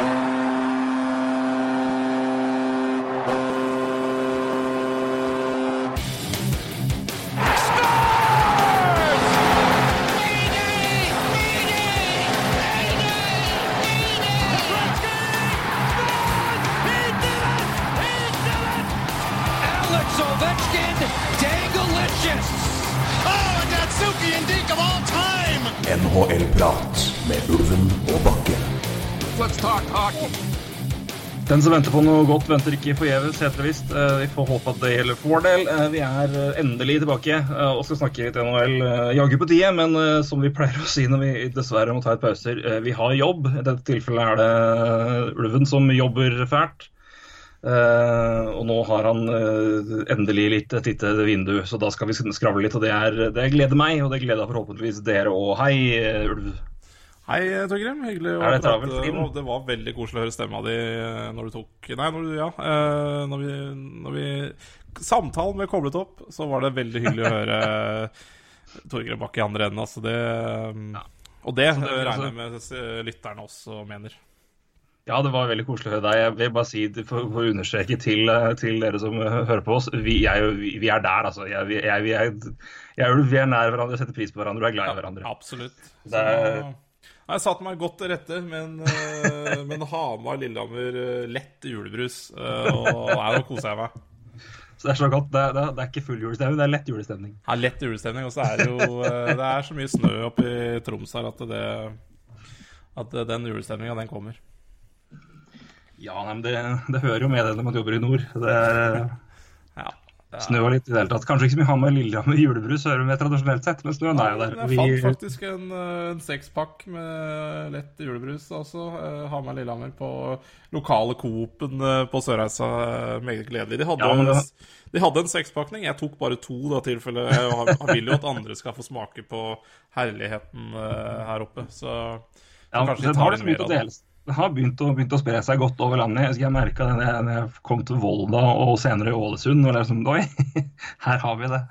Alex Den som venter på noe godt, venter ikke forgjeves, heter det visst. Eh, Vi får håpe at det gjelder for vår del. Eh, Vi er eh, endelig tilbake og skal snakke litt NHL. Jaggu på tide, men som vi pleier å si når vi dessverre må ta et pauser, vi har jobb. I dette tilfellet er det Ulven som jobber fælt. Og nå har han endelig litt et lite vindu, så da skal vi skravle litt. Og det, er, det gleder meg, og det gleder forhåpentligvis dere òg. Hei, Ulv. Hei, Torgrim. Hyggelig å det prate. Og Det var veldig koselig å høre stemma di eh, når du tok Nei, når du, ja. eh, Når vi, når vi Samtalen ble koblet opp, så var det veldig hyggelig å høre eh, Torgrim Bakke i andre enden. Altså det Og det, det- eh, regner altså- jeg med eh, lytterne også mener. Ja, det var veldig koselig å høre deg. Jeg vil bare si, for, for å understreke til, til dere som hører på oss, vi, jeg, vi, er der, altså. Jeg, vi, jeg, vi, er, jeg vi er nær hverandre, setter pris på hverandre og er glad i hverandre. Absolutt. Så, Det er- jeg satte meg godt til rette med en, eh, Hamar-Lillehammer eh, lett julebrus, eh, og nå koser jeg meg. Så det er så godt. Det, er- det, er- det er ikke full julestemning, det er lett julestemning. Er lett julestemning, og så er det jo Det er så mye snø oppe i Troms her at det At den julestemninga, den kommer. Ja, men det, det hører jo med det når man jobber i nord. Det er Ja. det er- snø og litt i det hele tatt. Kanskje ikke så mye Hamar Lillehammer julebrus hører vi med tradisjonelt sett, men snøen er jo der. Jeg fant faktisk en, eh, en sekspakk med lett julebrus, også. eh, Hamar Lillehammer på lokale Coop-en eh, på Sørreisa. Meget gledelig. De hadde, Ja, det- de hadde en sekspakning. Jeg tok bare to, da, tilfelle jeg vil jo at andre skal få smake på herligheten her oppe. Så ja, kanskje de tar litt mer av det. Det har begynt å, begynt å spre seg godt over landet. Jeg husker jeg merka det når jeg- kom til Volda og senere i Ålesund. Og liksom, Oi, her har vi det.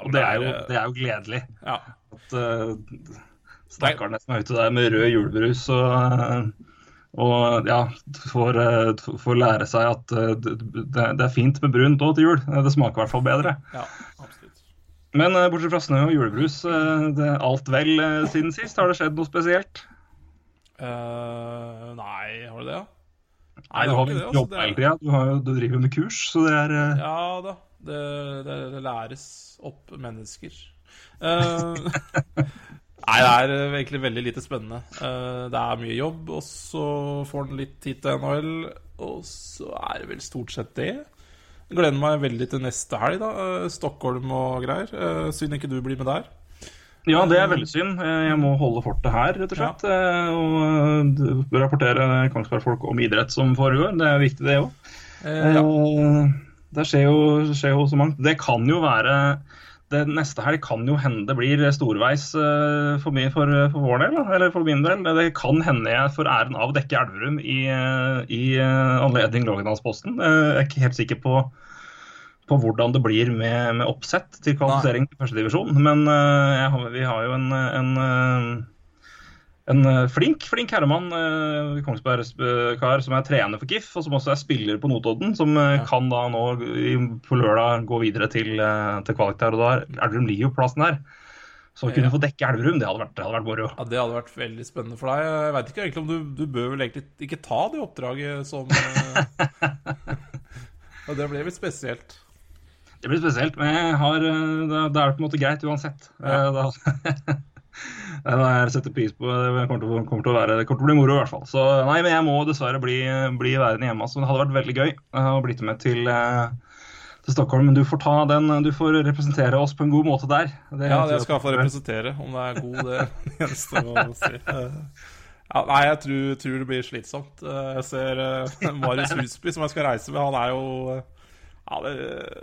og det er, jo, det er jo gledelig. Ja. at uh, stakkarene som er ute der med rød julebrus og, eh, og ja, får, eh, får lære seg at eh, det, det det er fint med brunt òg til jul. Eh, Det smaker i hvert fall bedre. ja, absolutt. Men eh, bortsett fra snø og julebrus, eh, det er alt vel eh, siden sist? Har det skjedd noe spesielt? Eh, nei, har du det? ja? Nei, du har jo ikke jobb hele tida. Du, har du driver jo med kurs, så det er uh... Ja da. Det, det, det læres opp mennesker. Uh, nei, det er egentlig veldig lite spennende. Det er mye jobb, og så får den litt tid til NHL, og så er det vel stort sett det. Gleder meg veldig til neste helg, da. Stockholm og greier. Synd ikke du blir med der. Ja, det er veldig synd. Eh, Jeg må holde fortet her, rett og slett. Ja. Og eh, rapportere Kongsberg-folk om idrett som foregår. Det er viktig, det òg. Eh, ja. Eh, Det skjer jo, skjer jo så mangt. Det kan jo være det Neste helg kan jo hende det blir storveis eh, for, mye for, for vår del, eller for min del. Det kan hende jeg får æren av å dekke Elverum i, eh, i eh, anledning Lågendalsposten. Eh, Jeg er ikke helt sikker på, på hvordan det blir med, med oppsett til kvalifisering til førstedivisjon. Men uh, har, vi har jo en, en eh, en eh, flink flink herremann, uh, Kongsberg-kar, som er trener for KIF, og som også er spiller på Notodden, som ja. kan da nå i, på lørdag gå videre til, uh, til kvalik der. Og da er Elverum på plassen her. Så å kunne få dekke Elverum, det hadde vært, det hadde vært moro. Ja, Det hadde vært veldig spennende for deg. Jeg vet ikke egentlig om du, du bør vel egentlig ikke ta det oppdraget som Og det ble litt spesielt. Det blir spesielt, men jeg har, eh, da, da er det på en måte greit uansett. Ja. Da, det er jeg setter pris på. Det kommer til, kommer til å være, det kommer til å bli moro i hvert fall. Så nei, men jeg må dessverre bli, bli værende hjemme. Så Det hadde vært veldig gøy eh, å blitt med til, eh, til Stockholm. Men du får ta den, du får representere oss på en god måte der. Det, Ja, det skal jeg få representere. Om det er god, det gjenstår å si. Eh, Ja, nei, jeg tror, tror det blir slitsomt. Eh, Jeg ser eh, Marius Husby, som jeg skal reise med, han er jo eh, ja, det,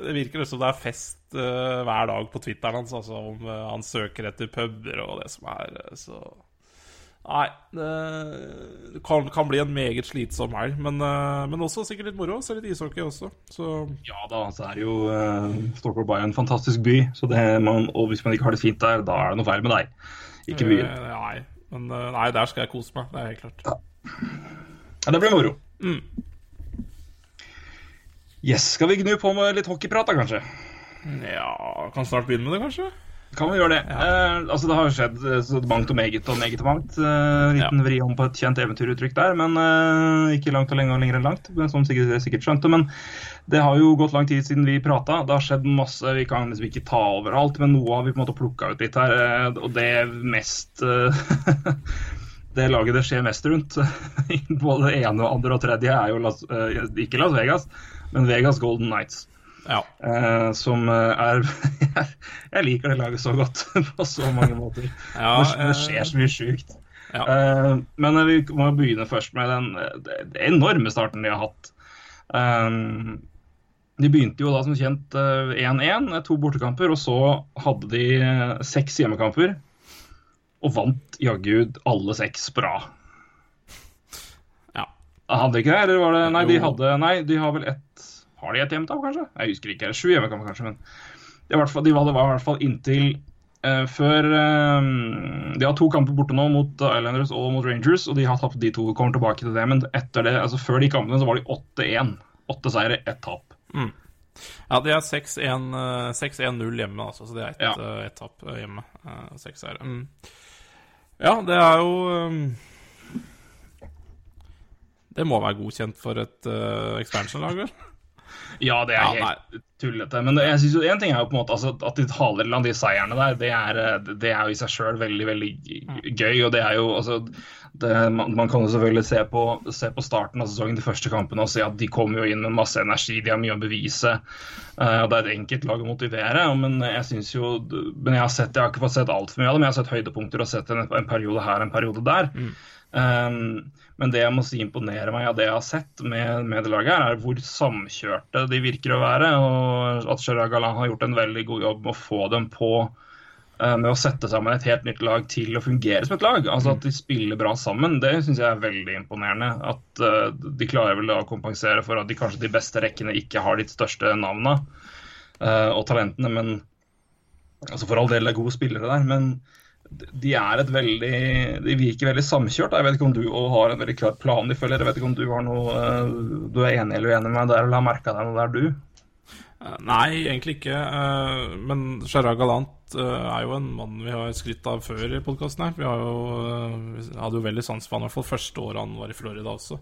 det virker som det er fest uh, hver dag på Twitteren hans, altså om uh, han søker etter puber og det som er, eh, så Nei, det kan, kan bli en meget slitsom helg, men, men også sikkert litt moro. Se litt ishockey også, så Ja da, så er jo uh, Stockholm bare en fantastisk by. Så det man, og hvis man ikke har det fint der, da er det noe feil med deg. Ikke byen. Uh, Nei, men uh, nei, der skal jeg kose meg. Det er helt klart. Ja, det blir moro. Mm. Yes, Skal vi gnu på med litt hockeyprat, da, kanskje? Ja, kan snart begynne med det, kanskje? Kan vi gjøre det? Eh, altså Det har jo skjedd eh, mangt og meget og meget og mangt. Eh, liten vri om på et kjent eventyruttrykk der, men eh, ikke langt og lenge og lenger enn langt. Som sikkert, sikkert skjønte. Men det har jo gått lang tid siden vi prata. Det har skjedd masse. Vi kan liksom ikke ta over alt, men noe har vi på en måte plukka ut litt her. Eh, og det mest eh, Det laget det skjer mest rundt, både det ene og andre og tredje, er jo Las, ikke Las Vegas, men Vegas Golden Nights. Ja. Eh, som eh, er Jeg liker det laget så godt på så mange måter. Ja, det, det skjer så mye sjukt. Ja. Eh, men vi må begynne først med den, den enorme starten de har hatt. Eh, de begynte jo da som kjent eh, 1-1, to bortekamper, og så hadde de eh, seks hjemmekamper. Og vant jaggu alle seks bra. ja. Hadde de ikke det, eller var det Nei, de hadde Nei, de har vel ett Har de et hjemmetap, kanskje? Jeg husker ikke. Sju hjemmekamper, kanskje. Men det, var de var, det var i hvert fall inntil uh, før uh, De har to kamper borte nå mot Islanders og mot Rangers, og de har tapt de to. Kommer tilbake til det, men etter det, altså før de kampene så var de 8-1. Åtte seire, ett tap. Ja, de er 6-1 eh, 6-1-0 hjemme, altså, så det er ett Ja. eh, ett tap eh, hjemme. Eh, Seks seire. Mm. Ja, det er jo um, Det må være godkjent for et uh, expansion-lag, vel? Ja, det er Ja, helt tullete. Men jeg synes jo en ting er jo på en måte altså, at de taler land de seierne der, det er, eh, det er jo i seg sjøl veldig, veldig gøy. Og det er jo altså det, man, man kan jo selvfølgelig se på, se på starten av sesongen, de første kampene, og se at de kommer jo inn med masse energi, de har mye å bevise. eh, og Det er et enkelt lag å motivere. Men jeg synes jo, men jeg har sett, jeg har ikke fått sett altfor mye av det, men jeg har sett høydepunkter og sett en, en periode her en periode der. Um, men det jeg må si imponerer meg av det jeg har sett med, med det laget, her, er hvor samkjørte de virker å være. Og at Chirag Galan har gjort en veldig god jobb med å få dem på eh, med å sette sammen et helt nytt lag til å fungere som et lag. Altså At de spiller bra sammen, det syns jeg er veldig imponerende. At eh, de klarer vel å kompensere for at de kanskje de beste rekkene ikke har de største navnene eh, og talentene, men altså For all del er gode spillere der, men de er et veldig De virker veldig samkjørt. Jeg vet ikke om du har en veldig klar plan de følger. Jeg vet ikke om du har noe eh, Du er enig eller uenig med meg der, eller har merka deg noe der, du? Eh, Nei, egentlig ikke. eh, Men Gerard Galant er jo en mann vi har skrytt av før i podkasten her. Vi har jo, vi hadde jo veldig sans for han i hvert fall første året han var i Florida også.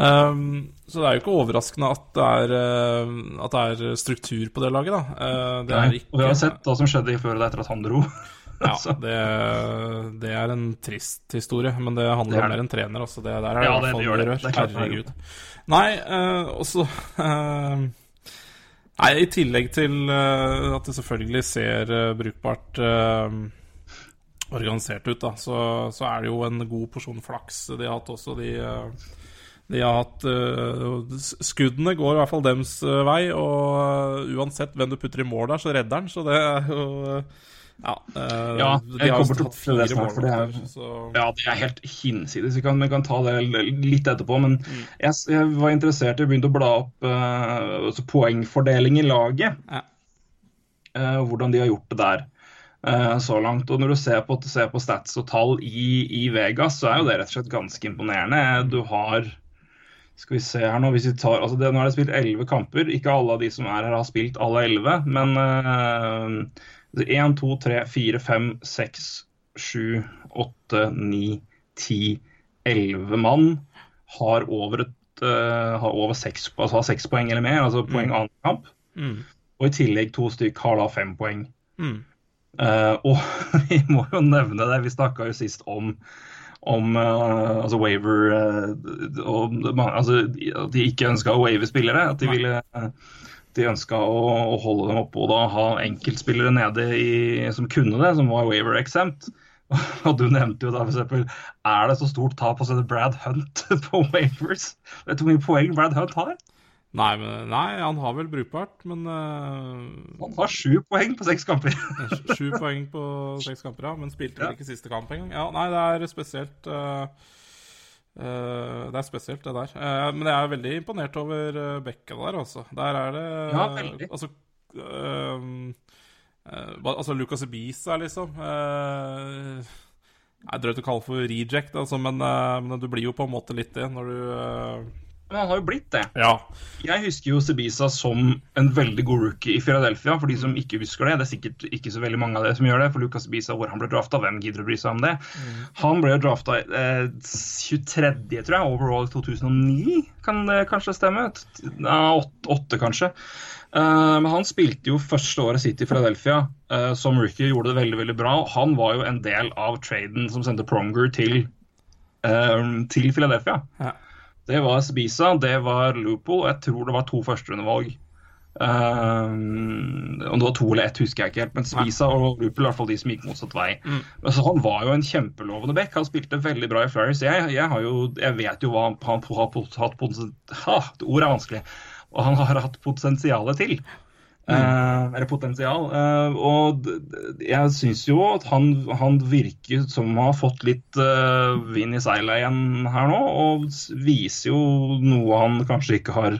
Um, så det er jo ikke overraskende at det er, at det er struktur på det laget, da. Det er Nei. ikke Og vi har sett hva som skjedde i Florida etter at han dro. Ja, det, det er en trist historie, men det handler Det om mer enn trener. Også. Det, der er Ja, det- det gjør det. Det er Herregud. Nei, uh, også uh, Nei, i tillegg til uh, at det selvfølgelig ser eh, brukbart eh, organisert ut, da, så, så er det jo en god porsjon flaks de har hatt også. De, eh, de har hatt uh, Skuddene går i hvert fall dems uh, vei, og uh, uansett hvem du putter i mål der, så redder han. Så det er jo eh, Ja. uh, Ja, jeg kommer til hatt til det snart, for det er- så Ja, det er helt hinsides. Vi kan, kan ta det litt etterpå. Men jeg, jeg var interessert i å begynne å bla opp uh, poengfordeling i laget. Ja. Uh, hvordan de har gjort det der så langt. Og når du ser på, ser på stats og tall i, i Vegas, så er jo det rett og slett ganske imponerende. Du har skal vi se her nå, hvis vi tar, altså det, Nå er det spilt elleve kamper. Ikke alle av de som er her, har spilt alle elleve. Men én, to, tre, fire, fem, seks, sju, åtte, ni, ti, elleve mann har over, et, uh, har over 6, altså har 6 poeng eller mer, altså poeng annen kamp. Mm. Og i tillegg to stykk har da fem poeng. Mm. Uh, og vi må jo nevne det, vi snakka jo sist om om uh, altså waiver uh, og, altså, At de ikke ønska å wave spillere. At de ville eh, de ønska å, å holde dem oppe og da ha enkeltspillere nede i, som kunne det, som var waiver exempt. Og du nevnte jo da f.eks. Er det så stort tap å sette Brad Hunt på waivers? Vet du hvor mye poeng Brad Hunt har? Nei, men, nei, han har vel brukbart, men uh, Han har sju poeng på seks kamper. Sju poeng på seks kamper, ja. Men spilte vel Ja. ikke siste kamp engang. Ja, nei, det er spesielt eh, Det er spesielt, det der. Eh, men jeg er veldig imponert over uh, Bekka der, altså. Der er det Ja, veldig. Altså, eh, eh, altså Lucas Ibiza, liksom. eh, Det er drøyt å kalle for reject, altså, men, eh, men du blir jo på en måte litt det når du eh, Men han har jo blitt det. Ja. Jeg husker jo Sebisa som en veldig god rookie i Philadelphia, for de som ikke husker det. Det er sikkert ikke så veldig mange av dere som gjør det, for Lucas Sebisa, hvor han ble drafta, hvem gidder å bry seg om det? Han ble drafta eh, 23., tror jeg, overall i 2009, kan det kanskje stemme? Ja, åtte, åtte kanskje. Uh, men han spilte jo første året sitt i Philadelphia uh, som rookie, gjorde det veldig veldig bra. Han var jo en del av traden som sendte Pronger til, uh, til Philadelphia. Ja. Det var Spisa, det var Loopool, jeg tror det var to førsterundevalg. Um, om det var to eller ett, husker jeg ikke helt. Men Spisa og Lupo i hvert fall de som gikk motsatt vei. Mm. Altså, Han var jo en kjempelovende back. Han spilte veldig bra i Flyers. Jeg, jeg, har jo, jeg vet jo hva han har hatt ha, det Ordet er vanskelig. Og han har hatt potensialet til. Eh, eller potensial. Eh, og jeg syns jo at han, han virker som har fått litt eh, vind i seilet igjen her nå, og viser jo noe han kanskje ikke har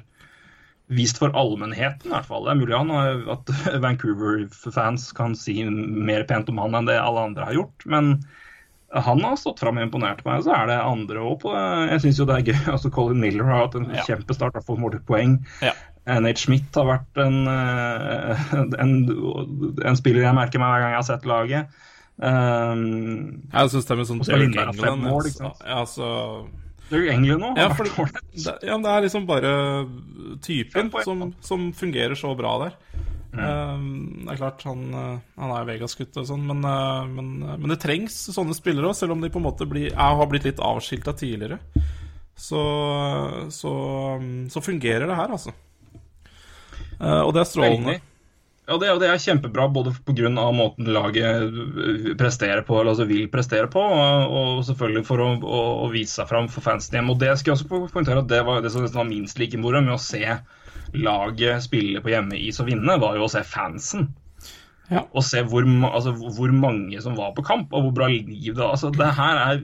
vist for allmennheten, i hvert fall. Det er mulig han at Vancouver-fans kan si mer pent om han enn det alle andre har gjort, men han har stått fram og imponert meg, så er det andre òg på Jeg syns jo det er gøy. altså Colin Miller har hatt en Ja. kjempestart, har fått målpoeng. Ja. Nate Schmidt har vært en, eh, en, en spiller jeg merker meg hver gang jeg har sett laget. Um, Jeg syns det er med sånn er Derek England mål, ja, ikke sant? så- Ja, så Derek England nå Ja, ja, det er liksom bare typen som, som fungerer så bra der. Mm. Um, det er klart, han, uh, han er Vegas-gutt og sånn, men, uh, men, men det trengs sånne spillere òg, selv om de på en måte blir, har blitt litt avskilta tidligere. Så, så, um, så fungerer det her, altså. Uh, og det er strålende. Veldig. Ja, det, det er kjempebra både pga. måten laget øh, presterer på, eller altså vil prestere på, og, og selvfølgelig for å, å, å vise seg fram for fansen hjemme. Og det skal jeg også poengtere at det var det som var minst like moro med å se laget spille på hjemmeis og vinne, var jo å se fansen. Ja. Og se hvor, altså, hvor mange som var på kamp, og hvor bra liv det Altså, det her er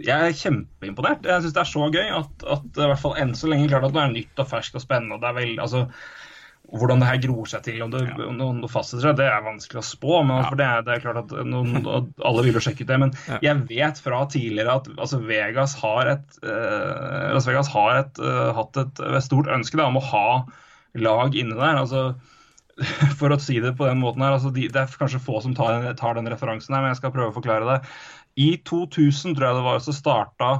Jeg er kjempeimponert. Jeg syns det er så gøy at, at i hvert fall enn så lenge klart at det er nytt og ferskt og spennende. og det er vel, altså hvordan det her gror seg til, om det, ja. om det fastsetter seg, det er vanskelig å spå. Men for det, er, det er klart at noen, alle vil jo sjekke ut det. Men Ja. jeg vet fra tidligere at altså, Vegas har et, eh, Las Vegas har et, eh, hatt et, et stort ønske da, om å ha lag inne der. altså for å si det på den måten her, altså de, Det er kanskje få som tar, tar den referansen, her, men jeg skal prøve å forklare det. I 2000 tror jeg det var, så starta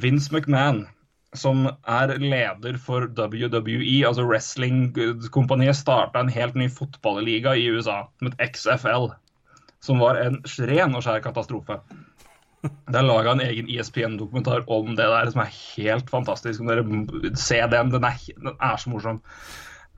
Vince McMahon, som er leder for WWE, altså wrestlingkompaniet, starta en helt ny fotballiga i USA, het XFL. Som var en ren og skjær katastrofe. Det er laga en egen ESPN-dokumentar om det der, som er helt fantastisk. Om dere ser den, den er, den er så morsom.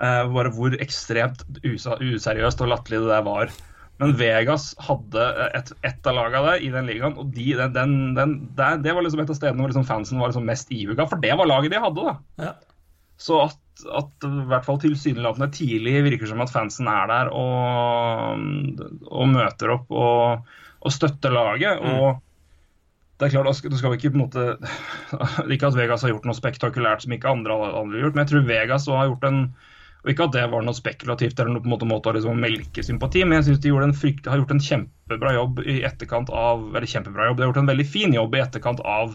Eh, bare hvor ekstremt useriøst og latterlig det der var. Men Vegas hadde et, ett av lagene i den ligaen, og de, den, den, den, der, det var liksom et av stedene hvor liksom fansen var liksom mest ihuga, for det var laget de hadde. da. Ja. Så at, at i hvert fall tilsynelatende tidlig virker som at fansen er der og, og møter opp og, og støtter laget. og det er klart, da skal, ikke på en måte Ikke at Vegas har gjort noe spektakulært som ikke andre har gjort, men jeg tror Vegas har gjort en og Ikke at det var noe spekulativt eller noe på en måte, måte å liksom melke sympati, men jeg syns de en frykt, har gjort en kjempebra jobb i etterkant av Eller kjempebra jobb, de har gjort en veldig fin jobb i etterkant av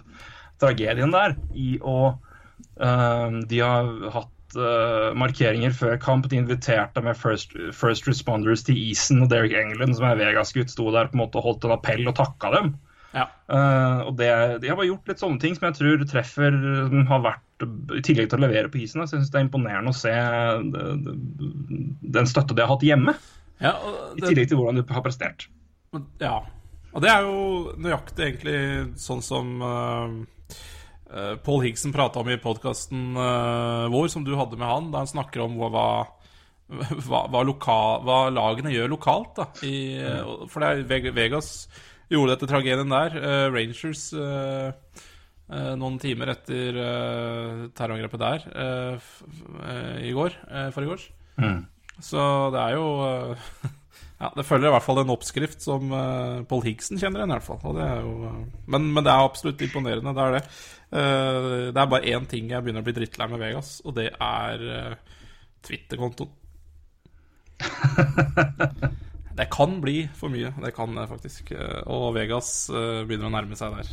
tragedien der. I å uh, De har hatt uh, markeringer før kamp. De inviterte med first, first responders til isen, og Derek England, som er Vegas-gutt, sto der på en måte og holdt en appell og takka dem. Ja. Uh, og det, De har bare gjort litt sånne ting som jeg tror treffer har vært I tillegg til å levere på isen. Så jeg synes det er imponerende å se det, den støtte de har hatt hjemme, Ja, det, i tillegg til hvordan de har prestert. ja. Og det er jo nøyaktig egentlig sånn som uh, Paul Higson prata om i podkasten vår, som du hadde med han, da han snakker om hva, hva, hva, lokal, hva lagene gjør lokalt. da i, For det er Vegas gjorde dette tragedien der. Uh, Rangers eh, eh, noen timer etter eh, terrorangrepet der eh, eh, i går. Uh, Forrige Mm. Så det er jo eh, Ja, det følger i hvert fall en oppskrift som uh, Paul Higson kjenner igjen, i hvert fall. Det jo, eh, men, men det er absolutt imponerende, det er det. Uh, det er bare én ting jeg begynner å bli drittlei med Vegas, og det er uh, Twitter-kontoen. det kan bli for mye. Det kan det faktisk. Eh, Og Vegas eh, begynner å nærme seg der.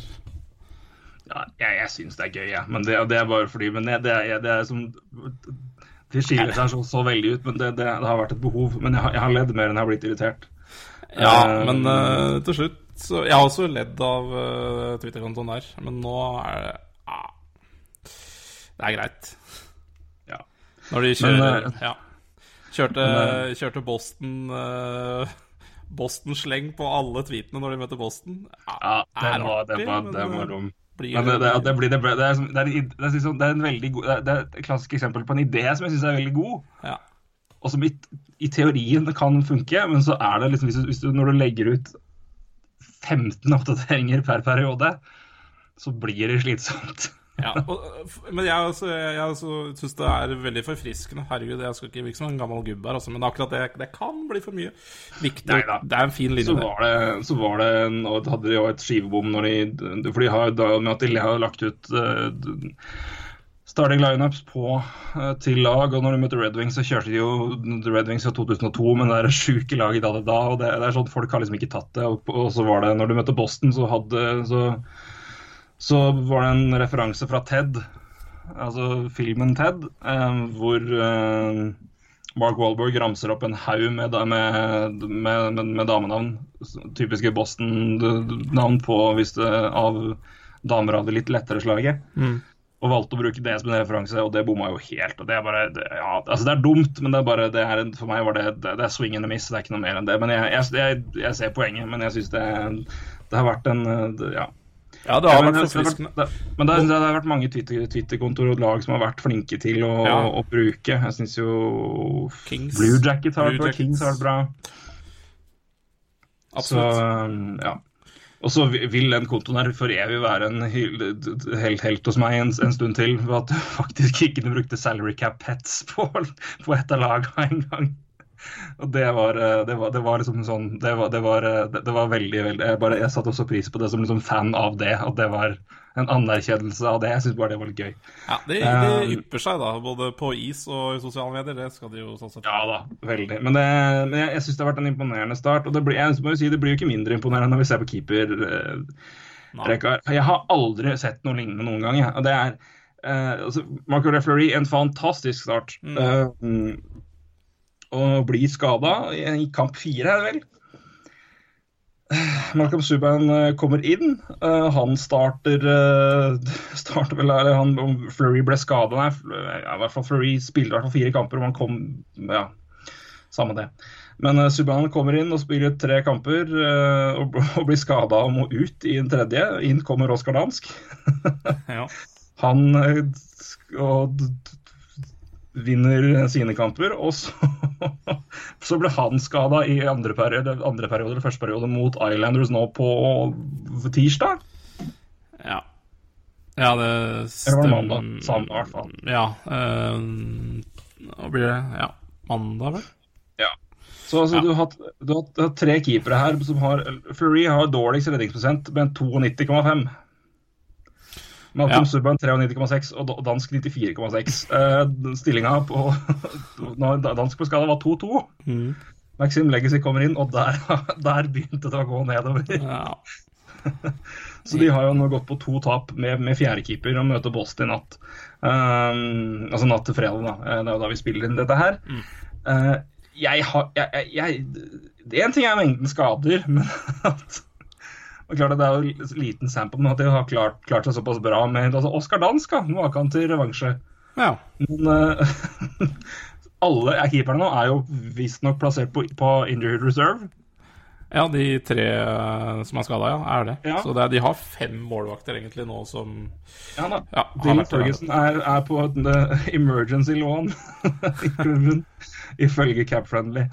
Ja, jeg jeg syns det er gøy, jeg. Men det, det er bare fordi Men det, det, er, det er som Det skiller seg så, så veldig ut, men det, det, har vært et behov. Men jeg jeg har ledd mer enn jeg har blitt irritert. Ja, Eh, men uh, til slutt så Jeg har også ledd av uh, Twitter-kontoen der, men nå er det uh, Det er greit. Ja. Når de kjører Men, Ja. Kjørte, kjørte Boston uh, Boston-sleng på alle tweetene når de møter Boston. Ja, den var, den var, den var eh, dum. Blir det, det, det, blir, det, blir- det, er, det, er, det, er liksom, det er en veldig god det er, det er et klassisk eksempel på en idé som jeg syns er veldig god. Ja. Og som i, i teorien kan funke, men så er det liksom hvis du, hvis du, når du legger ut 15 oppdateringer per periode, så blir det slitsomt. Ja, og, men jeg, også, jeg også syns det er veldig forfriskende. Herregud, jeg skal ikke virke som en gammel gubbe her, altså, men akkurat det, det kan bli for mye. Viktig. Neida. Det er en fin linje. Så var det, så var det og hadde de jo et skivebom når de For de har da med at de har lagt ut uh, starting lineups på eh, til lag, og når de møtte Red Wings, så kjørte de jo Red Wings fra 2002, men det er sjuke laget da, da, og det, det er sånn folk har liksom ikke tatt det. Og, og så var det når de møtte Boston, så hadde så, så var det en referanse fra Ted, altså filmen Ted, eh, hvor eh, Mark Wahlberg ramser opp en haug med, med, med, med, damenavn. Typiske Boston-navn på hvis det, av damer av det litt lettere slaget. Mm. Og valgte å bruke det som en referanse, og det bomma jo helt. og Det er bare, det, ja, altså det er dumt, men det er bare, det er, for meg var det, det, det er swing and a miss. Det er ikke noe mer enn det. Men jeg, jeg, jeg, jeg ser poenget, men jeg syns det, det har vært en ja. Ja, det har Ja, men, vært det, forfriskende. men det, det har vært mange Twitter- Twitter-kontoer og lag som har vært flinke til å, Ja. å bruke. Jeg syns jo Kings. Blue Jackets har vært bra, Kings har vært bra. Absolutt. Så, ja. Og så vil den kontoen her for evig være en helt, helt hos meg en, en stund til. For at du faktisk ikke brukte salary cap pets på, på et av lagene engang. Og det var, eh, det var, det var liksom sånn Det var, det var, eh, det, var veldig, veldig jeg, bare, jeg satte også pris på det som liksom fan av det. At det var en anerkjennelse av det. Jeg syns bare det var litt gøy. Ja, det, det ypper seg, da. Både på is og i sosiale medier. Det skal de jo sånn sett. Ja da, veldig. Men, det, men jeg, jeg syns det har vært en imponerende start. Og det blir, jeg må jo si, det blir jo ikke mindre imponerende når vi ser på keeper. Eh, Rekar. Jeg har aldri sett noe lignende noen gang. Ja. Det er eh, altså, Marco Reflery, en fantastisk start. Mm. Eh, mm, og blir skada i, kamp fire, er det vel. Malcolm Subhaan eh, kommer inn. Eh, han starter eh, starter vel eller han, Om ble skada, nei. I hvert fall Fleury spilte i hvert fall fire kamper, og han kom Ja, samme det. Men Subhaan kommer inn og spiller tre kamper og, og blir skada og må ut i en tredje. Inn kommer Oskar Dansk. Ja. Han og vinner sine kamper, og så, så ble han skada i andre periode, andre periode, eller første periode mot Islanders nå på tirsdag. Ja. ja, det Eller var stemmer. det mandag? Samme, i hvert fall. Ja. Øh, nå blir det? Ja, mandag, vel? Så altså, Ja. du, har, hatt- du, har, hatt- du har tre keepere her som har Fleury har dårligst redningsprosent med 92,5. Malcolm Ja. Subhaan 93,6 og dansk 94,6. Eh, Stillinga på dansk på skala var 2-2. Mm. Maxim Legacy kommer inn, og der, der begynte det å gå nedover. Ja. Så de har jo nå gått på to tap med, med fjerdekeeper og møter Bost i natt. Um, altså natt til fredag, da. Det er jo da vi spiller inn dette her. Eh, jeg har jeg, jeg, jeg, Det en ting er mengden skader, men at og klart at Det er jo liten sample, men at de har klart, klart seg såpass bra med altså Oscar Dansk. da, Nå har han til revansje. ja. Men uh, alle er keeperne nå er jo visstnok plassert på, på injured reserve. Ja, de tre eh, som er skada, ja, er det. Ja. Så det er, de har fem målvakter egentlig nå som Ja da. ja, Dill vært er, er på en eh, emergency lån i klubben, ifølge Capfriendly.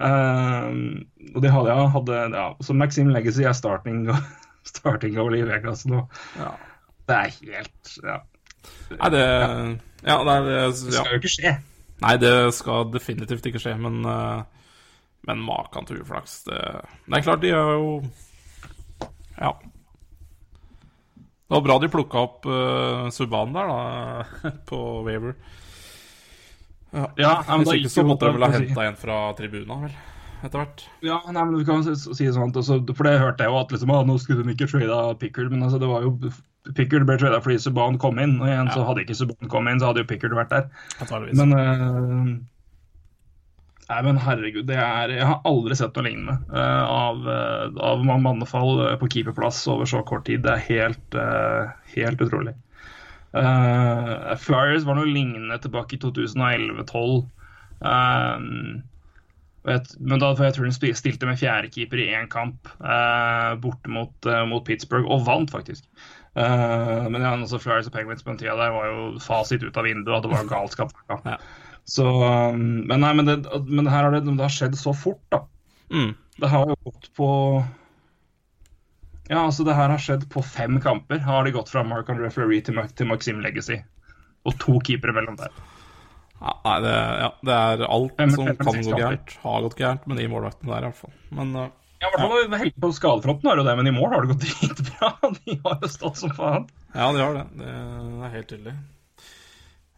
Um, og det hadde, jeg. hadde ja, Så Maxim Legacy er starting, starting av i Vegas nå. Ja. Det er helt Ja. Nei, det Ja, det, er, Det ja. skal jo ikke skje. Nei, det skal definitivt ikke skje, men eh, Men maken til uflaks, det Det er klart, de er jo Ja. Det var bra de plukka opp uh, Subhaan der, da, på Waver. Ja, men Hvis da ikke gikk så jo- måtte de vel ha henta en fra tribuna, vel. etter hvert. Ja, nei, men du kan si sånn, altså, for det hørte jeg jo at liksom, ah, nå skulle de ikke trade Pickard, men altså, det var jo Pickard ble trada fordi Subhaan kom inn, og igjen så hadde ikke Subhaan kommet inn, så hadde jo Pickard vært der. Men uh, Nei, men herregud, det er Jeg har aldri sett noe lignende uh, av, uh, av mannefall på keeperplass over så kort tid. Det er helt, uh, helt utrolig. Eh, Flyers var noe lignende tilbake i 2011-12. men da jeg tror spi- stilte med fjerdekeeper i én kamp uh, borte mot, uh, mot Pittsburgh, og vant, faktisk. Uh, men ja, altså Flyers og Penguins på den tida der var jo fasit ut av vinduet, at det var galskap. Ja. Så, um, men nei, men, det, men her har det, det har skjedd så fort, da. Mm. Det har jo gått på Ja, altså det her har skjedd på fem kamper. Har de gått fra Mark and Referee til, til Maxim Legacy. Og to keepere mellom der. Ja, nei, det, ja, det er alt Fem- som fem- kan gå gærent. Har gått gærent med de målvaktene der, i hvert fall. Men uh, Ja, i hvert fall helt på skadefronten har jo det, men i mål har det gått dritbra. De har jo stått som faen. ja, de har det. Det er helt tydelig.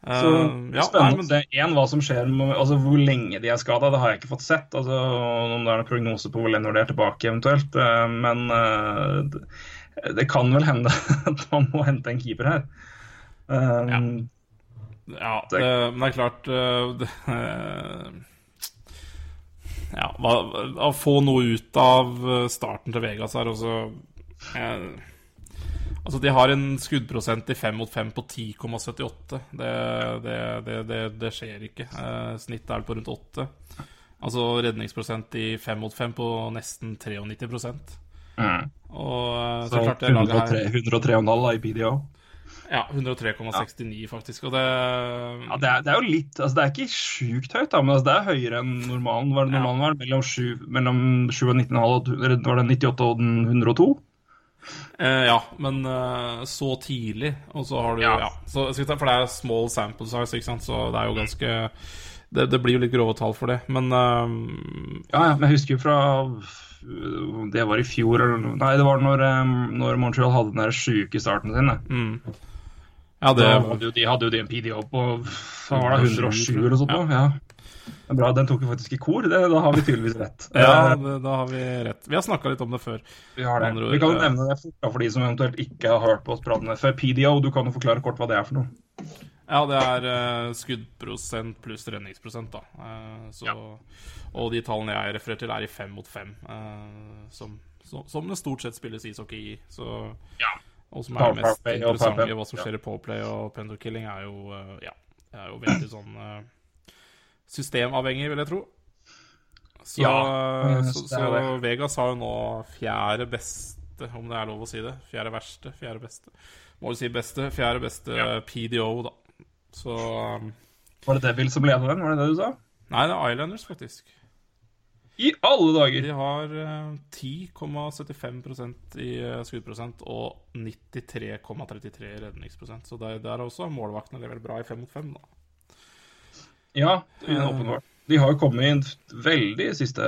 Eh, Så ja, spennende men å se en, hva som skjer med, altså hvor lenge de er skada. Det har jeg ikke fått sett. Altså, om det er noen prognose på hvor lenge de er tilbake eventuelt. Uh, Men uh, det- det kan vel hende at man må hente en keeper her. Ja. ja, det, men det er klart det, Ja, hva, å få noe ut av starten til Vegas her også eh, Altså, de har en skuddprosent i fem mot fem på 10,78. Det, det, det, det, det skjer ikke. Eh, snittet er på rundt 8. Altså redningsprosent i fem mot fem på nesten 93 mm. Og eh, så, Så klart det laget her 103 103,5 da i PDO. Ja, 103,69 faktisk. Og det Ja, det, er, det er jo litt altså Det er ikke sjukt høyt, da, men altså, det er høyere enn normalen. Var det Ja. normalen var mellom 7, mellom 7 og 19,5 og var det 98 og 102? Eh, ja, men eh, så tidlig, og så har du Ja. Ja. så, skal vi ta, for det er small sample size, ikke sant, så det er jo ganske Det, det blir jo litt grove tall for det, men eh, Ja, ja, men jeg husker jo fra Det var i fjor, eller noe- Nei, det var når, eh, når Montreal hadde den der sjuke starten sin. det. mm. Ja, det Da hadde jo de, hadde jo de en PDO på hva var det, 107 eller noe sånt. Ja. nå, Ja. Bra, Den tok jo faktisk i kor. Det, da har vi tydeligvis rett. Ja, Eh, det, da har vi rett. Vi har snakka litt om det før. vi har det. Vi kan jo nevne det for de som eventuelt ikke har hørt på oss prate før. PDO, du kan jo forklare kort hva det er for noe. Ja, det er uh, skuddprosent pluss redningsprosent, da. Uh, så, Ja. Og de tallene jeg refererer til, er i fem mot fem, uh, som, som, som det stort sett spilles ishockey i. Så, Ja. Og som er det mest interessante, hva som skjer i powerplay og pendulkilling, er jo Ja, er jo veldig sånn systemavhengig, vil jeg tro. Så, Ja, eh, eh, så, så. Vegas har jo nå fjerde beste, om det er lov å si det. Fjerde verste, fjerde beste. Må jo si beste. Fjerde beste Ja. PDO, da. Så um, Var det Devil som leda den? Var det det du sa? Nei, det er Islanders, faktisk. I alle dager! De har eh, 10,75% i eh, skuddprosent og 93,33 i redningsprosent. Så der, der også har målvaktene levert bra i fem mot fem, da. Ja, åpenbart. De har jo kommet inn veldig siste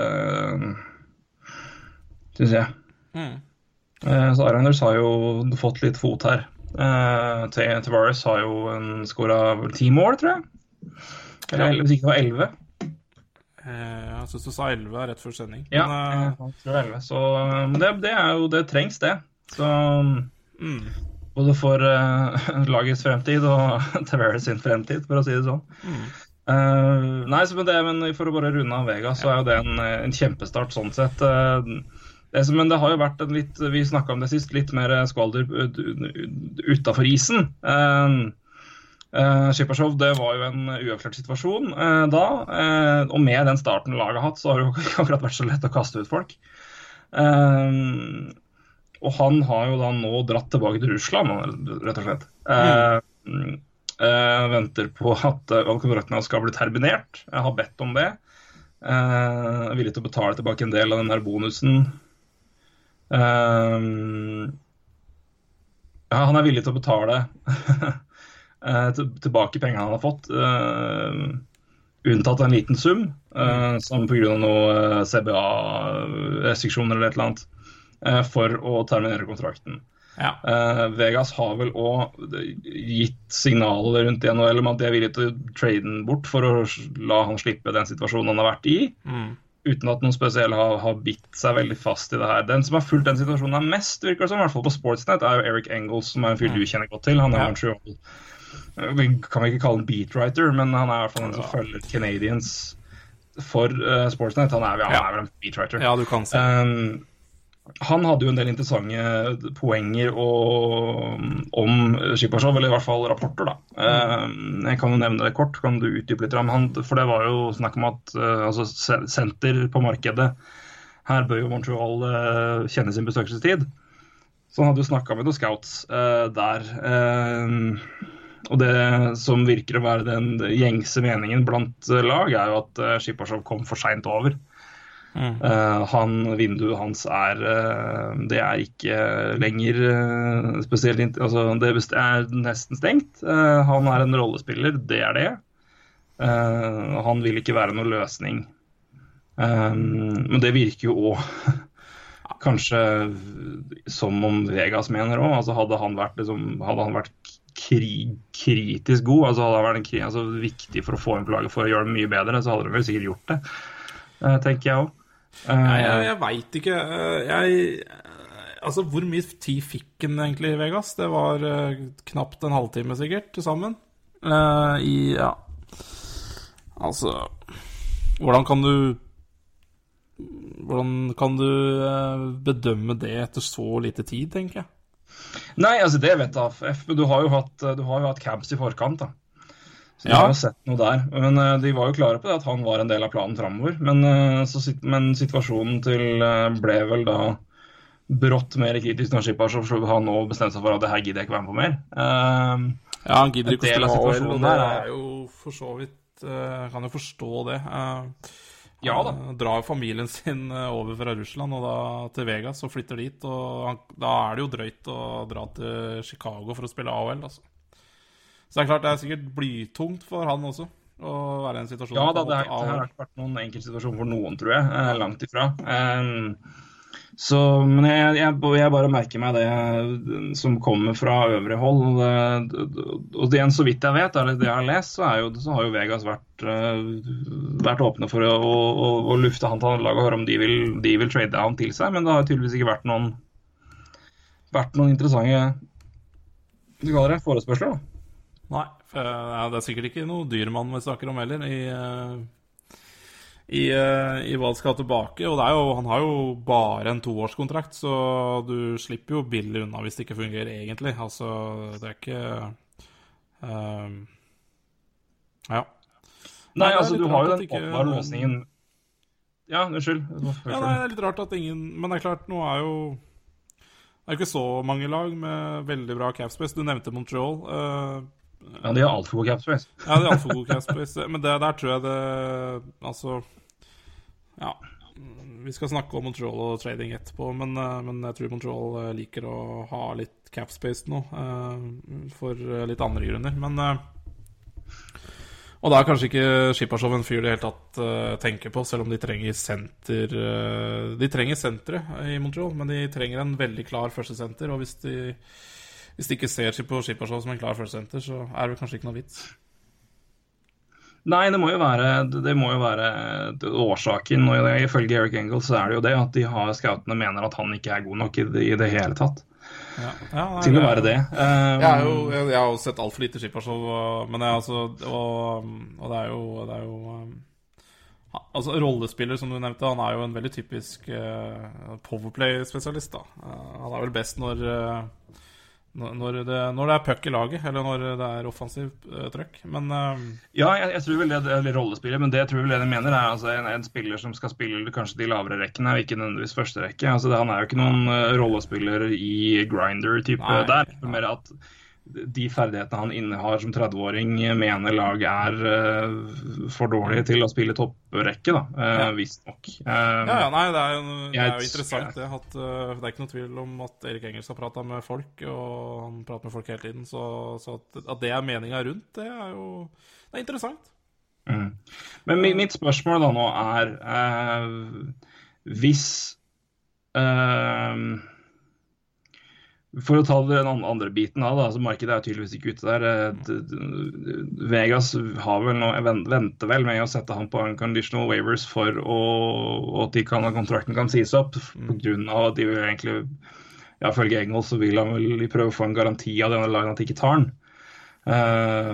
Syns jeg. Mm. Eh, Så Islanders har jo fått litt fot her. Eh, Tavares har jo skåra ti mål, tror jeg. Eller hvis ikke det var elleve. Eh, jeg syns du sa 11 er rett før sending. Ja, Men, jeg tror 11. Så eh, men det, det er jo Det trengs, det. Så eh, mm, både for uh, lagets fremtid og Tavares sin fremtid, for å si det sånn. mm. Eh, nei, men, det, men for å bare runde av Vega, så er jo det en, en kjempestart sånn sett. Eh, det men det har jo vært en litt Vi om det sist, litt mer skvalder utafor isen. Uh, Shippershow, det var jo en uavklart situasjon eh, da. eh, og med den starten laget har hatt, så har det jo ikke akkurat vært så lett å kaste ut folk. Eh, og han har jo da nå dratt tilbake til Russland, rett og slett. Eh, eh, venter på at kontrakten hans skal bli terminert. Jeg har bedt om det. Jeg er villig til å betale tilbake en del av den der bonusen. Eh, ja, han er villig til å betale eh, tilbake pengene han har fått, eh, unntatt en liten sum, eh, som pga. noe eh, CBA-restriksjoner eller et eller annet, eh, for å terminere kontrakten. Ja. Uh, Vegas har vel òg gitt signaler rundt NHL om at de er villige til å trade den bort for å la han slippe den situasjonen han har vært i. Mm. uten at noen spesielle har, har bitt seg veldig fast i det her. Den som har fulgt den situasjonen her mest, virker det som, i hvert fall på Sportsnet, er jo Eric Engels, som er en fyr du kjenner godt til. Han er Ja. Montreal Vi kan vi ikke kalle han beatwriter, men han er i hvert fall den som følger Canadians for uh, Sportsnet. Han er, han er vel en beatwriter. Ja, du kan si. Um, han hadde jo en del interessante poenger og, om Skippershow, eller i hvert fall rapporter. da. Mm. jeg kan jo nevne det kort, kan du utdype litt? Han, for det var jo snakk om at uh, altså, senter på markedet Her bør jo Montreal uh, kjenne sin besøkelsestid. Så han hadde jo snakka med noen scouts der. Og det som virker å være den gjengse meningen blant lag, er jo at uh, kom for seint over. Mm. Eh, han, vinduet hans er eh, Det er ikke lenger eh, spesielt altså, Det er nesten stengt. Han er en rollespiller, det er det. Han vil ikke være noen løsning. Men det virker jo òg kanskje som om Vegas mener òg. Altså, hadde han vært, liksom, hadde han vært krig, kritisk god, altså hadde han vært krig, altså, viktig for å få inn på laget for å gjøre det mye bedre, så hadde de vel sikkert gjort det. tenker jeg òg. Nei, jeg, jeg veit ikke. Eh, Jeg Altså, hvor mye tid fikk han egentlig i Vegas? Det var eh, knapt en halvtime, sikkert, til sammen. Eh, I Ja. Altså Hvordan kan du Hvordan kan du eh, bedømme det etter så lite tid, tenker jeg? Nei, altså det vet jeg. Du har jo hatt, du har jo hatt camps i forkant, da. Så Ja. har jo sett noe der. Men uh, de var jo klare på det, at han var en del av planen framover. Men, uh, men situasjonen til uh, ble vel da brått mer kritisk når Skipper han nå bestemte seg for at det her gidder jeg ikke være med på mer. Eh, Ja, han gidder ikke å spille AL, og det er- jo for så vidt Kan jo forstå det. Eh, Ja da. Han drar jo familien sin over fra Russland og da til Vegas og flytter dit. Og han, da er det jo drøyt å dra til Chicago for å spille AHL, altså. Så det er klart det er sikkert blytungt for han også å være i en situasjon ja da, det, er, det har ikke vært noen enkel situasjon for noen, tror jeg. Eh, langt ifra. Um, så, men jeg, jeg, jeg bare merker meg det som kommer fra øvre hold. eh, Og det igjen, så vidt jeg vet, eller det jeg har lest, så, jo, så har jo Vegas vært, eh, vært åpne for å, å, å, lufte han til laget og høre om de vil, de vil trade han til seg. Men det har tydeligvis ikke vært noen, vært noen interessante det, forespørsler. da. Nei, eh, det er sikkert ikke noe dyrmann vi snakker om heller, i, eh, i, eh, i hva det skal tilbake. Og er jo, han har jo bare en toårskontrakt, så du slipper jo billig unna hvis det ikke fungerer egentlig. Altså, det er ikke ehm, Ja. Nei, Nei, altså du har jo den åpenbare løsningen Ja, unnskyld. ja nei, det er litt rart at ingen Men det er klart, nå er jo Det er ikke så mange lag med veldig bra capspace. Du nevnte Montreal. eh, Ja, de har altfor god capspace. Ja, de har altfor god capspace. Men det, der tror jeg det Altså Ja. Vi skal snakke om Montreal og trading etterpå, men, eh, men jeg tror Montreal eh, liker å ha litt capspace nå, eh, for litt andre grunner. Men Og da er kanskje ikke Skippershow en fyr de i hele tatt tenker på, selv om de trenger senter De trenger sentre i Montreal, men de trenger en veldig klar førstesenter. Og hvis de, hvis de ikke ser på Skippershow som en klar førstesenter, så er det kanskje ikke noe vits. Nei, det må jo være, det må jo være årsaken. og Ifølge Eric Engels så er det jo det at de har scoutene mener at han ikke er god nok i det, i det hele tatt Ja, ja, nei, til å være det. Um, Jeg, jo, jeg, jeg har jo sett altfor lite skippershow, men jeg, altså, og, og det er jo, det er jo um, Altså, Rollespiller, som du nevnte, han er jo en veldig typisk uh, powerplay-spesialist. da uh, Han er vel best når eh, når det, når det er puck i laget, eller når det er offensivt uh, trøkk. Men uh, Ja, jeg, jeg tror vel det, eller rollespiller, men det jeg tror vel det de mener er altså en, en spiller som skal spille kanskje de lavere rekkene, og ikke nødvendigvis første rekke. Altså, det, han er jo ikke noen uh, rollespiller i grinder-type der. Er Mer at de ferdighetene han innehar som 30-åring, mener lag er uh, for dårlige til å spille topprekke, da. Uh, Ja. Visstnok. Um, ja, ja, nei, det er jo, det er jo interessant det. At, uh, det er ikke noe tvil om at Erik Engels har prata med folk, og han prater med folk hele tiden. Så, så at, at det er meninga rundt, det er jo Det er interessant. Mm. Men mitt spørsmål da nå er uh, Hvis eh, For å ta den andre biten av det, altså markedet er tydeligvis ikke ute der. Eh, Vegas har vel nå, venter vel med å sette han på unconditional waivers for å, at de kan, kontrakten kan sies opp. På grunn av at de vil egentlig ja, Ifølge Engels så vil han vel prøve å få en garanti av denne lagen at de ikke tar den. Eh,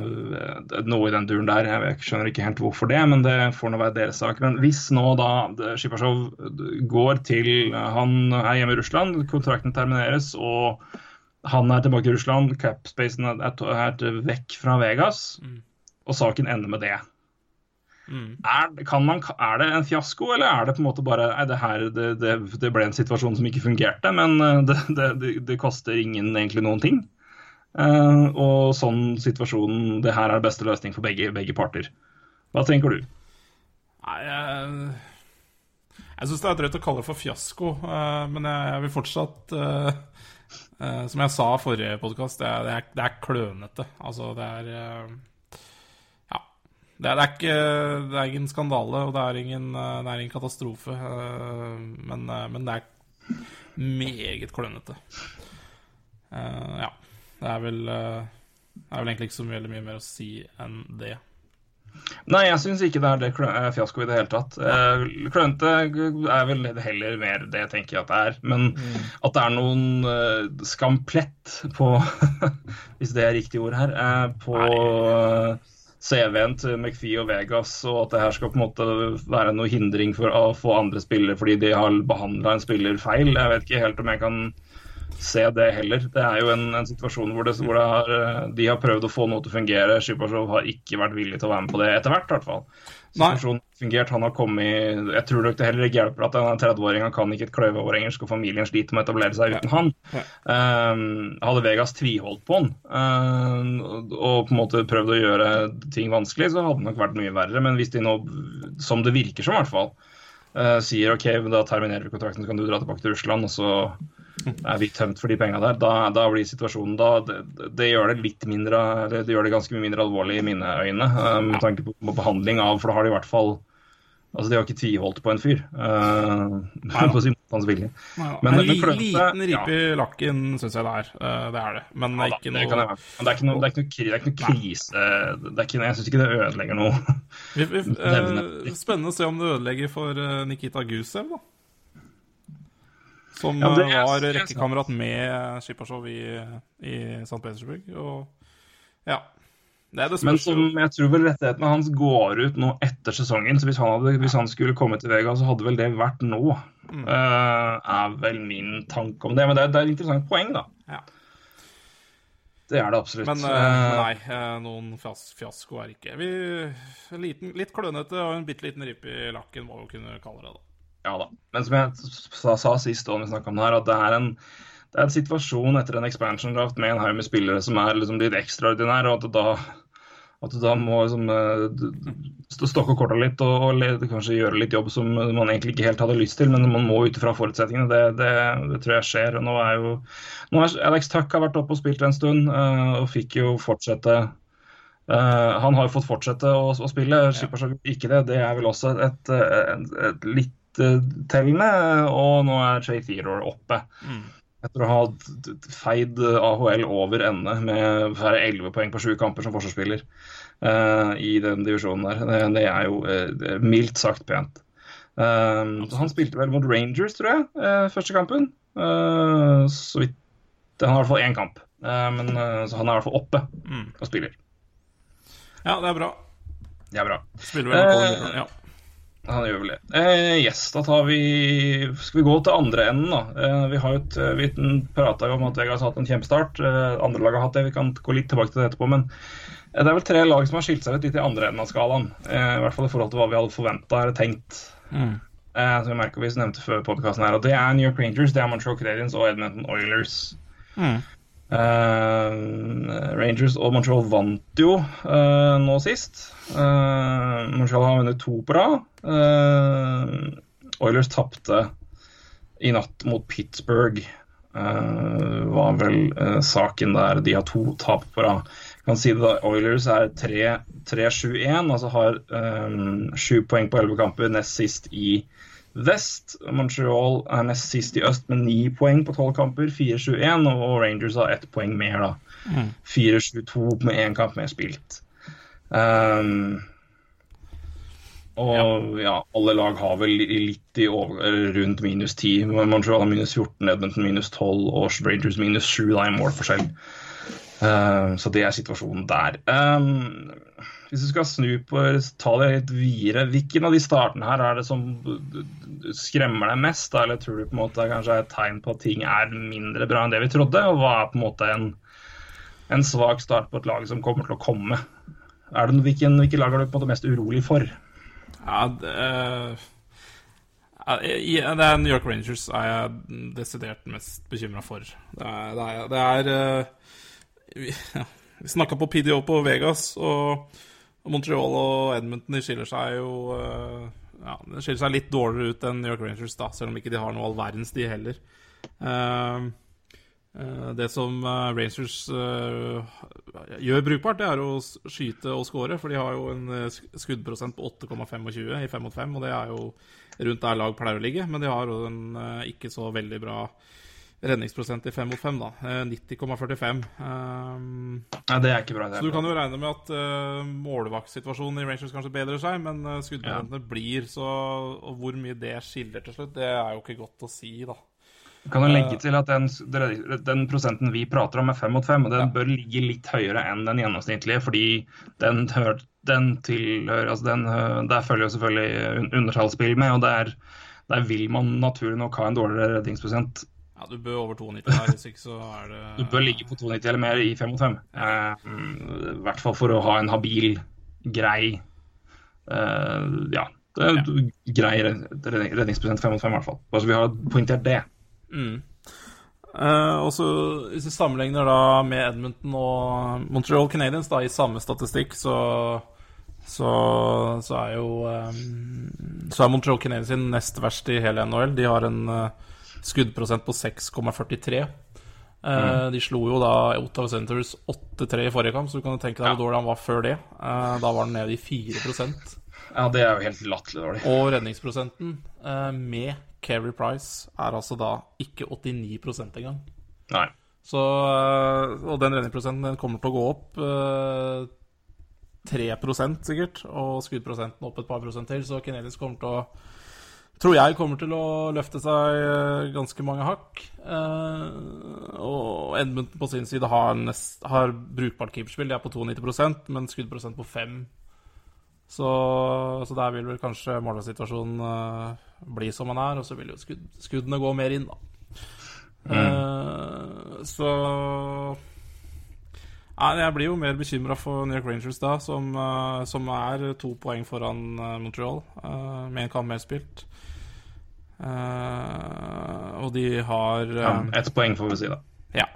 noe i den duren der. Jeg skjønner ikke helt hvorfor det, men det får nå være deres sak. Men hvis nå da Shipasjov går til Han er hjemme i Russland, kontrakten termineres, og han er tilbake i Russland, capspacen er, er, er vekk fra Vegas, og saken ender med det. Er, kan man, er det en fiasko, eller er det på en måte bare det, her, det, det, det ble en situasjon som ikke fungerte, men eh, det, det, det, det koster ingen egentlig noen ting? Eh, og sånn situasjonen Det her er beste løsning for begge, begge parter. Hva tenker du? Nei, jeg, jeg syns det er drøyt å kalle det for fiasko, uh, men jeg, jeg vil fortsatt uh, Som jeg sa forrige podkast, det, det, det er klønete. Altså, det er Ja. Det er, det, er ikke, det er ingen skandale, og det er ingen, det er ingen katastrofe. Men, men det er meget klønete. Ja. Det er vel eh, Det er vel egentlig ikke så veldig mye mer å si enn det. Nei, jeg syns ikke det er det eh, fiasko i det hele tatt. Eh, Klønete er vel heller mer det jeg tenker at det er. Men at det er noen eh, skamplett på Hvis det er riktig ord her. eh, på eh, CV-en til McPhee og Vegas, og at det her skal på en måte være noe hindring for å få andre spillere fordi de har behandla en spiller feil. Jeg vet ikke helt om jeg kan se det heller. Det er jo en, en situasjon hvor, det, hvor det har, eh, de har prøvd å få noe til å fungere. Shipasjov har ikke vært villig til å være med på det etter hvert, i hvert fall. Situasjonen har fungert, han har kommet Jeg tror nok det heller ikke hjelper at denne 30-åring han kan ikke et kløyve over engelsk, og familien sliter med å etablere seg uten han. Um, hadde Vegas tviholdt på han um, og og på en måte prøvd å gjøre ting vanskelig, så hadde det nok vært mye verre. Men hvis de nå, som det virker som i hvert fall, eh, sier OK, da terminerer vi kontrakten, så kan du dra tilbake til Russland, og så er vi tømt for de penga der, da, da blir situasjonen da, det, det gjør det litt mindre Det gjør det ganske mye mindre alvorlig i mine øyne, eh, med tanke på, på behandling av For da har de i hvert fall Altså, de har ikke tviholdt på en fyr. Uh, på sin hans vilje. Men, Men- en men klønete, liten ripe i lakken syns jeg det er. Eh, det er det. Men det Ja, er ikke noe det er ikke noe, er er krise. Jeg syns ikke det ødelegger noe. vi, vi, uh, Spennende å se om det ødelegger for Nikita Gusev, da. Som Ja, det eh, er- var er rekkekamerat med Shipasjov i, i St. Petersburg. Og ja. Det, det Men som jeg tror vel rettighetene hans går ut nå etter sesongen. Så hvis han, hadde, hvis han skulle komme til Vega, så hadde vel det vært nå. Mm. Uh, er vel min tanke om det. Men det, er- det er et interessant poeng, da. Ja. Det er det absolutt. Men Eh, nei, noen fias fiasko er ikke vi, liten, Litt klønete og en bitte liten ripe i lakken må vi kunne kalle det. da Ja da. Men som jeg sa, sa sist, da vi snakket om det her, at det er en det er en situasjon etter en expansion draft med en haug med spillere som er liksom litt ekstraordinære, og at du da, at du da må liksom, eh, stokke korta litt og, og kanskje gjøre litt jobb som man egentlig ikke helt hadde lyst til, men man må ut ifra forutsetningene. Det, det, det tror jeg skjer. og Nå er jo nå er Alex Tuck har vært oppe og spilt en stund, eh, og fikk jo fortsette Eh, han har jo fått fortsette å, å spille, Skipper ikke det. Det er vel også et, et, et litt tellende. Og nå er Jay Theodore oppe. Etter å ha feid AHL over ende med færre være 11 poeng på sju kamper som forsvarsspiller uh, i den divisjonen der. Det, det er jo eh, mildt sagt pent. Uh, han spilte vel mot Rangers, tror jeg, første kampen. Så vidt Han har i hvert fall én kamp. Men, så han er i hvert fall oppe og spiller. Ja, det er bra. Det er bra. Spiller vel på Eh, ja. Han gjør vel det. Eh, yes, da tar vi Skal vi gå til andre enden, da? Eh, vi har et, vi prata jo om at Vegas har hatt en kjempestart. Eh, andre lag har hatt det. Vi kan gå litt tilbake til det etterpå. Men eh, det er vel tre lag som har skilt seg ut litt i andre enden av skalaen. Eh, I hvert fall i forhold til hva vi hadde forventa eller tenkt. Mm. Eh, som jeg merker vi nevnte før podkasten her. Og det er New York Rangers, det er Montreal Canadiens og Edmonton Oilers. Mm. Eh, Rangers og Montreal vant jo uh, nå sist. Uh, Montreal har vunnet to på rad. Oilers tapte i natt mot Pittsburgh. var vel saken der. De har to tap på rad. Kan si det da, Oilers er 3-7-1, altså har sju poeng på elleve kamper, nest sist i Vest. Montreal er nest sist i øst med ni poeng på tolv kamper, 4-7-1. Og Rangers har ett poeng mer, da. 4-7-2 med én kamp mer spilt. Um, og ja. alle lag har vel litt i over, rundt minus 10. Montreal har minus 14, Edmonton minus 12 og Rangers minus 7 da, en målforskjell. Uh, så det er situasjonen der. Um, hvis du skal snu på ta det litt videre, hvilken av de startene her er det som skremmer deg mest? Eller tror du på en måte kanskje er et tegn på at ting er mindre bra enn det vi trodde? Og hva er på en måte en, en svak start på et lag som kommer til å komme? Er det, hvilken, hvilke lag er du på en måte mest urolig for? Ja, det, ja, det er New York Rangers er jeg desidert mest bekymra for. Det er, det er, det er Vi, ja, vi snakka på PDO på Vegas, og Montreal og Edmonton de skiller seg jo ja, de skiller seg litt dårligere ut enn New York Rangers, da, selv om ikke de har noe all verdens, de heller. Uh, det som Rangers gjør brukbart, det er å skyte og score. For de har jo en skuddprosent på 8,25 i 5 mot 5, og det er jo rundt der lag pleier å ligge. Men de har jo en ikke så veldig bra redningsprosent i 5 mot 5, da. 90,45. Um, ja, det er ikke bra. så du kan jo regne med at uh, målvaktsituasjonen i Rangers kanskje bedrer seg, men uh, skuddprosentene ja. blir så Og hvor mye det skiller til slutt, det er jo ikke godt å si, da. Kan du legge til at den, den, prosenten vi prater om er fem mot fem, og den ja. bør ligge litt høyere enn den gjennomsnittlige, fordi den, hør, den tilhører altså den, Der følger jo selvfølgelig undertallsspill med, og der, der, vil man naturlig nok ha en dårligere redningsprosent. Ja, du bør over 92 her, hvis ikke så er det Du bør ligge på 92 eller mer i fem mot fem. Eh, I hvert fall for å ha en habil, grei eh, Ja, det ja. grei redningsprosent 5 mot 5, i hvert fall. Bare så vi har poengtert det. Mm. Uh, og så Hvis vi sammenligner da med Edmonton og Montreal Canadiens da, i samme statistikk, så, så, så er jo um, Så er Montreal Canadiens nest verst i hele NHL. De har en uh, skuddprosent på 6,43. Uh, mm. De slo jo da Ottawa Centers 8-3 i forrige kamp, så du kan tenke deg hvor dårlig han var før det. da var han nede i 4% Ja, det er jo helt latterlig dårlig. Og redningsprosenten med Keri Price er altså da ikke 89% engang. Nei. Så, og den redningsprosenten kommer til å gå opp uh, 3% sikkert, og skuddprosenten opp et par prosent til, så Kenelis kommer til å Tror jeg kommer til å løfte seg ganske mange hakk. Uh, og Edmundton på sin side har, nest, har brukbart keeperspill. De er på 92% men skuddprosent på 5 så, så, der vil vel kanskje målsituasjonen uh, bli som den er, og så vil jo skudd, skuddene gå mer inn, da. Mm. Så Nei, jeg blir jo mer bekymra for New York Rangers da, som, som er to poeng foran Montreal, med en kamp mer spilt. Og de har ja, Ett poeng, får vi si, da. Ja.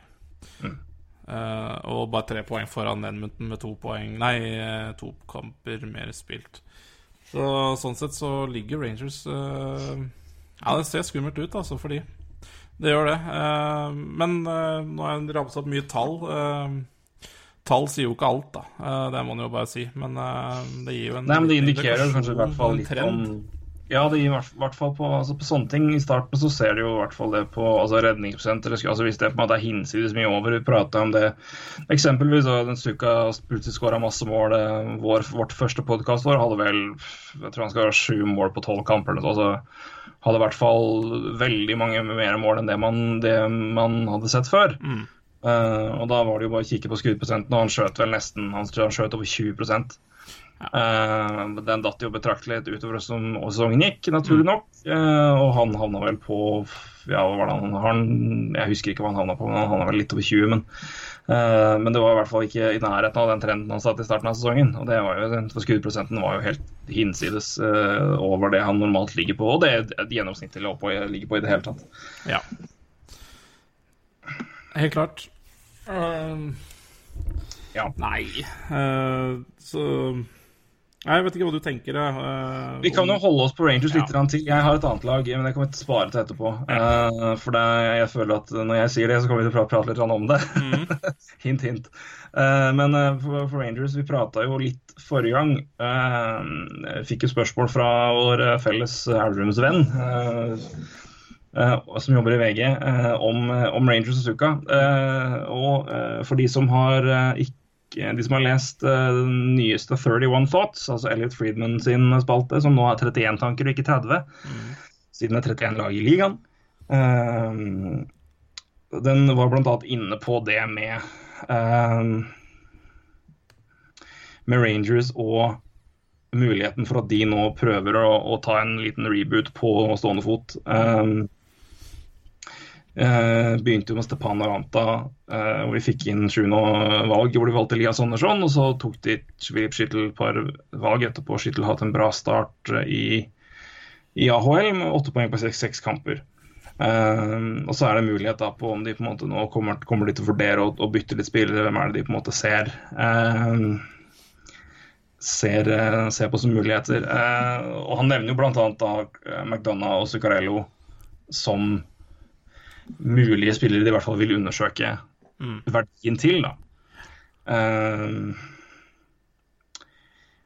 Mm. Uh, og bare tre poeng foran Edmundton med to poeng Nei, eh, to kamper mer spilt. Så sånn sett så ligger Rangers uh, Ja, det ser skummelt ut, altså, for de. Det gjør det. Uh, men nå har jeg ramset opp mye tall. tall sier jo ikke alt, da. det må man jo bare si. Men det gir jo en Nei, men det indikerer kanskje i hvert fall litt om ja, det gir i hvert fall på, altså på, sånne ting. I starten så ser du jo i hvert fall det på altså redningsprosent. Altså hvis det på en måte er hinsides mye over. Vi prata om det eksempelvis. og Den Stuka plutselig skåra masse mål. Vår, vårt første podkastår hadde vel jeg tror han skal ha sju mål på tolv kamper. Altså, hadde i hvert fall veldig mange mer mål enn det man, det man hadde sett før. Mm. Uh, og Da var det jo bare å kikke på skuddprosenten, og han skjøt vel nesten han skjøt over 20 Uh, den datt jo betraktelig utover som sesongen gikk, naturlig mm. nok. Uh, og han havna vel på ja, hva var det han, han, Jeg husker ikke hva han havna på, men han havna vel litt over 20. Men, uh, men det var i hvert fall ikke i nærheten av den trenden han satt i starten av sesongen. Og det var jo, for Skuddprosenten var jo helt hinsides over det han normalt ligger på, og det er gjennomsnittet ligger på i det hele tatt. Ja. Helt klart. Uh, ja. Nei, uh, så Nei, Jeg vet ikke hva du tenker. Uh, Vi kan jo holde oss på Rangers litt Ja. til. Jeg har et annet lag, men det kommer til å spare til etterpå. Uh, for det, jeg føler at når jeg sier det, så kommer vi til å prate litt om det. hint, hint. Uh, men for, for Rangers, vi prata jo litt forrige gang. Jeg fikk jo spørsmål fra vår felles Elverumsvenn. Som jobber i VG, om, om Rangers og Suka. Og for de som har ikke de som har lest eh, den nyeste 31 Thoughts, altså Elliot Friedman sin spalte, som nå er 31 tanker og ikke 30, siden det er 31 lag i ligaen. Eh, den var bl.a. inne på det med eh, med Rangers og muligheten for at de nå prøver å, å ta en liten reboot på stående fot. Um, eh, begynte jo med Stepan Aranta, eh, hvor de fikk inn sjuende valg, hvor de valgte Elias Andersson. Og så tok de Filip Skyttel et par valg etterpå. Skyttel hatt en bra start eh, i, i AHL med åtte poeng på seks, kamper. Um, og så er det mulighet da på om de på en måte nå kommer, kommer de til å vurdere å, bytte litt spillere. Hvem er det de på en måte ser? Um, ser, ser på som muligheter. Og Han nevner jo bl.a. McDonagh og Zuccarello som mulige spillere de i hvert fall vil undersøke verdien til. da. Uh,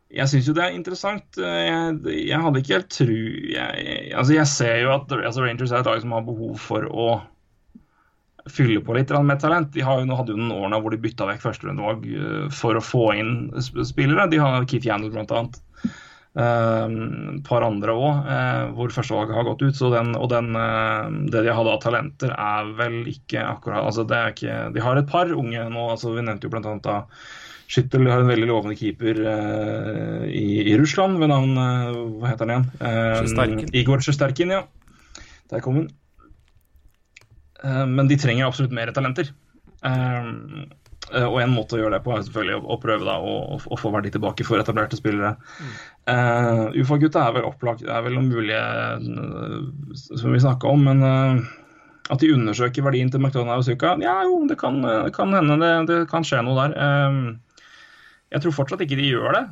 jeg syns jo det er interessant. Eh, Jeg, jeg hadde ikke helt tru jeg, altså jeg ser jo at altså Rangers er et lag som har behov for å fylle på litt med talent. De har jo, nå hadde jo noen årene hvor de bytta vekk førsterundevalg uh, for å få inn spillere. De har Keith Yandel bl.a. Et par andre òg, uh, hvor førstevalget har gått ut. Så den, og den, uh, det de hadde av talenter, er vel ikke akkurat altså det er ikke, De har et par unge nå. altså Vi nevnte jo bl.a. Skyttel har en veldig lovende keeper i, i Russland ved navn Hva heter han igjen? Uh, Igor Sjesterkin, ja. Der kom han. Eh, Men de trenger absolutt mer talenter. Eh, eh, Og en måte å gjøre det på er selvfølgelig å- prøve da, å, å- få verdi tilbake for etablerte spillere. Uh, Ufa-gutta er vel opplagt, det er vel noen mulige eh, som vi snakka om, men uh, at de undersøker verdien til McDonagh og Suka, ja jo, det kan, det kan hende det, det kan skje noe der. Uh, jeg tror fortsatt ikke de gjør det.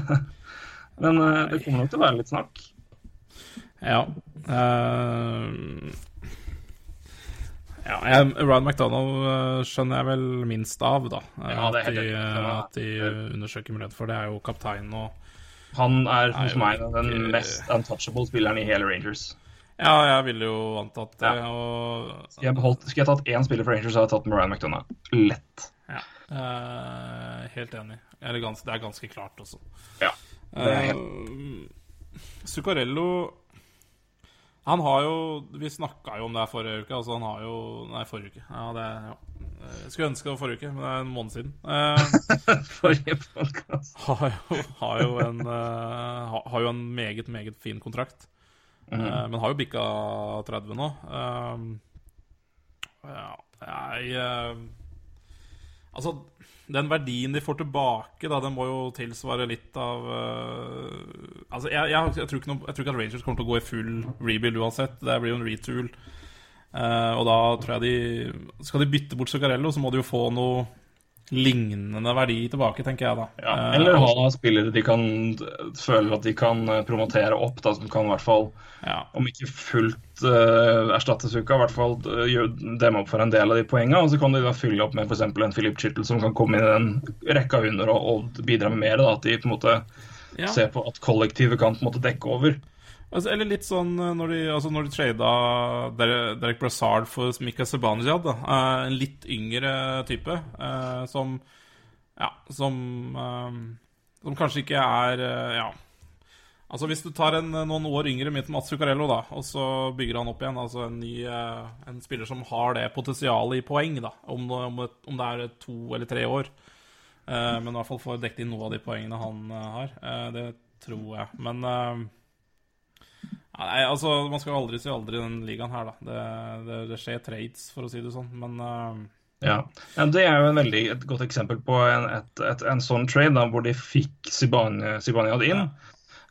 men eh, det kommer nok til å være litt snakk. Ja. eh, ja jeg, Ryan McDonald eh, skjønner jeg vel minst av, da. Eh, Ja, det er at, de, eh, at de undersøker mulighet for det. er jo kaptein og Han er hos meg den ikke- mest untouchable spilleren i hele Rangers. Ja, jeg ville jo antatt det. Ja. Og Skulle jeg, beholdt, skulle jeg tatt én spiller for Rangers, så hadde jeg tatt Mariah McDonagh. Lett. ja, eh, helt enig. Eller det er ganske klart også. Ja. Det er Uh, Zuccarello Han har jo Vi snakka jo om det her forrige uke. Altså, han har jo Nei, forrige uke. Ja, det ja. Jeg skulle ønske det var forrige uke, men det er en måned siden. Eh, Forrige podcast. har, har, eh, har, jo en meget, meget fin kontrakt. Eh, men har jo bikka 30 nå. Eh, ja, jeg eh, Altså, den verdien de får tilbake, da, den må jo tilsvare litt av uh, Altså, jeg, jeg, jeg, tror noe, jeg tror ikke at Rangers kommer til å gå i full rebuild uansett. Det blir jo en retool. Uh, og da tror jeg de Skal de bytte bort Zuccarello, så må de jo få noe lignende verdi tilbake, tenker jeg da. Ja, Eh, eller ha spillere de kan føle at de kan eh, promotere opp, da, som kan i hvert fall, ja. om ikke fullt uh, erstatte Suka, i hvert fall uh, demme opp for en del av de poengene. Og så kan de da fylle opp med f.eks. en Philip Chittle som kan komme inn i den rekka under og, og bidra med mer. Da, at de på en måte Ja. ser på at kollektivet kan på en måte dekke over. Altså, eller litt sånn eh, når de, altså når de trada Derek Brassard for Mika Zibanejad, da. eh, en litt yngre type uh, som Ja, som eh, Som kanskje ikke er uh, Ja. Altså Hvis du tar en, noen år yngre midt Mats Zuccarello, da, og så bygger han opp igjen altså en ny En spiller som har det potensialet i poeng, da, om, om, et, om det er to eller tre år. Men i hvert fall får dekket inn noe av de poengene han har. Det tror jeg. Men Nei, altså, Man skal aldri si aldri i den ligaen her, da. Det, det, det skjer trades, for å si det sånn. Men uh... Ja. ja, Det er jo en veldig, et godt eksempel på en, et, et, en sånn trade da, hvor de fikk Sibaniad inn.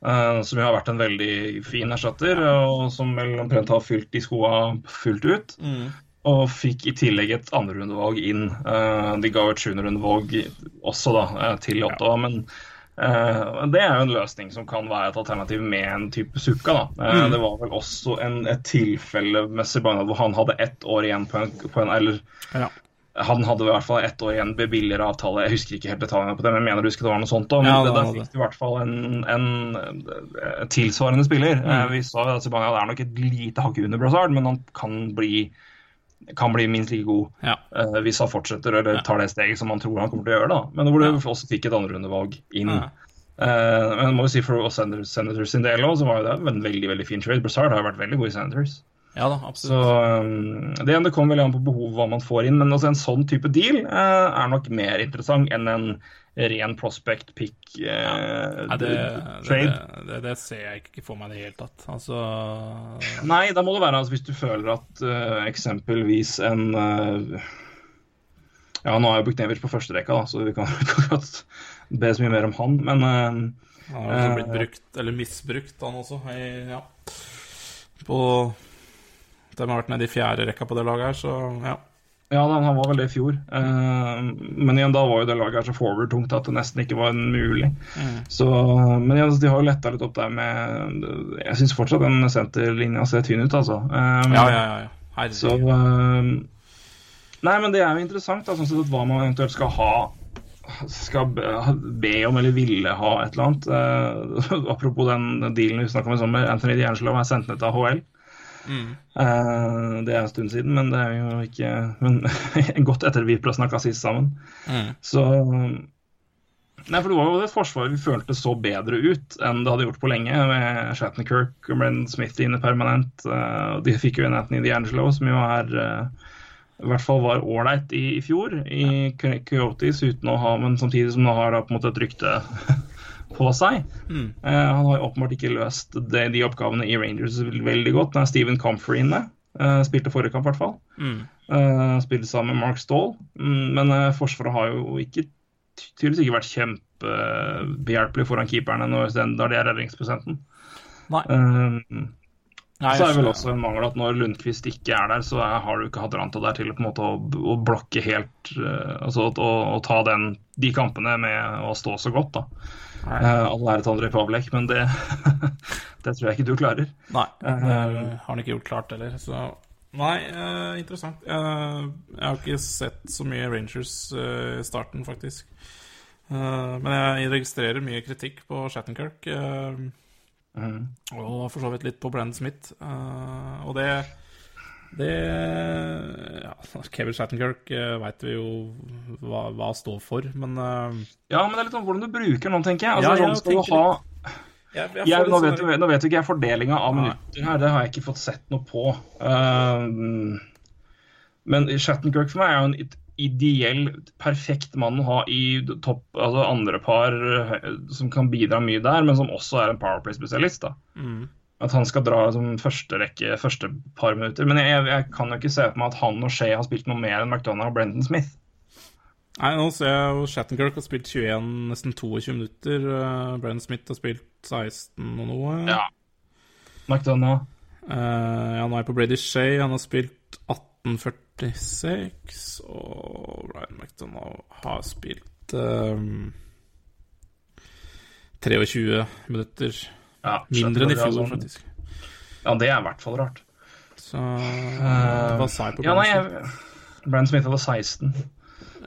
eh, som jo har vært en veldig fin erstatter, og som vel omtrent har fylt de skoa fullt ut. Og fikk i tillegg et andrerundevalg inn. Uh, de ga et sjuenderundevalg også da, til Ottawa, men Eh, det er jo en løsning som kan være et alternativ med en type sukka. da. Eh, Mm. Det var vel også en, et tilfelle med Zibanejad hvor han hadde ett år igjen på en, på en eller Ja. han hadde i hvert fall ett år igjen med billigere avtale. Jeg husker ikke helt detaljene på det, men jeg mener du husker det var noe sånt. òg. Men Ja, det, der fikk du i hvert fall en, en, tilsvarende spiller. Mm. Eh, Vi sa at Zibanejad er nok et lite hakk under Brazard, men han kan bli, kan bli minst like god Ja. uh, hvis han fortsetter eller tar det steget som han tror han kommer til å gjøre. da. Men hvor du også fikk et andrerundevalg inn. Eh, men må jo si for Senators, sin del også, så var jo det en veldig veldig fin trade. Brazard har vært veldig god i Senators. Ja da, absolutt. Så det, det kommer veldig an på behov hva man får inn. Men altså, en sånn type deal eh, er nok mer interessant enn en ren prospect pick eh, Nei, det, det, trade. det, det, det ser jeg ikke for meg i det hele tatt. Altså Nei, da må det være altså, hvis du føler at eh, eksempelvis en eh, Ja, nå er jo Buknevic på førsterekka, så vi kan ikke be så mye mer om han. Men eh, Han har også blitt Eh. brukt, eller misbrukt, han også. I, ja. På De har vært nede i fjerde rekka på det laget her, så ja. Ja, han var vel det i fjor. Eh, men igjen, da var jo det laget her så forward-tungt at det nesten ikke var mulig. Mm. Så, men igjen, de har jo letta litt opp der med Jeg syns fortsatt den senterlinja ser tynn ut, altså. Eh, Ja, ja, ja. Herregud. Så eh, Nei, men det er jo interessant, da, sånn hva man eventuelt skal ha skal be, om eller ville ha et eller annet. Apropos den dealen vi snakka om i sommer, Anthony D'Angelo er sendt ned til AHL. Mm. Eh, det er en stund siden, men det er jo ikke men, godt etter vi snakka sist sammen. Mm. Så Nei, for det var jo det forsvaret vi følte så bedre ut enn det hadde gjort på lenge, med Shattenkirk og Brennan Smith inne permanent. Uh, de fikk jo en Anthony D'Angelo, som jo er uh, i hvert fall var ålreit i, i fjor i Coyotes, uten å ha, men samtidig som nå har da på en måte et rykte på seg. Mm. Uh, han har jo åpenbart ikke løst det, de oppgavene i Rangers veldig godt. Det er Steven Comfrey inne. Uh, spilte forrige kamp, i hvert fall. Mm. Uh, spilte sammen med Mark Stahl. Mm, men Forsvaret har jo ikke tydeligvis ikke vært kjempebehjelpelig foran keeperne når, det er redningsprosenten. Nei. Nei, så er det vel også en mangel at når Lundqvist ikke er der, så er, har du ikke hatt Ranta der til på en måte, å, å blokke helt eh, Altså å, å ta den, de kampene med å stå så godt, da. Uh, all ære til André Pavlek, men det, det tror jeg ikke du klarer. Nei, det Eh, har han ikke gjort klart heller. Så Nei, uh, interessant. Uh, jeg har ikke sett så mye Rangers eh, i starten, faktisk. Men jeg registrerer mye kritikk på Shattenkirk. Mhm. og for så vidt litt på Brenn Smith. Og det det ja, Kevin Shattenkirk uh, veit vi jo hva, hva står for, men eh, Ja, men det er litt om hvordan du bruker noen, tenker jeg. Ja, Altså, jeg sånn ha jeg, jeg jeg, nå, sånn vet, du- nå vet ikke jeg fordelinga av minutter her, det har jeg ikke fått sett noe på. Uh, men Shattenkirk for meg er jo en ideell, perfekt mann å ha i topp, altså andre par eh, som kan bidra mye der, men som også er en Powerplay-spesialist. da. Mm. At han skal dra som første rekke første par minutter. Men jeg, jeg kan jo ikke se for meg at han og Shea har spilt noe mer enn McDonagh og Brendan Smith. Nei, nå ser jeg jo Shattenkirk har spilt 21, nesten 22 minutter. Uh, Brennan Smith har spilt 16 og noe. Ja. McDonagh Uh, ja, nå er jeg på Brady Shea. Han har spilt 1846. Og Ryan McDonagh har spilt um, 23 minutter. Ja, Mindre enn i fjor, sånn- faktisk. Ja, det er i hvert fall rart. Så Hva sa jeg på Ja, nei, jeg, Brand Smith var 16.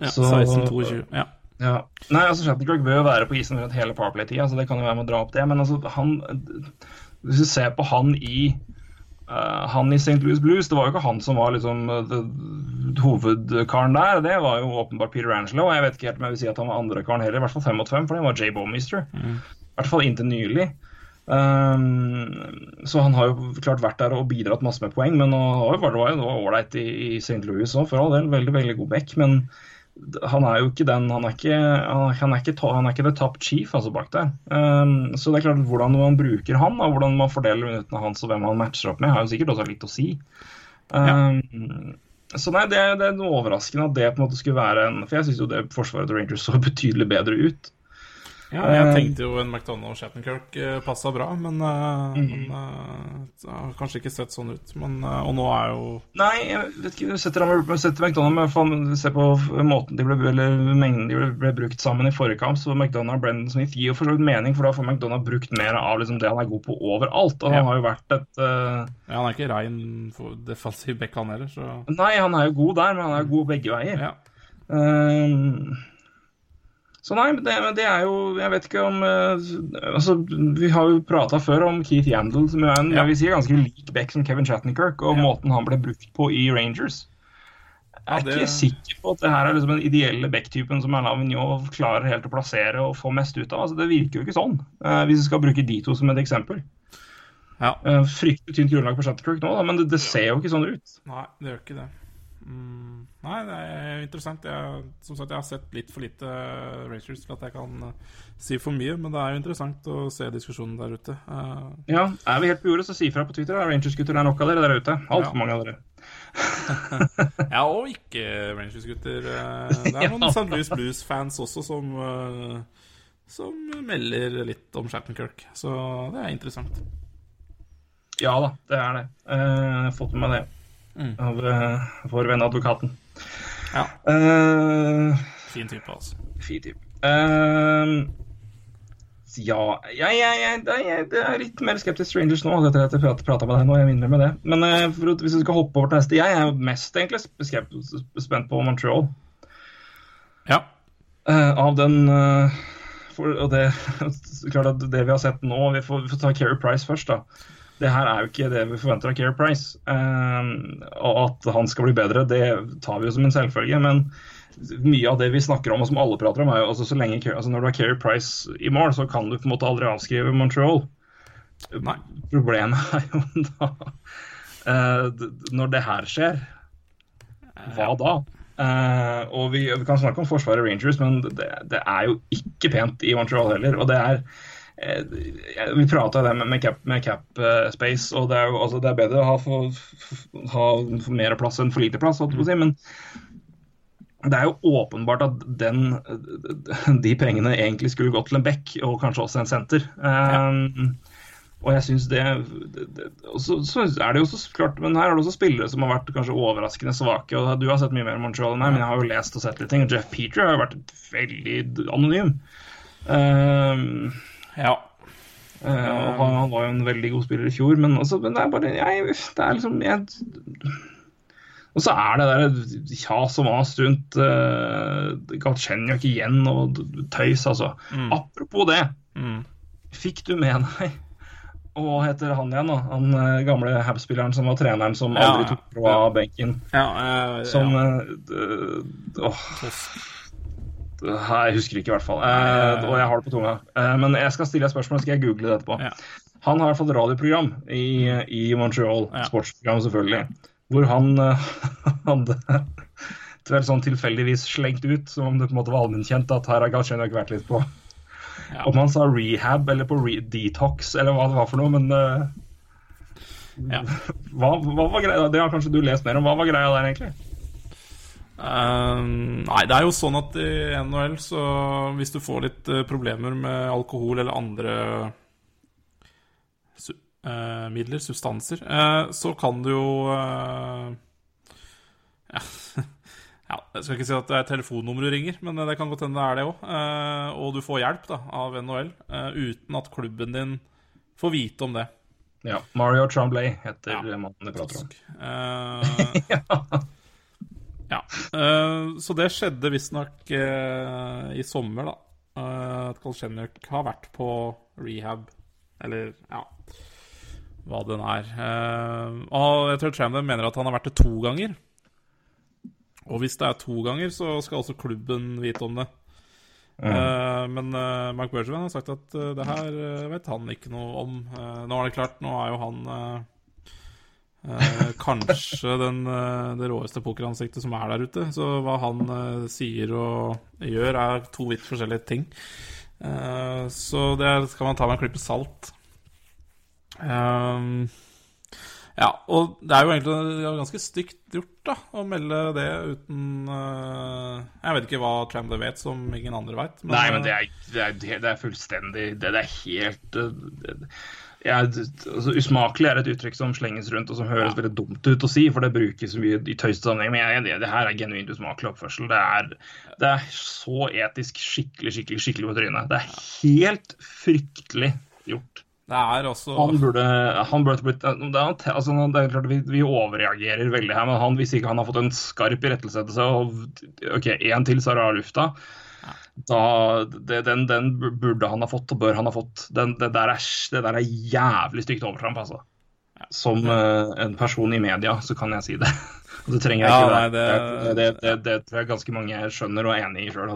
Ja, 16-22. Ja. Ja. Nei, altså Shattenkirk bør jo være på isen rundt hele Parplay-tida, så det kan jo være med å dra opp det. Men altså, han Hvis du ser på han i uh, han i St. Louis Blues, det var jo ikke han som var liksom the, hovedkaren der. Det var jo åpenbart Peter Angelo. Og jeg vet ikke helt om jeg vil si at han var andrekaren heller, i hvert fall fem mot fem, for det var Jay Bowmister. I hvert fall inntil nylig. Um, så han har jo klart vært der og bidratt masse med poeng, men det var jo ålreit i, i St. Louis òg, for all del. Veldig, veldig god back. Men han er jo ikke den Han er ikke, han er, ikke, han er ikke the top chief altså bak der. Um, så det er klart hvordan man bruker han, og hvordan man fordeler minuttene hans og hvem han matcher opp med, har jo sikkert også litt å si. Um, Så nei, det, det er noe overraskende at det på en måte skulle være en For jeg syns jo det forsvaret til Rangers så betydelig bedre ut. Ja, jeg tenkte jo en McDonald's Shattenkirk uh, passa bra, men, uh, Mm. men uh, det har kanskje ikke sett sånn ut. Men, uh, og nå er jo Nei, jeg vet ikke. Du setter, setter McDonald's men Se på måten de ble, eller mengden de ble, ble brukt sammen i forrige kamp. Så McDonald's og Brendan Smith gir jo for så vidt mening, for da får McDonald's brukt mer av liksom, det han er god på overalt. Og Ja. han har jo vært et uh... ja, Han er ikke rein defensiv back, han heller, så Nei, han er jo god der, men han er god begge veier. ja. Ehm, så nei, det, det er jo Jeg vet ikke om eh, Altså, vi har jo prata før om Keith Yandel, som er en Ja. jeg vil si, ganske lik back som Kevin Chatnikirk, og Ja. måten han ble brukt på i Rangers. Jeg er Ja, det- ikke sikker på at det her er liksom den ideelle back-typen som Alain Vigneault klarer helt å plassere og få mest ut av. Altså, det virker jo ikke sånn, eh, hvis vi skal bruke de to som et eksempel. ja. Uh, fryktelig tynt grunnlag på Shattenkirk nå, da, men det, det ser jo ikke sånn ut. Nei, det gjør ikke det. Mm, nei, det er interessant. Jeg, som sagt, jeg har sett litt for lite Rangers til at jeg kan uh, si for mye, men det er jo interessant å se diskusjonen der ute. Uh, Ja, Er vi helt på jordet, så si fra på Twitter. Rangers-gutter, det er nok av dere der ute. Altfor Ja. mange av dere. ja, og ikke Rangers-gutter. Uh, det er noen St. Louis Blues-fans også som, uh, som melder litt om Shattenkirk, så det er interessant. Ja da, det er det. Eh, Jeg har fått med meg det Mm. av eh, vår venn advokaten. Ja, Uh, fin type, altså. Fin type. Uh, ja jeg, jeg, jeg, jeg, jeg er litt mer skeptisk til Strangers nå, etter at jeg prata med deg nå. Jeg minner med det. Men uh, for, hvis vi skal hoppe over til neste Jeg er mest egentlig spent på Montreal. Ja. Uh, av den for, Og det klart at det vi har sett nå Vi får, vi får ta Keri Price først, da. Det her er jo ikke det vi forventer av Keir Price. Eh, og at han skal bli bedre, det tar vi jo som en selvfølge. Men mye av det vi snakker om, og som alle prater om, er jo altså, så lenge, altså, når du har Keir Price i mål, så kan du på en måte aldri avskrive Montreal. Nei. Problemet er jo da uh, Når det her skjer, hva da? Uh, og vi, vi kan snakke om forsvaret Rangers, men det, det er jo ikke pent i Montreal heller. Og det er Vi prata det med, cap, med cap eh, space, og det er jo altså, det er bedre å ha for, for, ha for mer plass enn for lite plass, si, men det er jo åpenbart at den, de pengene egentlig skulle gått til en bekk, og kanskje også en senter. Um, og jeg synes det, det, det så, så er det jo så klart, Men her er det også spillere som har vært kanskje overraskende svake. og Du har sett mye mer Montreal enn meg, men jeg har jo lest og sett litt ting. og Jeff Peter har jo vært veldig anonym. Um, Ja. Uh, han, han var jo en veldig god spiller i fjor, men, også, men det er bare jeg, Det er liksom jeg, Og så er det der kjas og mas rundt uh, Galchenyuk igjen og tøys, altså. Apropos det. Mm. Fikk du med deg og hva heter han igjen, da? Han uh, gamle Habs-spilleren som var treneren som aldri tok fra benken. Ja, uh, Som ja. Uh. Jeg husker ikke, i hvert fall. Eh, og jeg har det på tunga. Eh, men jeg skal stille et spørsmål, så skal jeg google det etterpå. Ja. Han har i hvert fall radioprogram i, i Montreal, Ja. sportsprogram selvfølgelig, hvor han uh, hadde vel sånn tilfeldigvis slengt ut, som om det på en måte var allmennkjent at her har Galchenyuk vært litt på Ja. Om han sa rehab eller på re detox eller hva det var for noe, men uh, Ja. hva, hva var greia? Det har kanskje du lest mer om. Hva var greia der, egentlig? Eh, nei, det er jo sånn at i NHL så hvis du får litt uh, problemer med alkohol eller andre su uh, midler, substanser, uh, så kan du jo ja. ja, Jeg skal ikke si at det er telefonnummeret du ringer, men det kan godt hende det er det òg. og du får hjelp da, av NHL uten at klubben din får vite om det. Ja, Mario Tremblay heter Ja. mannen du prater om. Eh, Ja. Uh, så det skjedde visstnok uh, i sommer, da. Uh, at Kolsjenjuk har vært på rehab, eller ja Hva den er. Uh, og jeg tror Tramden mener at han har vært det to ganger. Og hvis det er to ganger, så skal også klubben vite om det. Eh, men uh, Mark Bergevin har sagt at det her vet han ikke noe om. Nå er det klart, nå er jo han eh, eh, kanskje den, eh, det råeste pokeransiktet som er der ute. Så hva han eh, sier og gjør, er to vidt forskjellige ting. Eh, så det skal man ta med en klype salt. Um, Ja, og det er jo egentlig ganske stygt gjort, da, å melde det uten uh, Jeg vet ikke hva Tramley vet som ingen andre vet. Nei, men det er, det er, det er fullstendig Det, er helt det, ja, altså, Usmakelig er et uttrykk som slenges rundt og som høres ja. veldig dumt ut å si, for det brukes mye i tøyste sammenheng. Men jeg, det, det, her er genuint usmakelig oppførsel. Det er, det er så etisk skikkelig, skikkelig skikkelig på trynet. Det er helt fryktelig gjort. Det er også Han burde, han burde blitt altså, det er klart vi, vi, overreagerer veldig her, men han, hvis ikke han har fått en skarp irettesettelse og OK, én til, så er det av lufta. Da, det, den, den, burde han ha fått, og bør han ha fått. Den, det, der er, det, der er, jævlig stygt overtramp, altså. Som uh, en person i media, så kan jeg si det. Og det trenger jeg ikke ja, nei, det, det, tror jeg ganske mange skjønner og er enig i sjøl.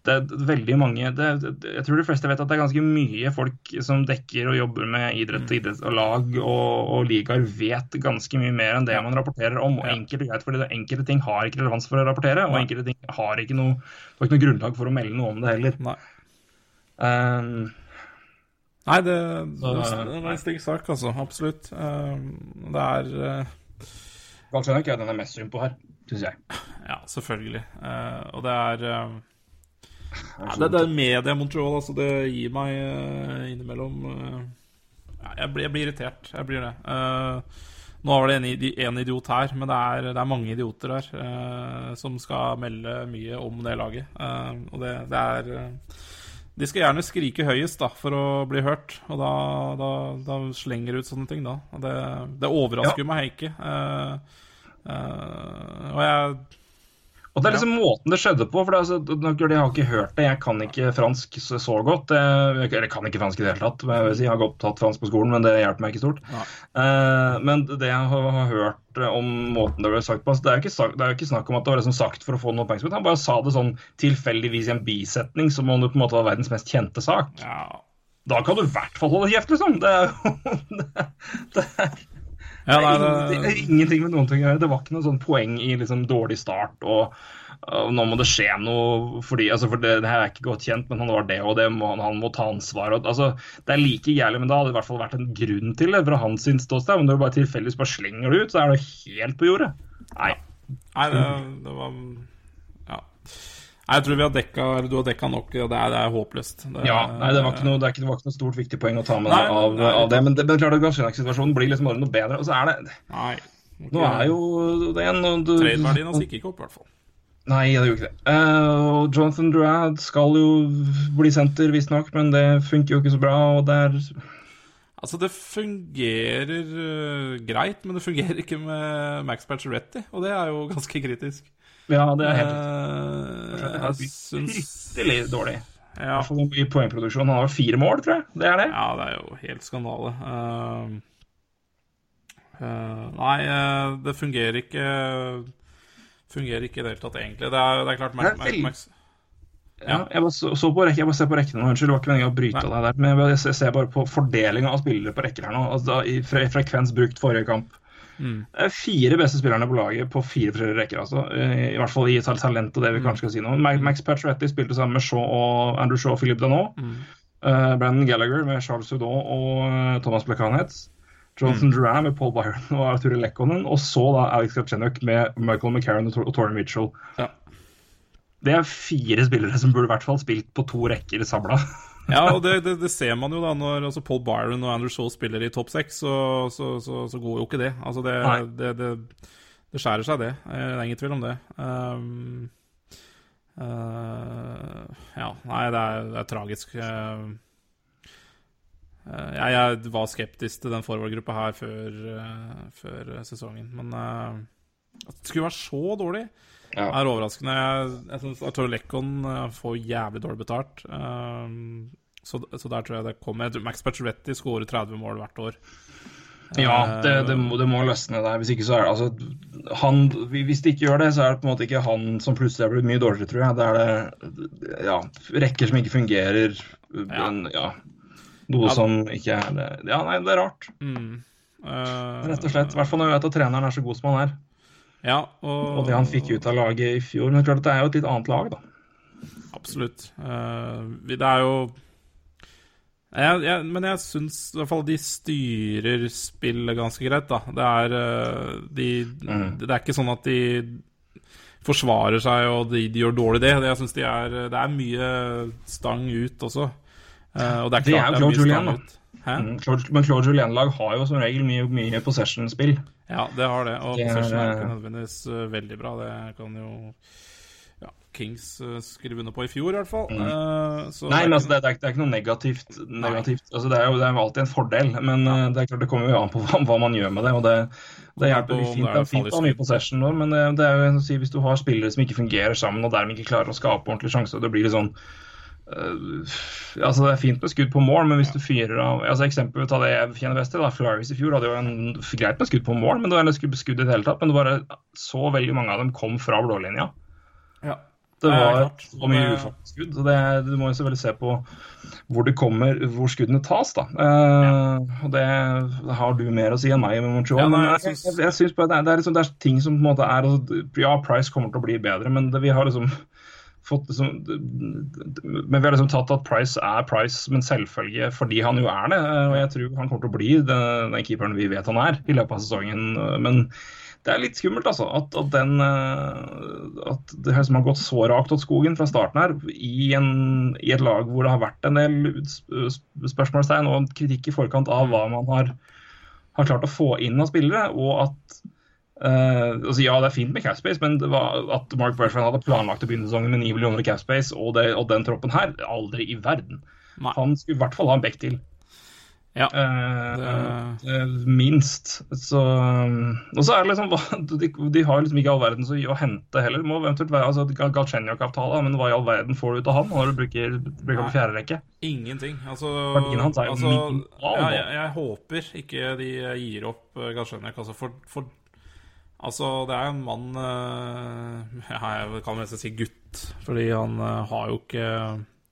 Det, det er veldig mange det, Jeg tror de fleste vet at det er ganske mye folk som dekker og jobber med idrett, mm. idrett og lag og, og ligaer, vet ganske mye mer enn det man rapporterer om. og enkelt og greit, fordi Enkelte ting har ikke relevans for å rapportere, og enkelte ting har ikke noe, har ikke noe grunnlag for å melde noe om det heller. Nei. Um, Nei, det, det, det er en stygg sak, altså. Absolutt. Um, det er uh, ikke jeg den er mest synd på her, syns jeg. Ja, selvfølgelig. Uh, og det er uh, ja, det, det er media Montreal, altså. Det gir meg uh, innimellom uh, ja, jeg, blir, jeg, blir, irritert. Jeg blir det. Uh, nå var det en, en, idiot her, men det er, det er mange idioter her som skal melde mye om det laget. og det, det, er De skal gjerne skrike høyest da, for å bli hørt, og da, da, da slenger de ut sånne ting, da. Det, det, overrasker ja. meg ikke. og jeg og det er liksom ja. måten det skjedde på. for det, altså, Jeg har ikke hørt det, jeg kan ikke fransk så godt. Jeg, eller kan ikke fransk i det hele tatt. Jeg, si, jeg har godt tatt fransk på skolen, men det hjelper meg ikke stort. Ja. Uh, men det jeg har, har, hørt om måten det ble sagt på altså, Det er jo ikke, det er ikke snakk om at det var liksom sagt for å få noe oppmerksomhet. Han bare sa det sånn tilfeldigvis i en bisetning, som om det på en måte var verdens mest kjente sak. Ja. Da kan du i hvert fall holde kjeft, liksom. Det er jo det, det ja, nei, det... er ingenting med noen ting å gjøre. Det var ikke noe sånn poeng i liksom dårlig start og, og nå må det skje noe fordi, altså for det, det, her er ikke godt kjent, men han var det og det, må, han må ta ansvar. Og, altså, det er like jævlig, men da hadde det i hvert fall vært en grunn til det fra hans ståsted. Men når du bare tilfeldigvis bare slenger det ut, så er det helt på jordet. Nei. Nei, det, det var jeg tror vi har dekka, du har dekka nok. Det er, det er håpløst. Det, ja, nei, det var, ikke noe, det, ikke, det var ikke noe stort viktig poeng å ta med nei, av, nei, av, det. Men, det, men klart at Gasjenak-situasjonen blir liksom bare noe bedre. Og så er det Nei. Okay. Nå er jo det en Trade-verdien hans gikk ikke opp, i hvert fall. Nei, det gjorde ikke det. Uh, Jonathan Drad skal jo bli senter, visstnok, men det funker jo ikke så bra. Og det er Altså, det fungerer uh, greit, men det fungerer ikke med Max Pacioretty, og det er jo ganske kritisk. Ja, det er helt riktig. Uh, jeg syns Fryktelig dårlig. Ja. I poengproduksjon. Han har fire mål, tror jeg. Det er det. Ja, det er jo helt skandale. Uh, uh, nei, det fungerer ikke Fungerer ikke i det hele tatt, egentlig. Det er, det er klart Max, Max, Max ja. jeg, bare så, så på rekke, jeg bare ser på rekkene nå. Unnskyld, det var ikke meningen å bryte deg der. Men jeg, jeg ser bare på fordelinga av spillere på rekker her nå. Altså, da, i fre frekvens brukt forrige kamp. Mm. Er fire beste spillerne på laget på fire forskjellige rekker. altså. I hvert fall i talent og det vi mm. kanskje skal si nå. Max Pacioretty spilte sammen med Shaw og Andrew Shaw og Philip Danot. Mm. Uh, Brandon Gallagher med Charles Hudot og Thomas Plekanetz. Jonathan mm. Duran med Paul Byron og Arthur Lekkonen. Og så da Alex Kapchenuk med Michael McCarran og, Tor Mitchell. Ja. Det er fire spillere som burde i hvert fall spilt på to rekker sabla. ja, og det, det, det, ser man jo da når altså Paul Byron og Andrew Shaw spiller i topp seks, så, så, så, så, går jo ikke det. Altså det, det, det skjærer seg, det. Det er ingen tvil om det. Um, uh, ja, nei, det er, det er tragisk. Uh, jeg, jeg, var skeptisk til den forward-gruppa her før, uh, før, sesongen, men at det skulle være så dårlig ja. er overraskende. Jeg, jeg syns Arturo Lekkon får jævlig dårlig betalt. Um, så, så, der tror jeg det kommer. Max Pacioretti skårer 30 mål hvert år. Ja, det, det, må, det, må, løsne der. Hvis ikke så er det altså han, Hvis de ikke gjør det, så er det på en måte ikke han som plutselig blitt mye dårligere, tror jeg. Det er det ja, rekker som ikke fungerer. Ja. En, ja, noe ja, som ikke er det Ja, nei, det er rart. Mm. Uh, Rett og slett. I hvert fall når vi vet at treneren er så god som han er. Ja, og, og det han fikk ut av laget i fjor. Men klart det er jo et litt annet lag, da. Absolutt. Uh, det er jo Jeg, jeg, men jeg syns i hvert fall de styrer spillet ganske greit, da. Det er, de, mm. det er ikke sånn at de forsvarer seg og de, de gjør dårlig det. Jeg synes de er, Det er mye stang ut også. Eh, og det er Det er jo Claude Julien, da. Mm, Claude- Men Claude Julien-lag har jo som regel mye, mye possession-spill. Ja, det har det. Og Det possession er ikke eh, nødvendigvis eh, veldig bra. Det kan jo ja, Kings skrev under på i fjor, i hvert fall. Eh, så Mm. Nei, er men altså, det, det, er, det er ikke noe negativt. negativt. Altså, det, er jo, det er jo alltid en fordel, men uh, det er klart det kommer jo an på hva, hva man gjør med det. og Det, det hjelper på fint, det er fint å ha mye possession nå, men det, er jo si, hvis du har spillere som ikke fungerer sammen, og dermed ikke klarer å skape ordentlig sjanse, det blir litt sånn uh, altså Det er fint med skudd på mål, men hvis du fyrer av altså Eksempel ta det jeg kjenner best til. da, i fjor hadde jo en, greit med skudd på mål, men det var en skudd i det hele tatt. Men det var så veldig mange av dem kom fra blålinja. Ja. Det var så mye Det- skudd. det, Du må jo selvfølgelig se på hvor det kommer, hvor skuddene tas. da. Eh, og Det har du mer å si enn meg. i Montreal, Ja, men jeg jeg, jeg, jeg synes bare det det, er liksom, det er ting som på en måte er altså, Ja, Price kommer til å bli bedre, men det, vi har liksom fått liksom, men vi har liksom tatt at Price er Price som en selvfølge fordi han jo er det. Og jeg tror han kommer til å bli den, den keeperen vi vet han er i løpet av sesongen. Men det er litt skummelt, altså. At, at, den, eh, at det her som har gått så rakt åt skogen fra starten her, i, en, i et lag hvor det har vært en del spørsmålstegn og kritikk i forkant av hva man har, har klart å få inn av spillere, og at Uh, altså Ja, det er fint med capspace, men det var, at Mark Bertrand hadde planlagt å begynne sesongen med 9 millioner i capspace, og, det, og den troppen her, aldri i verden. Nei. Han skulle i hvert fall ha en back til. Ja. Eh, eh, minst. Så, um, og så er det liksom De, de har liksom ikke all verden så å hente heller. Det må eventuelt være altså, Galchenyuk-avtale, men hva i all verden får du ut av han når du bruker, bruker på fjerde rekke? Ingenting. Altså, altså, min, ja, jeg, jeg håper ikke de gir opp uh, Altså, for, for Altså, det er en mann ja, Jeg kan nesten si gutt, fordi han har jo ikke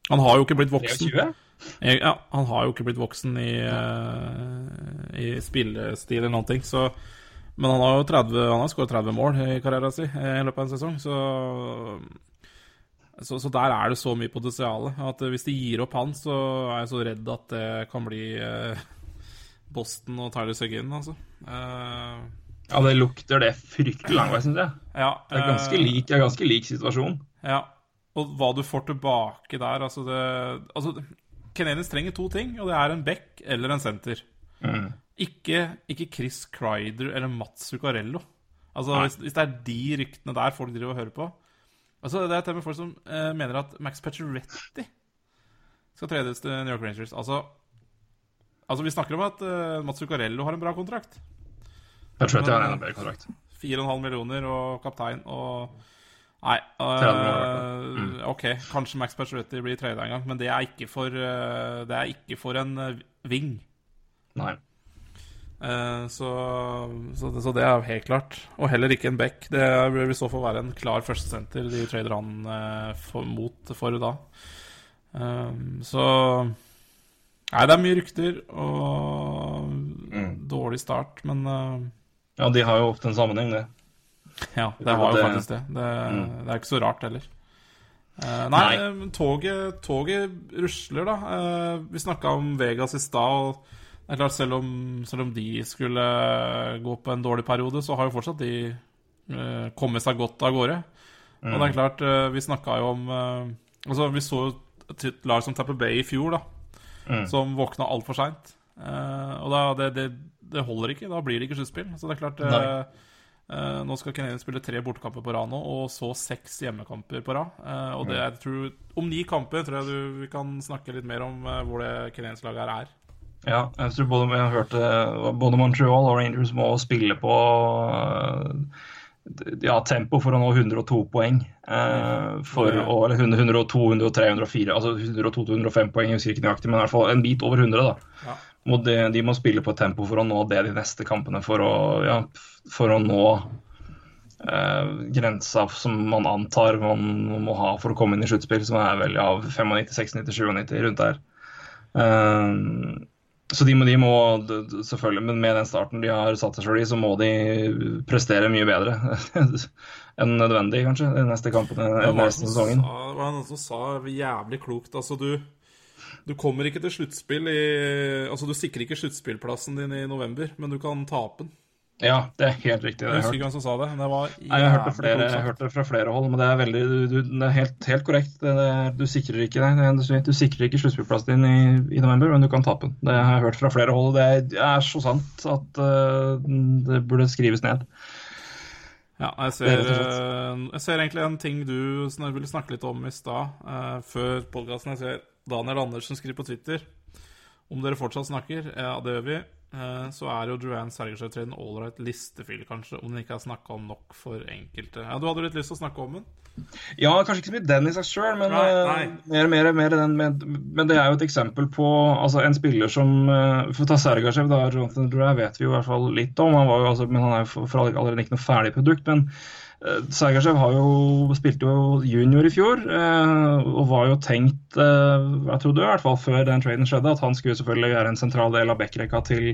Han har jo ikke blitt voksen. 23? Ja, han har jo ikke blitt voksen i, uh, i spillestil eller noen ting, så Men han har jo 30 Han har skåret 30 mål i karrieren sin i løpet av en sesong, så så, så der er det så mye potensial at hvis de gir opp han, så er jeg så redd at det kan bli eh, Boston og Tyler Seguin, altså. Eh, Ja, det lukter det fryktelig langveis, syns jeg. ja, Det er ganske eh, lik, er ganske lik situasjon. Ja. Og hva du får tilbake der, altså det Altså, Canadiens trenger to ting, og det er en back eller en senter. Mm. Ikke, ikke Chris Crider eller Mats Zuccarello. Altså, hvis, hvis det er de ryktene der folk driver og hører på Altså, Det er til og med folk som eh, mener at Max Pacioretty skal tredes til New York Rangers. Altså, altså vi snakker om at eh, Mats Zuccarello har en bra kontrakt. Jeg har en enda bedre kontrakt. 4,5 millioner og kaptein og Nei. 30 mål, i hvert eh, OK, kanskje Max Pacioretty blir tredje en gang, men det er ikke for, eh, det er ikke for en uh, ving. Nei. Eh, så, så, det, så det er helt klart. Og heller ikke en back. Det vil i så fall være en klar førstesenter de trader han eh, for, mot for da. Eh, så Nei, det er mye rykter og dårlig start, men eh, Ja, de har jo ofte en sammenheng, det. Ja, det var jo faktisk det. Det, det er ikke så rart heller. Uh, nei, Nei. eh, toget, toget rusler, da. Uh, vi snakka om Vegas i stad. det er klart, selv om, selv om de skulle gå på en dårlig periode, så har jo fortsatt de uh, kommet seg godt av gårde. Og det er klart, eh, vi snakka jo om Altså, vi så et lag som Tapper Bay i fjor, da. Som våkna altfor seint. Og da, det, det, det holder ikke. Da blir det ikke sluttspill. Så det er klart Nå skal Canadiens spille tre bortekamper på rad nå, og så seks hjemmekamper på rad. Eh, og det tror Om ni kamper tror jeg du, vi kan snakke litt mer om eh, hvor det Canadiens laget her er. Ja, jeg tror både, jeg hørte både Montreal og Rangers må spille på ja, tempo for å nå 102 poeng. Eh, for eller 102, 103, 104, altså 102 til 105 poeng, jeg husker ikke nøyaktig, men i hvert fall en bit over 100. da. Ja. Må de, de må spille på tempo for å nå det de neste kampene, for å, ja, for å nå eh, grensa som man antar man må ha for å komme inn i sluttspill, som er vel av 95, 96, 97, rundt der. Eh, så de må, de må selvfølgelig, men med den starten de har satt seg sjøl i, så må de prestere mye bedre enn nødvendig, kanskje, de neste kampene Det sesongen. det var noen som sa jævlig klokt Altså, du Du kommer ikke til sluttspill i Altså, du sikrer ikke sluttspillplassen din i november, men du kan tape den. Ja, det er helt riktig. Det Jeg jeg husker ikke hvem som sa det. Det var Nei, jeg hørte, flere, jeg hørte det fra flere hold, men det er, veldig, du, du, det er helt, helt korrekt. Det, er- du sikrer ikke er- Du sikrer ikke sluttspillplassen din i, i november, men du kan tape den. Det har jeg hørt fra flere hold. Det er, det er så sant at uh, det burde skrives ned. Ja, jeg er ser, eh, jeg ser egentlig en ting du ville snakke litt om i stad, uh, før podkasten. Jeg ser Daniel Andersen skriver på Twitter om dere fortsatt snakker. Ja, det gjør vi. Eh, så er jo Joanne Sergesjø en ålreit listefil, kanskje, om den ikke er snakka om nok for enkelte. Ja, Du hadde litt lyst til å snakke om den? Ja, kanskje ikke så mye den i seg sjøl, men, Nei, øh, nei. Mer, mer, mer den med, men det er jo et eksempel på altså, en spiller som øh, For å ta Sergasjev, da, Jonathan Drew vet vi jo i hvert fall litt om. Han var jo, altså, men han er jo for, allerede ikke noe ferdig produkt. Men Sergasjev har jo, spilte jo junior i fjor øh, og var jo tenkt, øh, jeg trodde i hvert fall før den traden skjedde, at han skulle selvfølgelig være en sentral del av backrekka til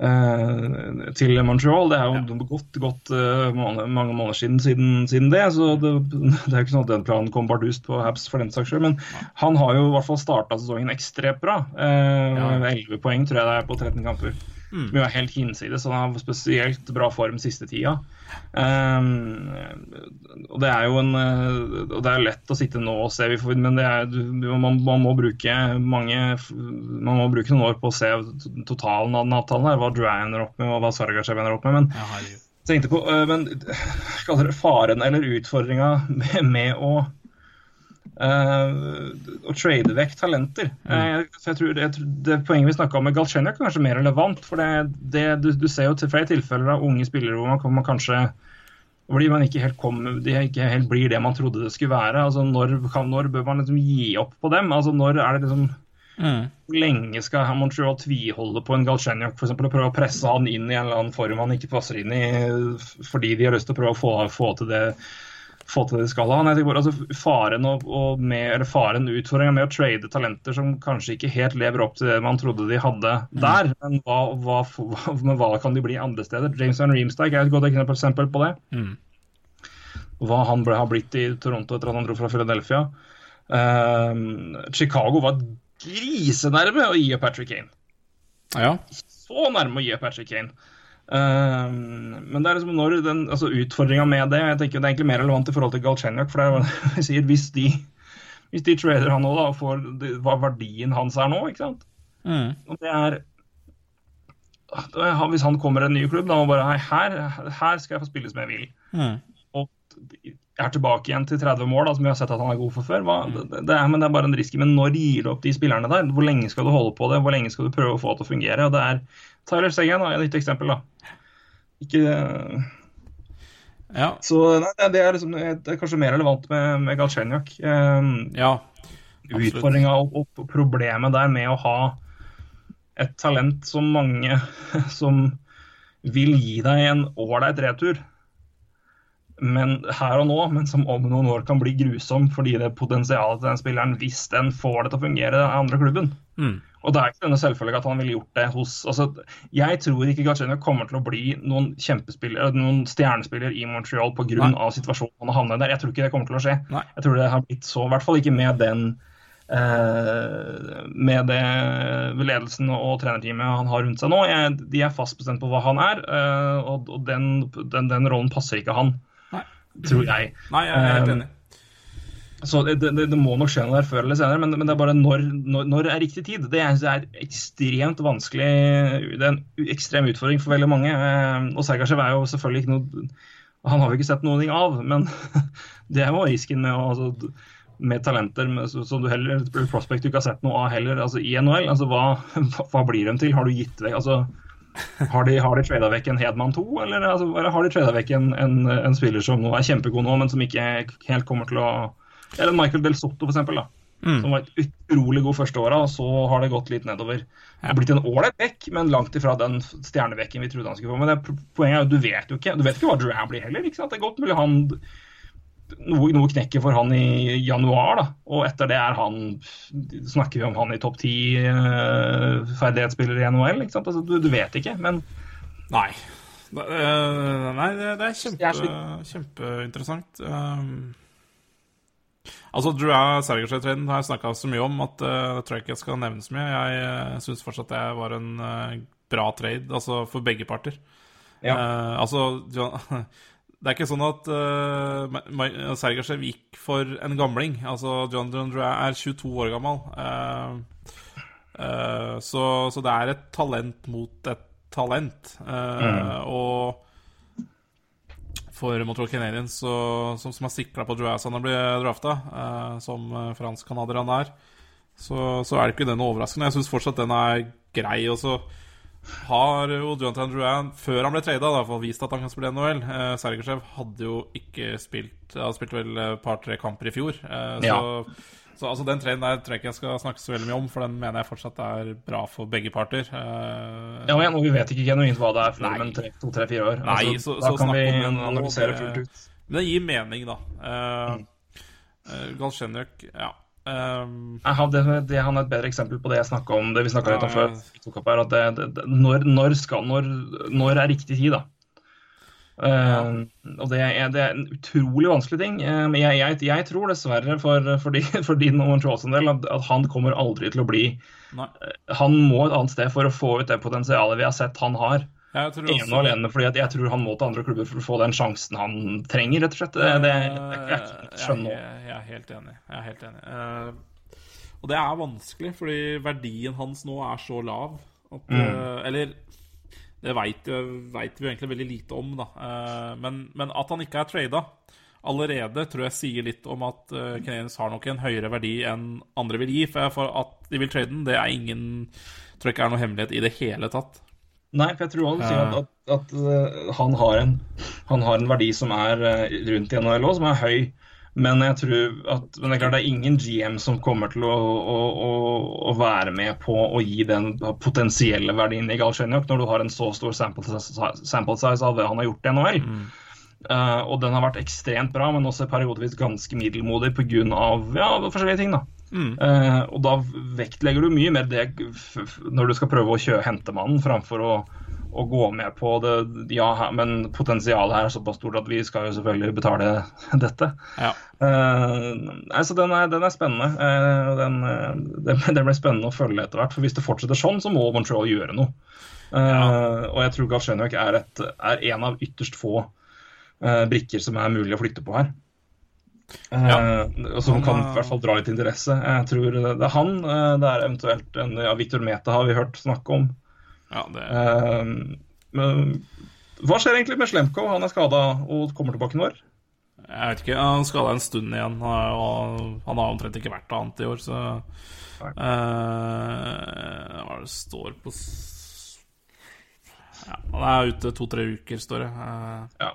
eh, til Montreal. Det er jo ja. godt, godt mange måneder siden, siden, siden det, så det, det er jo ikke sånn at den planen kom bardust på Habs for den saks skyld. Men han har jo i hvert fall starta sesongen ekstremt bra. Elleve Ja. 11 poeng tror jeg det er på 13 kamper. Mm. Helt er helt hinsides. Han har spesielt bra form siste tida. Um, og det er jo en eh, Og det er lett å sitte nå og se, men det er, man, man må bruke mange Man må bruke noen år på å se totalen av den avtalen her, hva Drouin ender opp med, og hva Sargashev ender opp med. Men Ja, tenkte på øh, men, kaller det faren eller utfordringa med, med å øh, å trade vekk talenter. Eh, så jeg tror jeg tror det Poenget vi snakka om med Galchenyuk er kanskje mer relevant. For det, det, du, du ser jo til flere tilfeller av unge spillere hvor man, man kanskje fordi man ikke helt, kom, de ikke helt blir det man trodde det skulle være. Altså når, kan, når bør man liksom gi opp på dem? Altså Når er det liksom Mm. hvor lenge skal Montreal tviholde på en Galchenyuk for eksempel, og prøve å presse han inn i en eller annen form han ikke passer inn i, fordi de har lyst til å prøve å få, få til det få til det de skal ha. Nei, bare, altså, faren, og, og med, eller faren utfordringa med å trade talenter som kanskje ikke helt lever opp til det man trodde de hadde der, men hva, hva, hva, men hva kan de bli andre steder? James Van Reemstike er et godt eksempel på det. Mm. Hva han ble, har blitt i Toronto etter at han dro fra Philadelphia. Ehm, Chicago var grisenærme å gi Patrick Kane. Ja. Så nærme å gi Patrick Kane. Ehm, men det er liksom når den altså utfordringa med det jeg tenker Det er egentlig mer relevant i forhold til Galchenyuk. For det er, jeg sier, hvis de hvis de trader han nå, da, får det- hva verdien hans er nå, ikke sant Mm. Og det er Hvis han kommer i en ny klubb, da må bare Hei, her, her skal jeg få spille som jeg vil. Mm. Og jeg er tilbake igjen til 30 mål, da, som vi har sett at han er god for før. Hva, det, det er, men det er bare en risky. Men når gir du opp de spillerne der? Hvor lenge skal du holde på det? Hvor lenge skal du prøve å få det til å fungere? Og det er Tyler Sengen er et nytt eksempel. da. Ikke Ja. Så nei, det, er liksom, det er kanskje mer relevant med, med Galchenyuk. Um, ja. Absolutt. Utfordringa og, og problemet der med å ha et talent som mange som vil gi deg en ålreit retur, men her og nå, men som om noen år kan bli grusom fordi det potensialet til den spilleren, hvis den får det til å fungere den andre klubben. Mm. Og det er ikke denne selvfølge at han ville gjort det hos altså, Jeg tror ikke Galchenyuk kommer til å bli noen kjempespiller, noen stjernespiller i Montreal pga. Situasjonen han har havnet der. Jeg tror ikke det kommer til å skje. Nei. Jeg tror det har blitt så, i hvert fall ikke med den eh, med det ledelsen og trenerteamet han har rundt seg nå. Jeg, de er fast bestemt på hva han er, eh, og, og den, den, den rollen passer ikke han, Nei. tror jeg. Nei, jeg er helt Um, enig. Så det, det, det må nok skje noe der før eller senere, men, men det er bare når, når, når er riktig tid. Det er, det er ekstremt vanskelig. Det er en ekstrem utfordring for veldig mange. Eh, Og Sergasjev er jo selvfølgelig ikke noe Han har vi ikke sett noe av, men det er jo risken med, altså, med talenter som du heller prospect du ikke har sett noe av heller. Altså I NHL, altså, hva, hva blir de til? Har du gitt vekk altså, har de, har de trada vekk en Hedman 2, eller, altså, eller har de trada vekk en, en, en spiller som nå er kjempegod nå, men som ikke helt kommer til å Eller Michael Del Sotto, da. Mm. Som var et utrolig god første året, og så har det gått litt nedover. Det har blitt en ålreit bekk, men langt ifra den stjernebekken vi trodde han skulle få. Men det, poenget er jo, du vet jo ikke Du vet ikke hva Drouin blir heller. ikke sant? Det er godt mulig han noe, noe knekker for han i januar, da. Og etter det er han Snakker vi om han i topp ti uh, ferdighetsspiller i NHL? ikke sant? Altså, du, du vet ikke, men Nei. Det, eh, nei, det, er kjempe, er kjempeinteressant. Um, Altså, Drew Sergershev-traden har jeg snakka så mye om at uh, det tror jeg ikke jeg skal nevne så mye. Jeg uh, syns fortsatt det var en uh, bra trade, altså for begge parter. Ja. Uh, altså John, Det er ikke sånn at uh, Sergershev gikk for en gamling. Altså, John John Drew er 22 år gammel. så, så det er et talent mot et talent. Mm. Og for Montreal Canadiens, som, som er sikra på Drew når han blir drafta, eh, som fransk-canadier han er, så, så, er det ikke den overraskende. Jeg syns fortsatt den er grei. Og så har jo Jonathan Drouin, før han ble trada, vist at han kan spille NHL. Eh, Sergejev hadde jo ikke spilt Han spilte vel et par-tre kamper i fjor. Eh, så ja. Så altså, Den traden der tror jeg ikke jeg skal snakke så veldig mye om, for den mener jeg fortsatt er bra for begge parter. Uh, ja, og Vi vet ikke genuint hva det er for om to-tre-fire år. Nei, altså, så, da så kan vi analysere fullt ut. Men det gir mening, da. Uh, mm. uh, Galsjenjuk, ja. Um, det, det, han er et bedre eksempel på det jeg snakka om det vi snakka litt om før. At det, det, når, når, skal, når, når er riktig tid, da? Uh, og det er, det er, en utrolig vanskelig ting. Uh, men jeg, jeg, jeg, tror dessverre for, for, de, for din Montreals del at, at, han kommer aldri til å bli uh, Han må et annet sted for å få ut det potensialet vi har sett han har. Ene og alene fordi jeg tror han må til andre klubber for å få den sjansen han trenger, rett og slett. Det, det, jeg skjønner jeg, jeg, er helt enig. Jeg er helt enig. og det er vanskelig, fordi verdien hans nå er så lav at mm. Eller det veit vi egentlig veldig lite om, da. Eh, men, men at han ikke er trada allerede, tror jeg sier litt om at uh, Canadiens har nok en høyere verdi enn andre vil gi. For at de vil trade den, det er ingen tror jeg ikke er noe hemmelighet i det hele tatt. Nei, for jeg tror også at, at, at han, har en, han, har en, verdi som er rundt i NHL, som er høy. Men jeg tror at men det er klart det er ingen GM som kommer til å, å, å, å være med på å gi den potensielle verdien i Galchenyuk når du har en så stor sample, sample size av det han har gjort i NHL. Mm. Uh, og den har vært ekstremt bra, men også periodevis ganske middelmodig pga. Ja, forskjellige ting. da. Mm. Uh, og da vektlegger du mye mer det når du skal prøve å kjøre hentemannen, framfor å å gå med på det. Ja, men potensialet her er såpass stort at vi skal jo selvfølgelig betale dette. Ja. Uh, altså den, er, den er spennende. Uh, den, den, den, blir spennende å følge etter hvert. For hvis det fortsetter sånn, så må Montreal gjøre noe. Uh, ja. Og jeg tror Galsjenjok er, et, er en av ytterst få brikker som er mulig å flytte på her. Ja. som kan i hvert fall dra litt interesse. Jeg tror det, det er han. det er eventuelt en ja, Victor Meta har vi hørt snakke om. Ja, det... Uh, men hva skjer egentlig med Slemko? Han er skada og kommer tilbake når? Jeg vet ikke. Han skada en stund igjen. Og han har omtrent ikke vært annet i år, så uh, Hva det står på ja, Han er ute to-tre uker, står det. Uh, ja.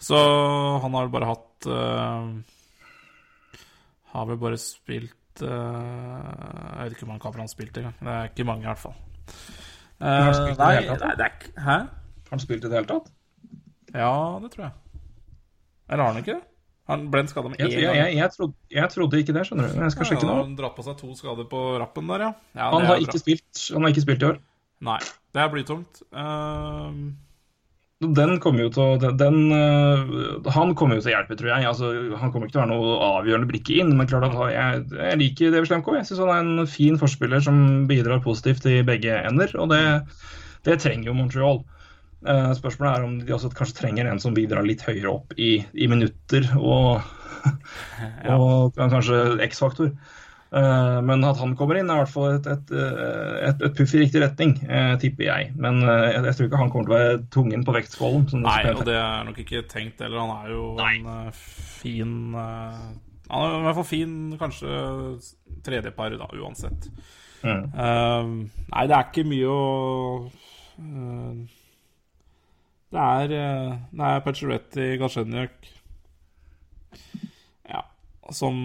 Så han har bare hatt uh, Har vel bare spilt Jeg vet ikke hvor mange kamper han har spilt engang. Det er ikke mange, i hvert fall. Uh, nei, nei, det er ikke Hæ? Har han spilt i det hele tatt? Ja, det tror jeg. Eller har han ikke det? Han ble skada med én gang. Jeg, jeg, jeg, trodde, jeg, trodde, ikke det, skjønner du. Jeg skal ja, sjekke nå. Han dratt på seg to skader på rappen der, ja. ja han, har ikke spilt, han har ikke spilt i år. Nei. Det er blytungt. Uh, den kommer jo til å den, uh, Han kommer jo til å hjelpe, tror jeg. Altså, han kommer ikke til å være noe avgjørende brikke inn. Men klart at jeg, jeg liker David Slemko. Jeg syns han er en fin forspiller som bidrar positivt i begge ender. Og det, det trenger jo Montreal. Uh, spørsmålet er om de også kanskje trenger en som bidrar litt høyere opp i, i minutter og, ja. og kanskje X-faktor. Eh, men at han kommer inn, er i hvert fall et, et, eh, et, et puff i riktig retning, eh, tipper jeg. Men jeg, jeg, tror ikke han kommer til å være tungen på vektskålen. Nei, og det er nok ikke tenkt heller. Han er jo Nei. en fin Han er i hvert fall fin, kanskje tredjepar, da, uansett. Mm. Uh, nei, det er ikke mye å uh, Det er, uh, det er Pacioretty, Galsjenjuk Ja, som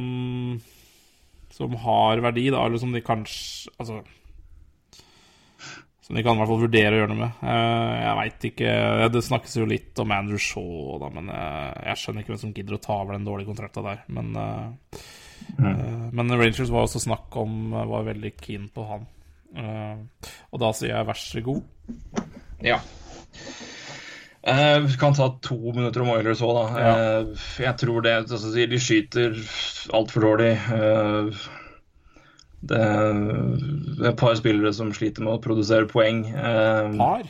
som har verdi, da, eller som de kanskje Altså Som de kan i hvert fall vurdere å gjøre noe med. Eh, jeg veit ikke Det snakkes jo litt om Andrew Shaw, da, men eh, jeg skjønner ikke hvem som gidder å ta over den dårlige kontrakta der. Men, mm. men Rangers var også snakk om Var veldig keen på han. Og da sier jeg vær så god. Ja. Eh, Vi kan ta to minutter om Oilers òg, da. Ja. Eh, Jeg tror det altså, De skyter altfor dårlig. Eh, Det det er et par spillere som sliter med å produsere poeng. Eh, Par?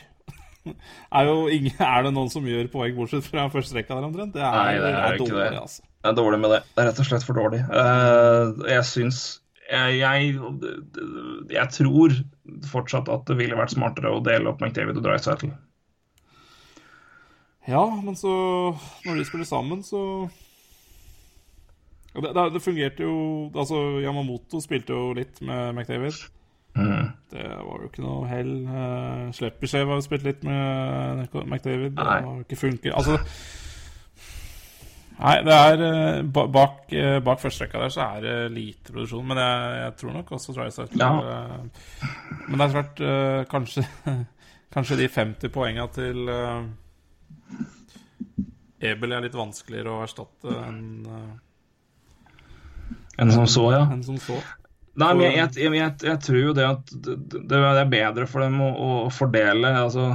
Er, jo ingen, er det noen som gjør poeng bortsett fra første rekka der omtrent? Det er, Nei, det er ikke dårlig, det. altså. Det er dårlig med det. Det er rett og slett for dårlig. Eh, jeg syns jeg, jeg, jeg tror fortsatt at det ville vært smartere å dele opp McDavid og Dreisaitl. Ja, men så Når de spiller sammen, så det, det, det fungerte jo Altså, Yamamoto spilte jo litt med McDavid. Mm. Det var jo ikke noe hell. Uh, Sleppishev har jo spilt litt med McDavid. Det har jo ikke funket. Altså Nei, det er eh, Bak, eh, bak førsterekka der så er det lite produksjon. Men jeg, jeg tror nok også Drysdale Ja. eh, Men det er klart, eh, kanskje Kanskje de 50 poenga til eh, Ebel er litt vanskeligere å erstatte enn Enn En som så, ja. enn som så. Nei, men jeg, jeg, jeg, jeg tror jo det at det, det er bedre for dem å, å fordele altså,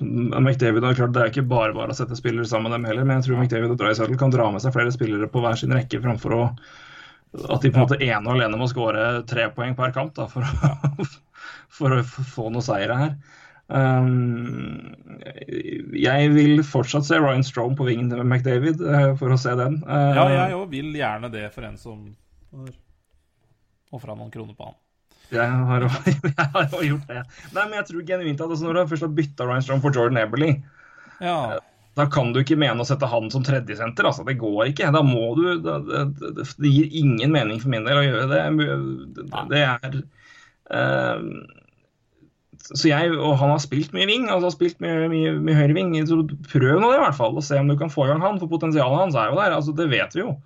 McDavid har klart Det er ikke bare bare å sette spillere sammen med dem heller, men jeg tror McDavid og Dreisaitl kan dra med seg flere spillere på hver sin rekke framfor å at de på en måte ene og alene må skåre tre poeng per kamp da, for, å, for å få noe seire her. Um, jeg vil fortsatt se Ryan Strome på vingen til McDavid eh, for å se den. Uh, Ja, jeg òg vil gjerne det for en som ofra noen kroner på han. Jeg har, jo- jeg har gjort det. Nei, men jeg tror genuint at altså, når du først har bytta Ryan Strome for Jordan Eberly, Ja. da kan du ikke mene å sette han som tredjesenter. Altså. Det går ikke. Da må du da, det, det, gir ingen mening for min del å gjøre det. Det, det er eh, Så jeg, Og han har spilt mye wing, altså har spilt mye, mye, mye høyre wing. Så prøv nå det, i hvert fall, og se om du kan få i gang han. For potensialet hans er jo der. altså Det vet vi jo.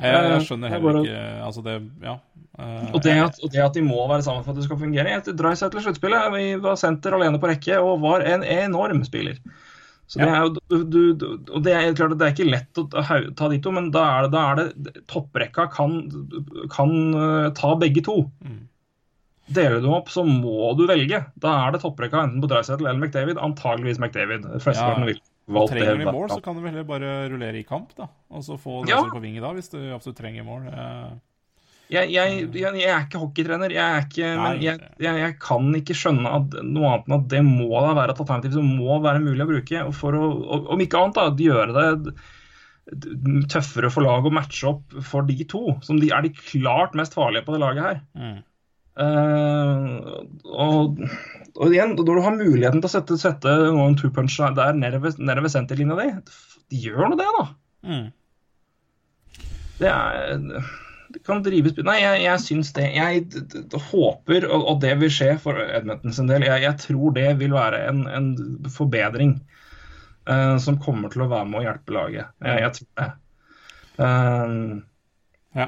Jeg, jeg Eh, skjønner er heller bare- ikke Altså, det Ja. Eh, Og det, at, og det at de må være sammen for at det skal fungere. Jeg seg til sluttspillet vi var senter alene på rekke og var en enorm spiller. Så det er jo, du, du, du- og det er klart at det er ikke lett å ta, de to, men da er det, da er det topprekka kan, kan eh, ta begge to. Mm. Deler du opp, så må du velge. Da er det topprekka enten på Dreisaitl eller McDavid. Antageligvis McDavid. Flesteparten Ja. vil valgt det. Trenger du mål, så kan du heller bare rullere i kamp, da. Og så få Ja. på vinget da, hvis du absolutt trenger mål. Eh, Jeg, jeg, jeg, jeg er ikke hockeytrener, jeg, er ikke, men jeg, kan ikke skjønne at noe annet enn at det må da være et alternativ som må være mulig å bruke. For å, om ikke annet, da, gjøre det tøffere for lag å matche opp for de to. Som de er de klart mest farlige på det laget her. mm. Eh, og, og igjen, når du har muligheten til å sette, sette noen two-punch der nede ved, nede ved senterlinja di, gjør nå det, da. Mm. Det er det kan drives Nei, jeg, jeg syns det. Jeg d- d- d- håper, og, og det vil skje for Edmonton sin del, jeg, jeg tror det vil være en, en forbedring uh, som kommer til å være med å hjelpe laget. Jeg, jeg tror det. Uh, Ja.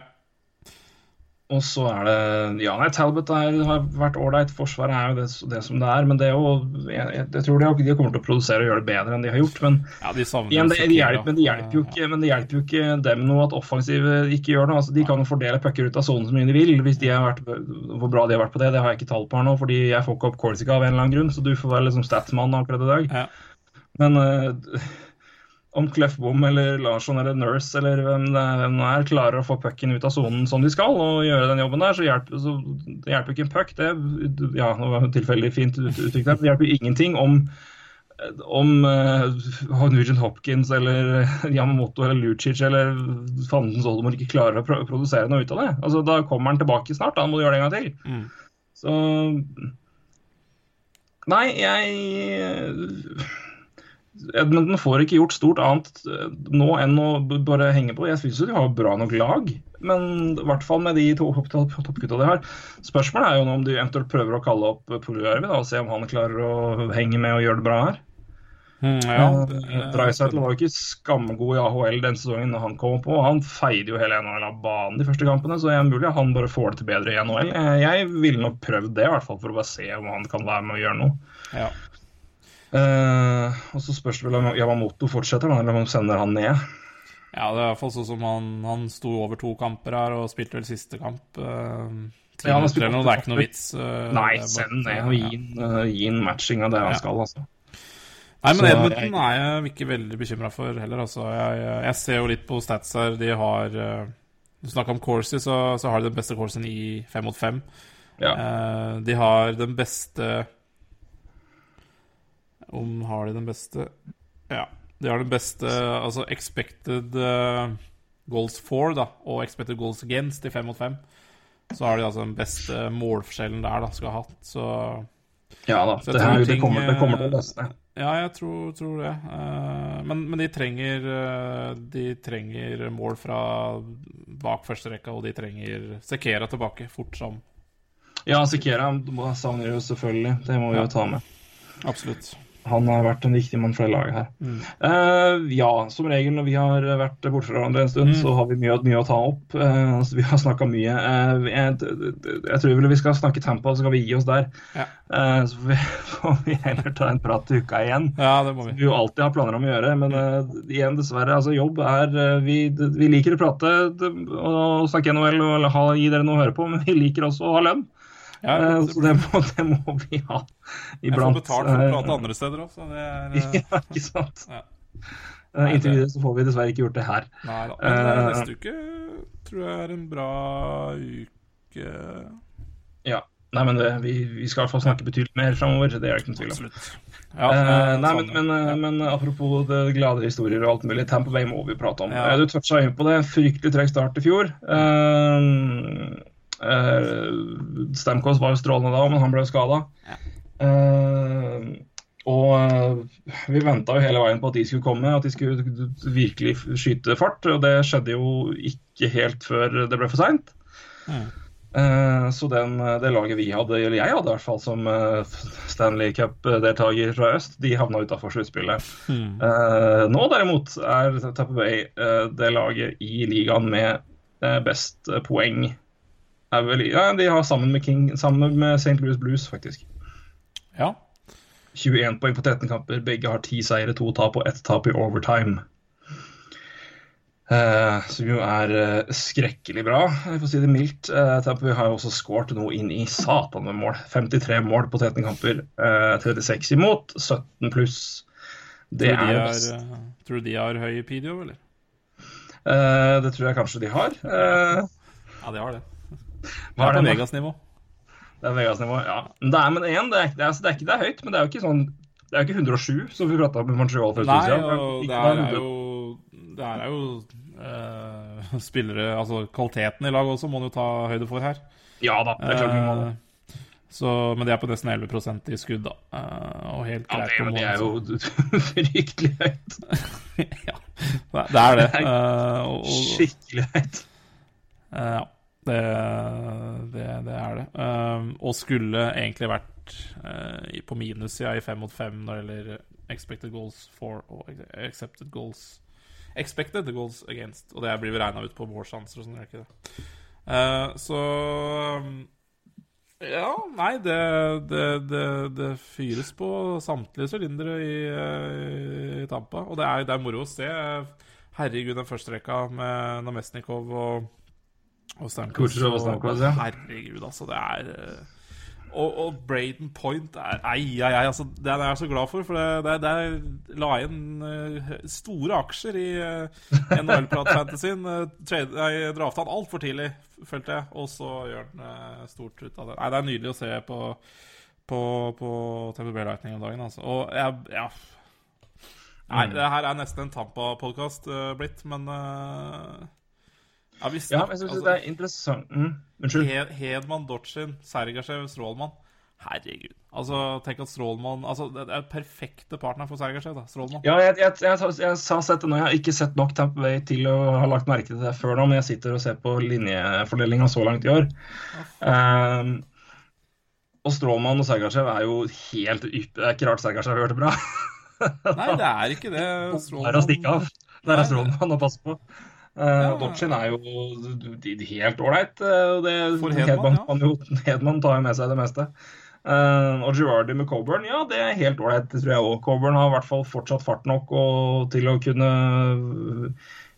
Og så er det Ja, nei, Talbot er, har vært ålreit. Forsvaret er jo det, det som det er. Men det er jo Jeg, jeg, tror de, de kommer til å produsere og gjøre det bedre enn de har gjort. Men ja, de Igjen, det, jo hjelper, men, det hjelper jo ikke, men det hjelper jo ikke dem noe at offensive ikke gjør noe. Altså, de kan jo fordele pucker ut av sonen så mye de vil. hvis de har vært, Hvor bra de har vært på det, det har jeg ikke tall på her nå. fordi jeg får ikke opp Corsica av en eller annen grunn, så du får være liksom statsmann akkurat i dag. Ja. Men eh, om Clefbom eller Larsson eller Nurse eller hvem det er, hvem det er klarer å få pucken ut av sonen som de skal, og gjøre den jobben der, så hjelper, så det hjelper ikke en puck. Det ja, det var tilfeldig fint ut- uttrykk der. Det hjelper ingenting om om uh, Nugent Hopkins eller Yamamoto eller Lucic eller Fandens Oldemor ikke klarer å pro produsere noe ut av det. Altså, Da kommer han tilbake snart. Da må du gjøre det en gang til. Mm. Så Nei, jeg Edmonton får ikke gjort stort annet eh, nå enn å bare henge på. Jeg syns de har bra nok lag, men i hvert fall med de to topp- topp- toppgutta de har. Spørsmålet er jo nå om de eventuelt prøver å kalle opp Poljarvi og se om han klarer å henge med og gjøre det bra her. Mm, ja, Eh, Dreisaitl var jo ikke skammegod i AHL den sesongen når han kom på. Han feide jo hele NHL av banen de første kampene, så det er mulig han bare får det til bedre i NHL. Eh, Jeg ville nok prøvd det, i hvert fall for å bare se om han kan være med og gjøre noe. ja. Eh, og så spørs det vel om Yamamoto fortsetter, da, eller om de sender han ned. ja, det er i hvert fall sånn som han, han sto over to kamper her og spilte vel siste kamp. Uh, Ja, han spilte noe, det er ikke noe vits. Uh, Nei, bare- send ned og gi ja. inn, matching av det han Ja. skal, altså. Nei, men Edmundton er jeg ikke veldig bekymra for heller. Altså. Jeg, jeg ser jo litt på stats her. De har Du snakka om Corsi, så, så har de den beste Corsen i fem mot fem. Ja. De har den beste Om har de den beste Ja. De har den beste altså expected eh, goals for da, og expected goals against i fem mot fem. Så har de altså den beste målforskjellen der da, skal ha hatt. Så ja da. Så Det, her, ting, det, kommer, det kommer til å løsne. ja, jeg tror, tror det. Eh, men, men de trenger eh, De trenger mål fra bak første rekka, og de trenger Sekera tilbake fort som Ja, Sikera savner jo selvfølgelig. Det må vi jo ta med. Absolutt. Han har vært en viktig mann for det laget her. Mm. Uh, ja, som regel når vi har vært borte fra hverandre en stund, Mm. så har vi mye, mye å ta opp. Uh, altså, vi har snakka mye. Uh, jeg, jeg tror vel vi skal snakke Tampa, så skal vi gi oss der. Ja. Så får vi, får vi heller ta en prat til uka igjen. Ja, det må Vi vi. jo alltid har planer om å gjøre, men igjen, dessverre. altså Jobb er Vi, vi liker å prate og snakke NHL og ha, gi dere noe å høre på, men vi liker også å ha lønn. Ja, Eh, så det må, det må vi ha jeg får betalt for å Eh, prate andre steder òg, så det er eh, Ja, ikke sant. Ja. Eh, Inntil videre så får vi dessverre ikke gjort det her. Nei da. Men eh, Eh, neste uke tror jeg er en bra uke. Ja. Nei, men det, vi, vi skal i hvert fall snakke betydelig mer framover. Det er det ikke noen tvil om. Ja, Eh, eh, nei, men, men, eh, ja. men apropos det glade historier og alt mulig, Tampa Bay må vi prate om. Ja. Eh, Du toucha inn på det. Fryktelig treg start i fjor. Uh, Stamkos var jo strålende da, men han ble skada. og eh, vi venta jo hele veien på at de skulle komme, at de skulle virkelig skyte fart. Og det skjedde jo ikke helt før det ble for seint. Mm. Uh, så den, det laget vi hadde, eller jeg hadde i hvert fall som Stanley Cup-deltaker fra øst, de havna utafor sluttspillet. Mm. Uh, nå derimot er Tapper Bay uh, det laget i ligaen med best poeng. Er vel, ja, de har sammen med, King, sammen med St. Louis Blues, faktisk. ja. 21 poeng på 13 kamper. Begge har 10 seire, 2 tap og 1 tap i overtime. Eh, som jo er eh, skrekkelig bra, for å si det mildt. Eh, Tampa Bay har jo også skåret noe inn i satan med mål. 53 mål på 13 kamper. eh, 36 imot, 17 pluss. Det tror, er er, eh, tror du de har høy PDO, eller? Eh, det tror jeg kanskje de har. Eh, Ja, de har det. Hva er det er det? Vegas-nivå. Det er Vegas-nivå, ja. Men det er, men igjen, det er, det, er, det, er ikke, det er høyt, men det er jo ikke sånn Det er jo ikke 107, som vi prata med Montreal for en stund Nei, siden. det her er jo Det her er jo uh, spillere Altså kvaliteten i laget også må man jo ta høyde for her. Ja da, det er klart vi må det. Eh, så, men det er på nesten 11% i skudd, da. Eh, og helt Ja, greit det, på det er jo fryktelig høyt. ja, det det er det. Og, og, Skikkelig høyt. Eh, ja, det, det, det er det. Um, og skulle egentlig vært uh, på minussida i fem mot fem når det gjelder expected goals for og accepted goals Expected goals against. Og det blir regna ut på målsjanser og sånn, gjør ikke det? Uh, så um, Ja, nei, det, det, det, det fyres på samtlige sylindere i, eh, i Tampa. Og det er, det er moro å se. Herregud, den første rekka med Namestnikov og, og Stamkos, ja. Herregud, altså. Det er eh, og, og Braden Point er Ei, ei, ei. Altså, den er jeg så glad for. For det, det, det la inn eh, store aksjer i uh, NHL-prat-fantasyen. Uh, drafta han altfor tidlig, følte jeg. Og så gjør han eh, stort ut av det. Nei, det er nydelig å se på på, på TBB Lightning om dagen, altså. Og jeg Ja. Nei, Mm. det her er nesten en Tampa-podkast blitt, men eh, ja, vi Ja, jeg syns altså, det er interessant mm, Unnskyld. Hed, Hedman, Dortchin, Sergasjev, Strålmann. Herregud. Altså, tenk at Strålmann altså, Det er perfekte partner for Sergasjev, da. Strålmann. Ja, jeg, jeg, jeg, jeg, har sett det nå. Jeg har ikke sett nok Tamp Way til å ha lagt merke til det før nå, men jeg sitter og ser på linjefordelinga så langt i år. Um, og Strålmann og Sergasjev er jo helt ypp... Det er ikke rart Sergasjev har gjort det bra. Nei, det er ikke det. Det er å stikke av. Det er Strålmann å passe på. Uh, Ja. Dodgen er jo helt ålreit. Uh, For Hedman, Hedman, ja. Hedman tar jo med seg det meste. Uh, og Girardi med Coburn, ja, det er helt ålreit, tror jeg òg. Coburn har i hvert fall fortsatt fart nok og, til å kunne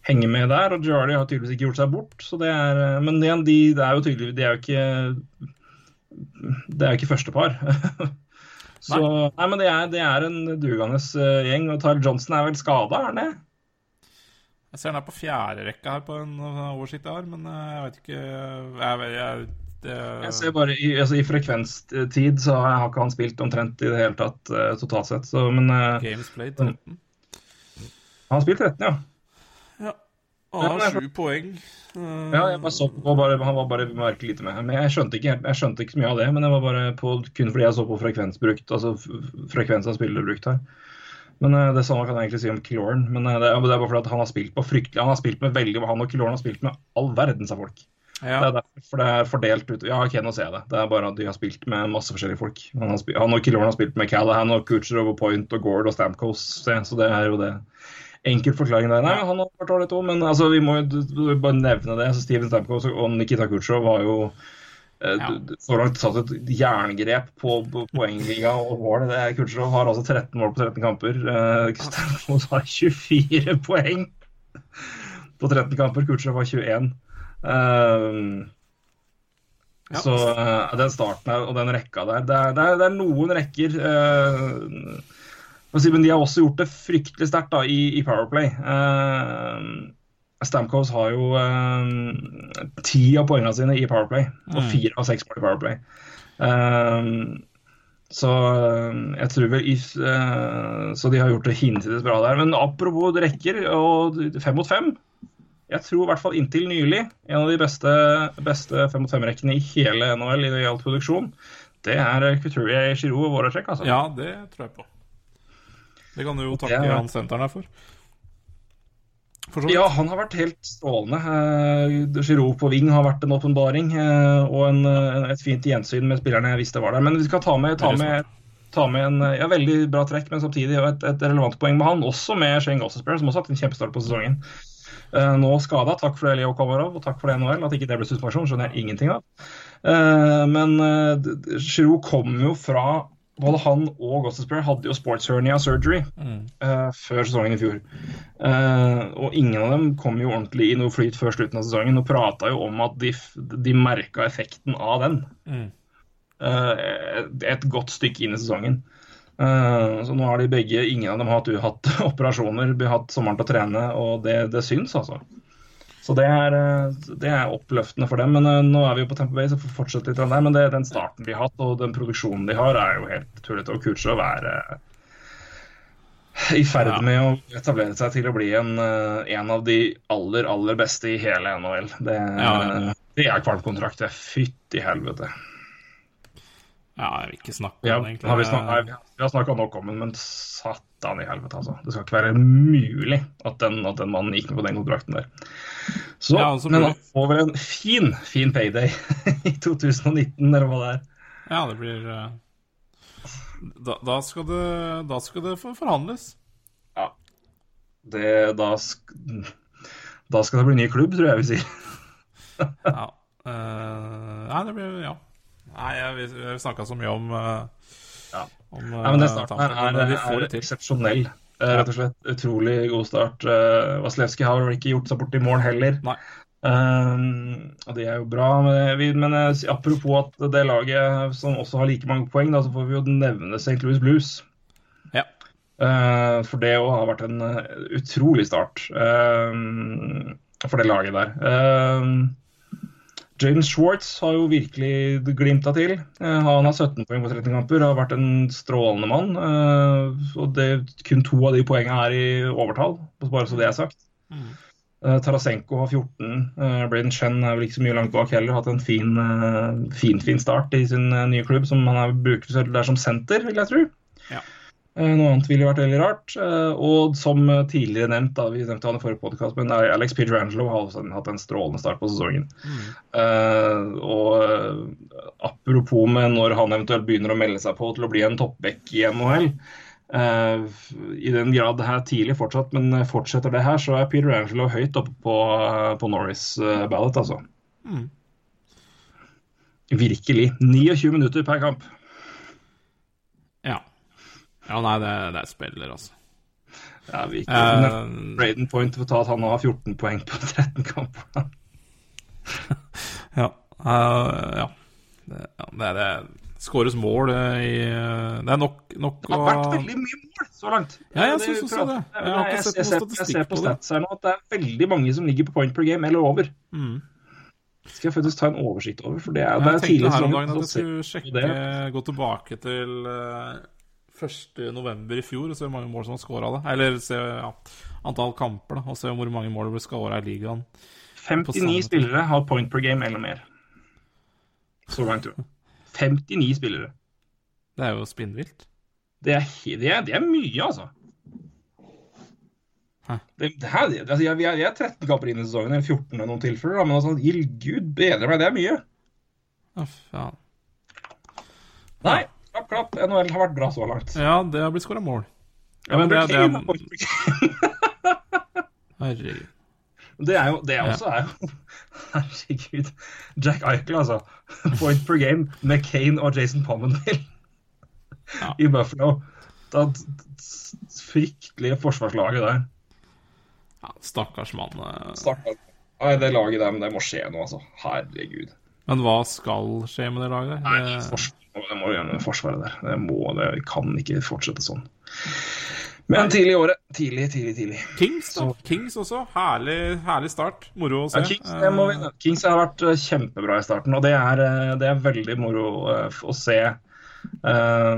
henge med der. Og Girardi har tydeligvis ikke gjort seg bort. Så det er, men igjen, de, det er jo tydelig De er jo ikke Det er jo ikke førstepar. Så, nei, men det er, det er en dugende eh, gjeng. Og Tyle Johnson er vel skada, er han det? Jeg ser den er på fjerde rekka her på en oversikt jeg har, men jeg vet ikke Jeg, jeg, det, Jeg ser bare I, altså, i frekvenstid så har ikke han spilt omtrent i det hele tatt uh, totalt sett. Så, men uh, Games played 13. han har spilt 13, ja. Ja. Han har sju poeng. Ja, jeg bare så på, bare, Han var bare merkelig lite med. Men jeg skjønte, ikke, jeg skjønte ikke så mye av det. Men det var bare på, kun fordi jeg så på frekvens brukt, altså frekvens av spillere brukt her. Men eh, det samme kan jeg egentlig si om Killoren. Men eh, det, er- bare fordi at han har spilt på fryktelig Han har spilt med veldig Han og Killoren har spilt med all verdens av folk. ja. Det er derfor for det er fordelt ut Ja, ok, nå ser jeg det. Det er bare at de har spilt med masse forskjellige folk. Han, har spilt, han og Killoren har spilt med Callahan og Kucherov og Point og Gord og Stamkos, så det er jo det. Enkel forklaring der. Nei, han har vært ålreit òg, men altså, vi må jo bare nevne det. Så Steven Stamkos og Nikita Kucherov har jo Ja. d- så langt satt et jerngrep på, poengliga og mål. Det er Kucherov har altså 13 mål på 13 kamper. Eh, har 24 poeng på 13 kamper. Kucherov har 21. Eh, Ja. Så eh, den starten her og den rekka der Det er, det er, det er noen rekker eh, si, Men de har også gjort det fryktelig sterkt i, i Powerplay. Uh, Stamkos har jo eh, ti av poengene sine i Powerplay, og Mm. fire av seks mål i Powerplay. Um, så eh, jeg tror vel if, uh, Så de har gjort det hinsides bra der. Men apropos rekker og fem mot fem Jeg tror i hvert fall inntil nylig en av de beste, beste fem mot fem-rekkene i hele NHL i det gjaldt produksjon, det er Couturier, Giroud og Voracek. Altså. ja, det tror jeg på. Det kan du jo takke Det han senteren her for. Ja, han har vært helt strålende. Eh, Giroud på ving har vært en åpenbaring eh, og en, eh, et fint gjensyn med spillerne jeg visste var der. Men vi skal ta med, ta med, ta med en ja, veldig bra trekk, men samtidig et, et relevant poeng med han. Også med Shane Gossespierre, som også har hatt en kjempestart på sesongen. Eh, nå skada. Takk for det, Leo Komarov, og takk for det, NHL. At ikke det ble suspensjon, skjønner jeg ingenting av. Men Giroud kom jo fra både han og Gossesper hadde jo sports hernia surgery Mm. uh, før sesongen i fjor. Uh, og ingen av dem kom jo ordentlig i noe flyt før slutten av sesongen og prata jo om at de, de merka effekten av den Mm. uh, et, et godt stykke inn i sesongen. Eh, så nå har de begge, ingen av dem har hatt, hatt operasjoner, de har hatt sommeren til å trene, og det, det syns, altså. Så det er, eh, det er oppløftende for dem. Men eh, nå er vi jo på Tamper Bay, så får vi fortsette litt der. Men det, den starten de har hatt, og den produksjonen de har, er jo helt tullete. Og Kutsjov er eh, i ferd Ja. med å etablere seg til å bli en, en av de aller, aller beste i hele NHL. Det, Ja, ja. det er kvalmkontrakt. Fytti helvete. Ja, jeg vil ikke snakke om Ja, egentlig. har vi, snak vi har snakka nok om den, men satan i helvete, altså. Det skal ikke være mulig at den, at den mannen gikk med på den kontrakten der. Så, Ja, altså, men han får vel en fin, fin payday i 2019, eller hva det er. Ja, det blir eh, da, da, skal det, da skal det forhandles. Ja. Det, da, sk da skal det bli ny klubb, tror jeg vi sier. Ja. Uh, nei, det blir Ja. Nei, jeg, vi, vi snakka så mye om uh, Ja. om, Nei, men den eh, starten her er, er, er eksepsjonell. Uh, Rett og slett utrolig god start. Uh, Vasilevskij har vel ikke gjort seg bort i mål heller. Nei. Um, og det er jo bra. Men, vi, men eh, apropos at det laget som også har like mange poeng, da, så får vi jo nevne St. Louis Blues. Ja. Uh, for det òg har vært en eh, utrolig start uh, for det laget der. Um, James Schwartz har jo virkelig glimta til. Eh, han har 17 poeng på 13 kamper, har vært en strålende mann. eh, og det, kun to av de poengene er i overtall, bare så det er sagt. Mm. Eh, Tarasenko har 14. Uh, Braden Chen er vel ikke så mye langt bak heller. Hatt en fin, fin, fin start i sin nye klubb, som han er, bruker der som senter, vil jeg tro. Ja. Eh, noe annet ville vært veldig rart. Eh, og som tidligere nevnt, da, vi nevnte han i forrige podkast, men Alex Pietrangelo har også hatt en strålende start på sesongen. Mm. Uh, og apropos med når han eventuelt begynner å melde seg på til å bli en toppback i NHL. Uh, I den grad det her tidlig fortsatt, men fortsetter det her, så er Peter Angelo høyt oppe på, på Norris uh, Ballot, altså. Mm. Virkelig. 29 minutter per kamp. Ja. Ja, nei, det, det er spiller, altså. Ja, vi gikk Eh, Braden Point å ta at han har 14 poeng på 13 kamper. ja. Uh, ja. Det, det det skåres mål eh, i Det er nok, nok Det har vært veldig mye mål så langt. Ja, jeg synes også det. Jeg har ikke sett noe ser- statistikk Jeg ser på stats her nå at det er veldig mange som ligger på point per game eller over. Mm. Skal jeg faktisk ta en oversikt over, for det er, det Jeg er tenkte Jeg tenkte her om dagen at jeg skulle sjekke, gå tilbake til eh, 1. november i fjor og se hvor mange mål som var skåra da. Eller se ja, antall kamper, da. Og se hvor mange mål det ble skåra i ligaen. 59 spillere har point per game eller mer. Så langt, tror jeg. 59 spillere. Det er jo spinnvilt. Det er, det er, det er mye, altså. Det, det her, det, altså, jeg, er, vi er 13 kamper inn i sesongen, eller 14 i noen tilfeller, men altså, gild gud bedre meg, det er mye. Ja, faen. Nei, klapp, klapp. NHL har vært bra så langt. Ja, det har blitt skåra mål. Ja, men det, det, det, det, er- Herregud. det er jo Det også er jo Herregud. Jack Eichel, altså. Point per game med Kane og Jason Pommenville Ja. i Buffalo. Det fryktelige forsvarslaget der. Ja, stakkars mann. eh. Stakkars. Nei, det laget der, men det må skje noe, altså. Herregud. Men hva skal skje med det laget? Nei, forsvar, det må gjøre noe med forsvaret der. Det, må, det kan ikke fortsette sånn. Men tidlig i året. Tidlig, tidlig, tidlig. Kings, da. Kings også. Herlig, herlig start. Moro å se. Ja, Kings, vi, Kings har vært eh, kjempebra i starten, og det er, eh, det er veldig moro eh, å se. Uh,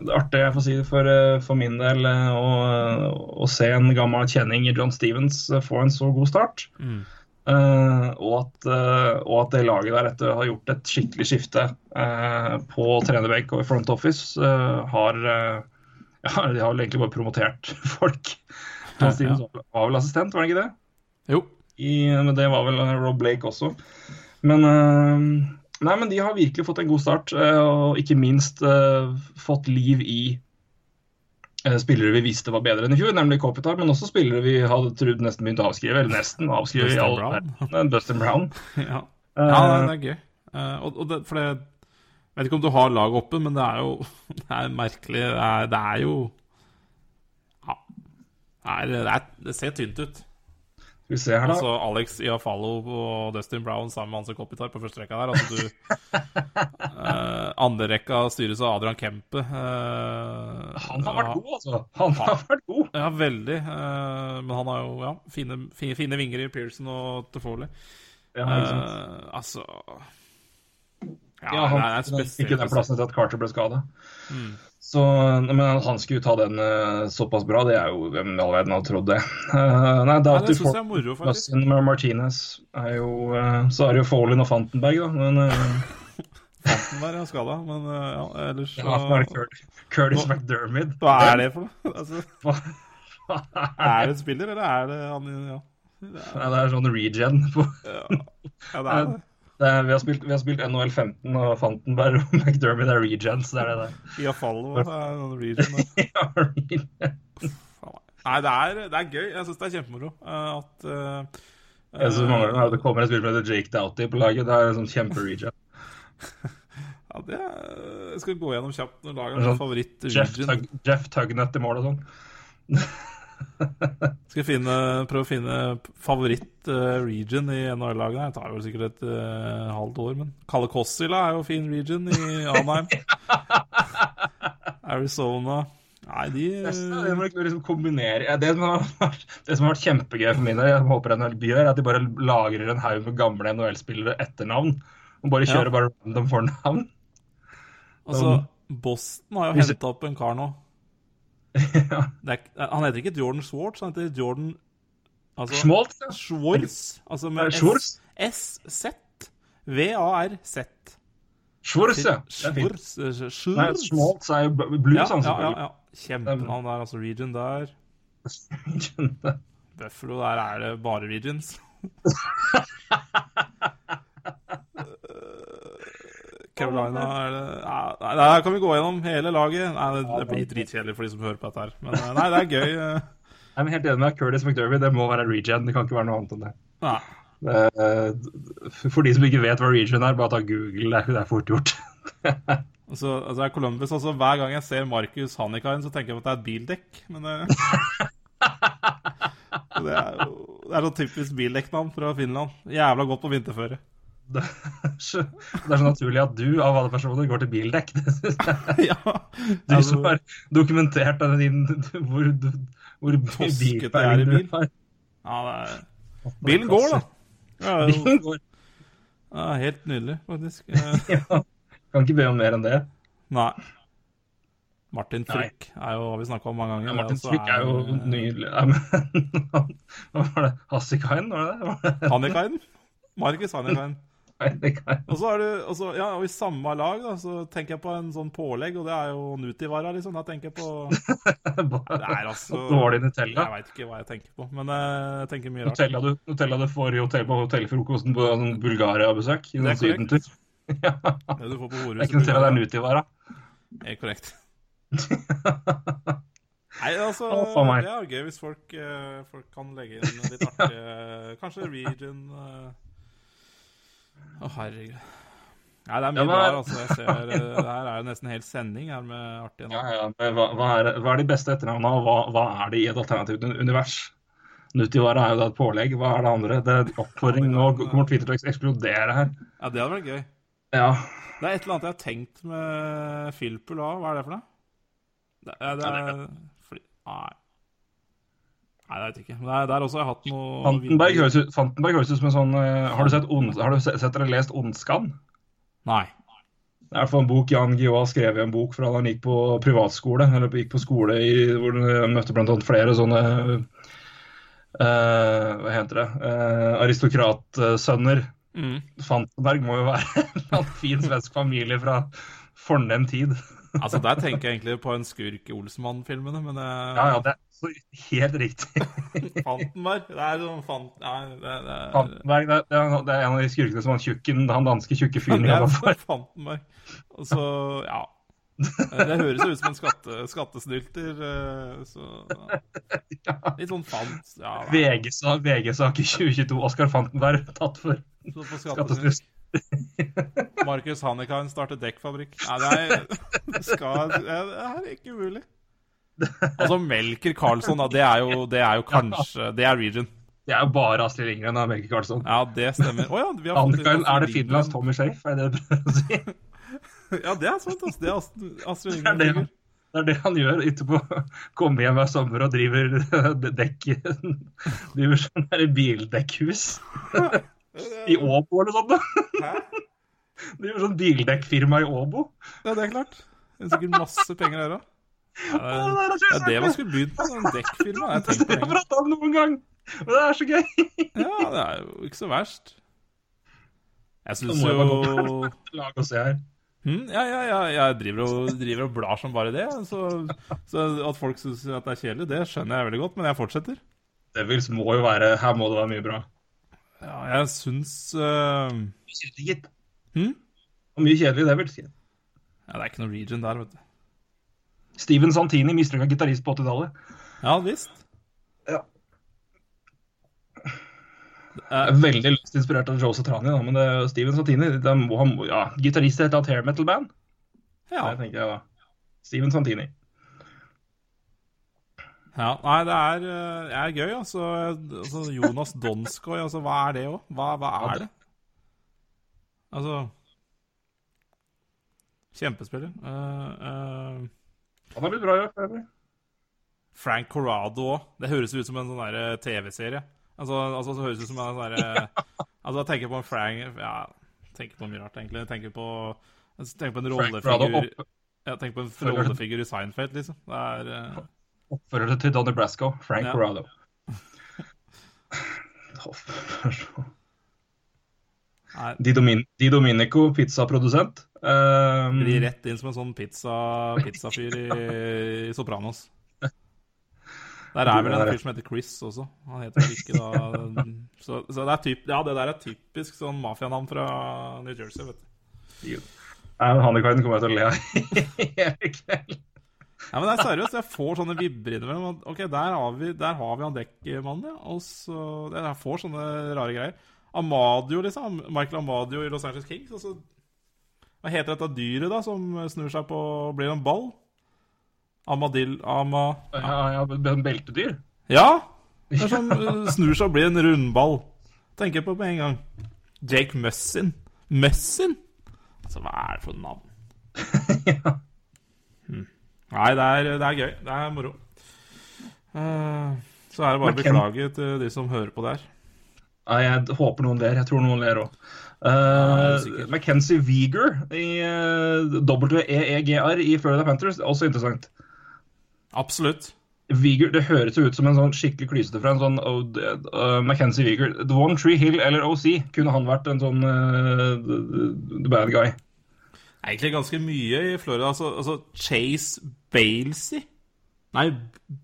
Det er artig jeg får si det for, eh, for min del eh, å, å se en gammel kjenning John Stevens eh, få en så god start. Mm. Eh, og, at, uh, og at det laget der etter har gjort et skikkelig skifte uh, på trenerbenk og i front office, har ja, De har vel egentlig bare promotert folk. Ja, ja. Stevens var vel assistent, var det ikke det? Jo. I, men det var vel Rob Blake også. Men, nei, men de har virkelig fått en god start, og ikke minst fått liv i spillere vi visste var bedre enn i fjor, nemlig Kopitar, men også spillere vi hadde trodd nesten begynte å avskrive, eller nesten avskrive i all verden. Dustin Brown. Ja, Eh, ja det, det er gøy. Eh, og, det, for det Jeg vet ikke om du har laget oppe, men det er jo Det er merkelig. Det er, det er jo Ja. Det, det, er, det ser tynt ut. Skal vi se her, da. Altså Alex Iafalo og Dustin Brown sammen med Hanse Kopitar på første rekka der. Altså du uh, Andre rekka styres av Adrian Kempe. Uh, Han har vært god, altså. Han har vært god. Ja, veldig. Uh, men han har jo ja, fine, fine, fine vinger i Pearson og Toffoli. Ja, uh. Altså Ja, Ja, han det er fikk spesielt. den plassen etter at Carter ble skada. Mm. Så, men han skulle ta den uh, såpass bra, det er jo hvem i all verden hadde trodd det. Uh, nei, det er Nei, det syns jeg er moro, faktisk. Med Martinez er jo uh, Så er det jo Fallin og Fantenberg, da. Men uh, Fanten der er skada, men eh, ja, ellers så ja, er det Curtis, McDermid. Hva er det for noe? Altså, er det en spiller, eller er det han Ja, Nei, det er sånn regen. På, ja, ja det er det. Er, vi, har spilt, vi har spilt NHL 15, og Fantenberg og McDermott er regens. Det er det der. Iafallo er noen der. Ja, regen. Nei, det er, det er gøy. Jeg syns det er kjempemoro eh, at uh, Jeg synes mange at det kommer et spiller med Jake Doughty på laget. Det er en sånn kjempe-regen. Ja, det er, Jeg skal gå gjennom kjapt når laget Sånn har favoritt Jeff. Tug, Jeff Tugnett i mål og sånn. Skal finne, prøve å finne favoritt eh, region i NHL-laget. Det tar vel sikkert et uh, halvt år, men Kalle Kossila er jo fin region i Anheim. Arizona Nei, de det må liksom kombinere ja, det, som har det som har vært kjempegøy for min del, jeg håper NHL gjør, er at de bare lagrer en haug med gamle NHL-spillere etter navn. Og bare Ja. kjører bare random fornavn. Altså, Boston har jo henta opp en kar nå. Ja. Er, han heter ikke Jordan Swartz, han heter Jordan altså, Schmaltz, ja. Schwartz. Altså med S-Z. V-A-R-Z. Schwartz, ja. Schwartz. eh. Schmaltz er jo blues, Ja, han ja, ja, ja. Kjempenavn der, altså. Region der. Buffalo, der er det bare regions. Carolina er det ja, Nei, Der kan vi gå gjennom hele laget. Nei, det, det blir dritkjedelig for de som hører på dette her. Men eh, nei, det er gøy. eh. Jeg er helt enig med Curtis McDermott. Det må være regen. Det kan ikke være noe annet enn det. Nei. Er- For de som ikke vet hva region er, bare ta Google. Det er, er fort gjort. Altså, altså er Columbus altså, Hver gang jeg ser Markus Hannikain, så tenker jeg på at det er et bildekk. Men det, det er jo det er så typisk bildekknavn fra Finland. Jævla godt på vinterføre. Det, er så, det er så naturlig at du av alle personer går til bildekk. Det synes jeg. ja. Du Altså, som har dokumentert din hvor, hvor Tosket det er i bil. har. ja, det er... Bilen går, da. Ja, det Bilen går. ja, helt nydelig, faktisk. Ja. Kan ikke be om mer enn det. Nei. Martin Frikk er jo, har vi snakka om mange ganger. Ja, Martin også Frikk er jo nydelig. Ja, men, hva var det? Hassikainen, var det det? Hannikainen. Markus Hannikainen. Og så er du, og så, ja, og i samme lag da, så tenker jeg på en sånn pålegg, og det er jo Nutivara, liksom. Da tenker jeg på Det er altså Dårlig Nutella. Jeg veit ikke hva jeg tenker på, men eh, jeg tenker mye rart. Nutella du, Nutella du får i hotell på hotellfrokosten på sånn Bulgaria-besøk. Det er korrekt. Ja, Det du får på det er Horus. ikke Nutella, det er Nutivara. Er korrekt. Nei, altså, oh, det er gøy hvis folk, eh, folk kan legge inn litt artige Kanskje region eh. Å, herregud. Nei, det er mye Ja, bra. altså. Jeg ser, eh, det her er jo nesten en hel sending her med artige Ja, navn. ja, men hva, hva, er, hva er de beste etternavnene, og hva, hva er det i et alternativt un- univers? Nutivara er jo da et pålegg. Hva er det andre? Det er oppfordring. Nå kommer Twitter til å eksplodere her. Ja, det hadde vært gøy. Ja. Det er et eller annet jeg har tenkt med Filpul òg. Hva er det for noe? Det er, det er fordi, Nei. Nei, jeg vet ikke. Men er, der også har jeg hatt noe Fantenberg høres ut Fantenberg høres ut som en sånn eh, Har du sett, ond, har du sett, eller lest Ondskan? Nei. Det er for en bok Jan Guillou har skrevet en bok fra da han gikk på privatskole. Eller gikk på skole i, hvor han møtte blant annet flere sånne uh, Hva heter det? Uh, aristokratsønner. Mm. Fantenberg må jo være en fin svensk familie fra fornem tid. Altså, der tenker jeg egentlig på en skurk i Olsenmann-filmene, men eh, Ja, ja, det så helt riktig. Fantenberg Det er sånn fant... Nei, det, det, Fantenberg, det, er- det, er, er en av de skurkene som han tjukken, han danske tjukke fyren er jobba for. Fantenberg. Og så, ja Det høres ut som en skatte, skattesnylter. eh, Så Litt sånn fant... Ja, VG-sak VG i 2022. Oskar Fantenberg tatt for skattesnusk. Markus Hannikain starter dekkfabrikk. Nei, det er, skal, det er ikke mulig. Altså, Melker Karlsson, det er jo, det er jo kanskje Det er region. Det er jo bare Astrid Lindgren og Melker Karlsson. Ja, det stemmer. Oh, ja, vi har fått inn er det Finlands Tommy Shafe? Er det det du prøver å si? Ja, det er sant. Altså. Det er Astrid, Astrid Det er det, han- det er det han gjør etterpå. Kommer hjem hver sommer og driver dekk Driver sånn der bildekkhus. I Åbo eller sånt. da. Hæ? Driver sånn bildekkfirma i Åbo. Ja, det er klart. Det er sikkert masse penger der òg. Ja, det er- det man skulle bydd på. Den dekkfirmaen. Jeg tenkt på jeg om noen gang. Og det er så gøy. Ja, det er jo ikke så verst. Jeg syns jo lag og se her. Hm, ja, ja, ja, jeg driver og, driver og blar som bare det. Så, så at folk syns det er kjedelig, det skjønner jeg veldig godt, men jeg fortsetter. Devils må jo være Her må det være mye bra. Ja, jeg syns uh... Mye kjedelig, gitt. Hmm? Og mye kjedelig Devils. Ja, det er ikke noe region der, vet du. Steven Santini, mislykka gitarist på 80-tallet. Ja visst. Ja. Jeg er- veldig lyst inspirert av Joe Satrani, men det er Steven Santini det må, han, ja, Gitarist i et hair metal-band. Ja. Det tenker jeg da. Steven Santini. ja. Nei, det er, øh, det er gøy, altså. altså Jonas Donskoy, altså, hva er det òg? Hva, hva er det-? Altså Kjempespiller. Uh, eh, Han har blitt bra i år. Frank Corrado òg. Det høres ut som en sånn TV-serie. Altså, altså, det høres ut som en sånn derre Altså, jeg tenker på en Frank Ja, jeg tenker på mye rart, egentlig. Jeg tenker på, jeg tenker på en rollefigur Jeg tenker på en rollefigur i Seinfeld, liksom. Det er uh... oppfører til Donny Brasco. Frank Ja. Corrado. Nei, Di, Domin Di Dominico, pizzaprodusent. Um, Blir rett inn som en sånn pizza, pizzafyr i, i Sopranos. Der er vel en fyr som heter Chris også. Han heter vel ikke da Så, så det er typ, ja, det der er typisk sånn mafianavn fra New Jersey, vet du. Nei, men kommer jeg til å le av hele kveld. Ja, men det er seriøst. Jeg får sånne vibber innimellom. Ok, der har vi, der har vi han dekkmannen, ja. Og så Jeg får sånne rare greier. Amadio, liksom. Michael Amadio i Los Angeles Kings. Og så Hva heter dette dyret, da, som snur seg på Blir en ball? Amadil... Ama... Ja, ja, beltedyr. Ja! Det er sånn snur seg og blir en rundball. Tenker på med en gang. Jake Mussin. Mussin? Altså, hva er det for navn? ja. Nei, det er, det er gøy. Det er moro. Uh, så er det bare å beklage til de som hører på der. Ja, jeg håper noen ler. Jeg tror noen ler òg. Det er sikkert. Mackenzie Weegar i uh, WEEGR i Florida Panthers, også interessant. Absolutt. Weegar, det høres jo ut som en sånn skikkelig klysete fra en sånn oh, uh, Mackenzie Weegar. The One Tree Hill eller OC. Kunne han vært en sånn uh, the, the bad guy? Egentlig ganske mye i Florida. Altså, altså Chase Balesy Nei,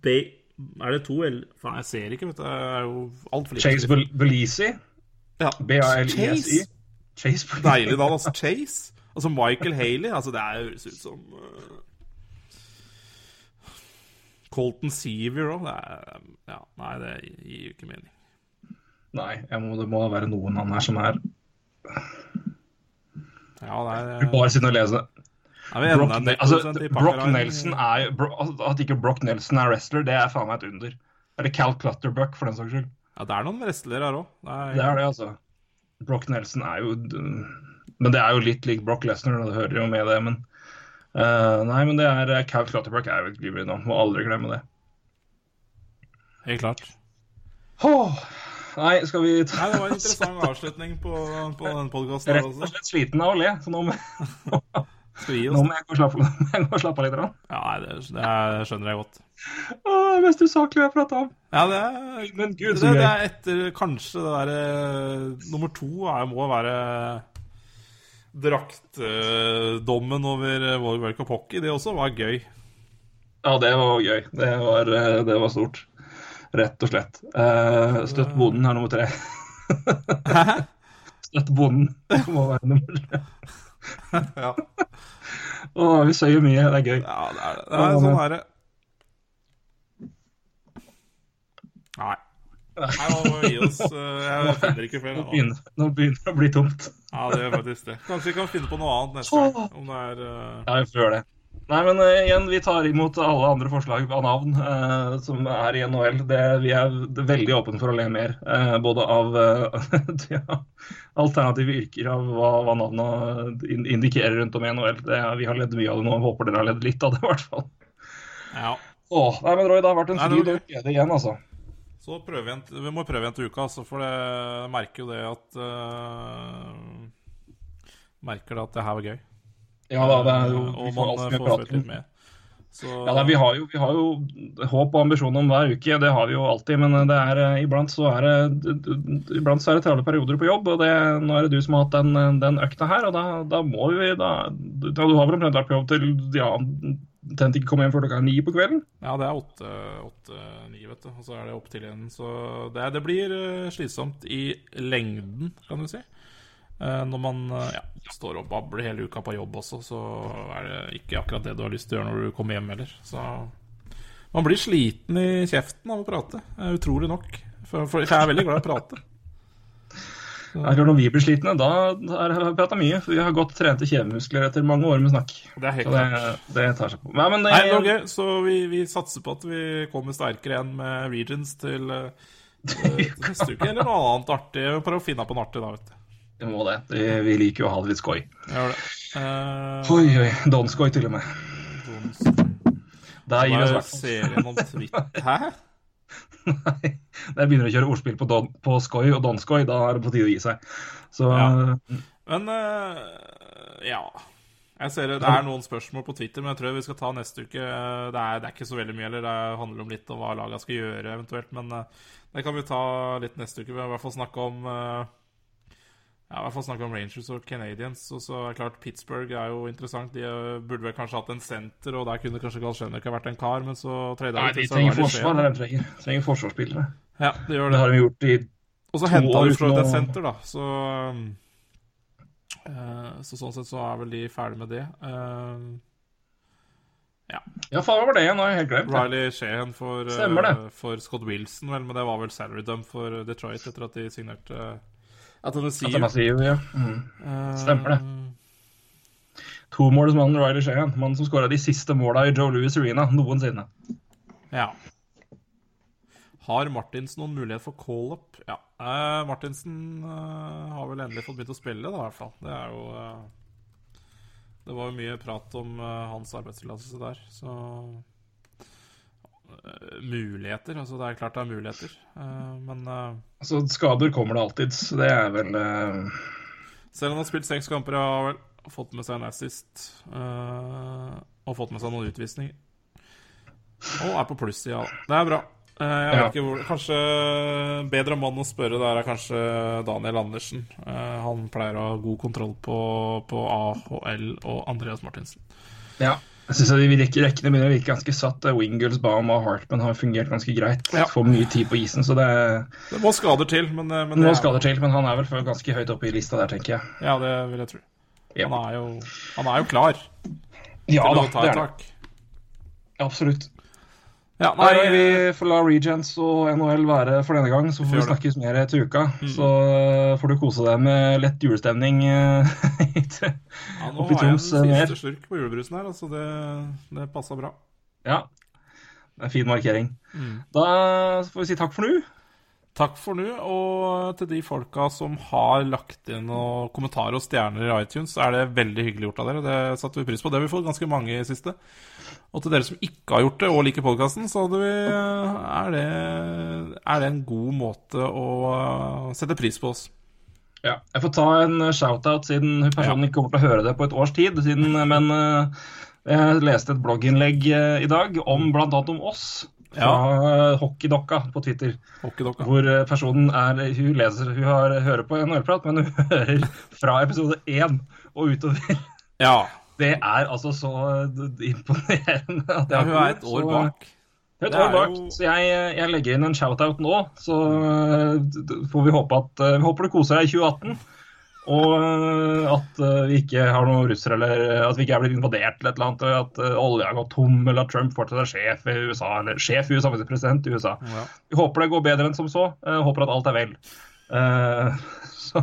ba er det to L... Faen, jeg ser ikke, vet du. Det er jo altfor lite. Chase Balesy Belisi. Ja. B-A-L-I-S-I. Chase. Deilig navn, altså. Chase. Altså Michael Haley. Altså, det er- høres ut som uh, Colton Seaver òg. Ja, nei, det gir jo ikke mening. Nei, jeg må, det må være noen han her som er Ja, det er, Vil bare sitt og lese. er Brock, altså, Brock Nelson er jo Bro, altså, At ikke Brock Nelson er wrestler, det er faen meg et under. Eller Cal Clutterbuck, for den saks skyld. Ja, det er noen wrestlere her òg. Det er det, altså. Brock Nelson er jo Men det er jo litt lik Brock Lesnar, det hører jo med det, men uh, Nei, men det er Cav Cal Clutterbuck er jo et glimrende navn. Må aldri glemme det. Helt klart. Oh, nei, skal vi ta Nei, det var en interessant avslutning på, på den podkasten. Rett og slett sliten av å le, så nå må, nå må jeg gå og slappe, slappe av litt. grann. Ja, nei, det, det er- skjønner jeg godt. Åh, det mest usaklige jeg har prata om. Ja, det er, Men gud, det, det er etter kanskje det derre Nummer to er, må være draktdommen over World World Cup Hockey. Det også var gøy. Ja, det var gøy. Det var, eh, det var stort. Rett og slett. Eh, støtt bonden er nummer tre. Støtt bonden må være nummer tre. Ja, Åh, vi søyer mye. Det er gøy. ja det er det. Det er sånn herre Nei. Nei, nå må vi gi oss. Jeg finner ikke flere. Nå. begynner, nå begynner det å bli tomt. Ja, det gjør faktisk det. Kanskje vi kan finne på noe annet neste gang. Om det er uh... Ja, vi får gjøre det. Nei, men uh, igjen, vi tar imot alle andre forslag av navn uh, som er i NHL. Det, vi er veldig åpne for å le mer. uh, både av alternative yrker, av hva, hva navnet indikerer rundt om i NHL. Det, vi har ledd mye av det nå. Håper dere har ledd litt av det, i hvert fall. Ja. Åh, nei, men Roy, det har vært en det fryd og glede igjen, altså. Så prøver vi, må prøve igjen til uka, altså, for det, jeg merker jo det at Merker det at det her var gøy. Ja da, det er jo Eh, vi får om. litt med. Så Ja, da, vi, har jo, vi har jo håp og ambisjoner om hver uke, det har vi jo alltid. Men det er, eh, iblant så er det Iblant så er det travle perioder på jobb, og det, nå er det du som har hatt den, den økta her. Og da, da må vi da, da Du har vel omtrent vært på jobb til ja, omtrent ikke komme hjem før klokka ni på kvelden? Ja, det er åtte-ni, vet du. Og så er det opp til igjen. Så det, det blir eh, slitsomt i lengden, kan du si. Eh, når man eh, ja, står og babler hele uka på jobb også, så er det ikke akkurat det du har lyst til å gjøre når du kommer hjem heller. Så man blir sliten i kjeften av å prate. eh, Utrolig nok. For, for jeg er veldig glad i å prate. Er Når vi blir slitne, da er det prata mye. For vi har godt trente kjevemuskler etter mange år med snakk. Det er helt Så det, det tar seg på. Nei, men det, Nei, det var så vi, vi satser på at vi kommer sterkere igjen med Regions til, eh, til neste uke. Eller noe annet artig. Prøv å finne på noe artig da, vet du. Vi må det. Vi, vi liker jo å ha det litt skoj. Det. Uh, Oi, oi. Donskoj til og med. Der gir vi oss i hvert Hæ? Nei, Når jeg begynner å kjøre ordspill på, don, på skoj og donskoj, da er det på tide å gi seg. Så Ja. Men uh, ja. Jeg ser det, det er noen spørsmål på Twitter, men jeg tror vi skal ta neste uke. Det er, det er ikke så veldig mye heller. Det handler om litt om hva laga skal gjøre, eventuelt. Men uh, det kan vi ta litt neste uke. Vi har i hvert fall snakke om eh, ja, i hvert fall snakke om Rangers og Canadiens. Og så er det klart Pittsburgh er jo interessant. De eh, burde vel kanskje hatt en senter, og der kunne kanskje Galsjenik ha vært en kar, men så trada Nei, de trenger forsvar. De trenger. De trenger forsvarsspillere. Ja, det gjør Det det. har de gjort i Og så henta de fra et senter, da. Så eh, Så sånn sett så er vel de ferdig med det. Uh, Ja, faen, hva var det igjen? Nå har jeg helt glemt. Riley Sheehan for, uh, for Scott Wilson, vel, men det var vel salary dump for Detroit etter at de signerte uh, Atanasiu. Atanasiu, ja. Mm. Uh, Stemmer det. Tomålsmannen Riley Shayan, Mannen som skåra de siste måla i Joe Louis Arena noensinne. Ja. Har Martinsen noen mulighet for call-up? Ja. Uh, Martinsen uh, har vel endelig fått begynt å spille, da, i hvert fall. Det er jo uh, Det var jo mye prat om hans arbeidstillatelse der, så Muligheter. Altså, det er klart det er muligheter, eh, men eh, Altså, skader kommer det alltid, så det er vel eh, Selv om han har spilt seks kamper, har vel fått med seg en assist eh, og fått med seg noen utvisninger. Og er på plussida. Det er bra. Eh, jeg vet Ja. ikke hvor Kanskje bedre mann å spørre der er kanskje Daniel Andersen. Eh, han pleier å ha god kontroll på, på AHL og Andreas Martinsen. Ja. Jeg syns rekkene begynner å virke ganske satt. Wingles, Baum og Hartman har fungert ganske greit. Ja. Får mye tid på isen, så det Det må skader til, men, eh, men det er- skader til, men han er vel ganske høyt oppe i lista der, tenker jeg. Ja, det vil jeg tro. Ja. Han, er jo, han er jo klar Ja til da, å ta et tak. Absolutt. Ja, Nei, nei, vi får la Regents og NHL være for denne gang, så får vi snakkes mer til uka. Mm. Så uh, får du kose deg med lett julestemning. uh, ja, nå opp i har jeg en Troms, eh, siste slurk på julebrusen her, altså det, det passa bra. ja. Det er en fin markering. Mm. Da får vi si takk for nå. Takk for nå, og til de folka som har lagt inn noen kommentarer og stjerner i iTunes, så er det veldig hyggelig gjort av dere. Det satte vi pris på. Det har vi fått ganske mange i siste. Og til dere som ikke har gjort det, og liker podkasten, så vi, er, det, er det en god måte å uh, sette pris på oss. Ja, jeg får ta en shout-out siden personen ikke kommer til å høre det på et års tid. Siden, men uh, jeg leste et blogginnlegg uh, i dag om bl.a. om oss. Fra ja. Hockeydokka på Twitter. Hockeydokka. Hvor uh, personen er Hun leser, hun har, hører på NHL-prat, men hun hører fra episode én og utover. Ja. Det er altså så imponerende at ja, hun er et så- år bak. Hun er et år bak, jo- så jeg, jeg legger inn en shout-out nå. Så uh, får vi håpe at uh, Vi håper du koser deg i 2018. Og uh, at uh, vi ikke har noen russere, eller at vi ikke er blitt invadert eller et eller annet. At olja har gått tom, eller at Trump fortsatt er sjef i USA, eller sjef i USA, faktisk president i USA. Ja. Vi håper det går bedre enn som så. Håper at alt er vel. Så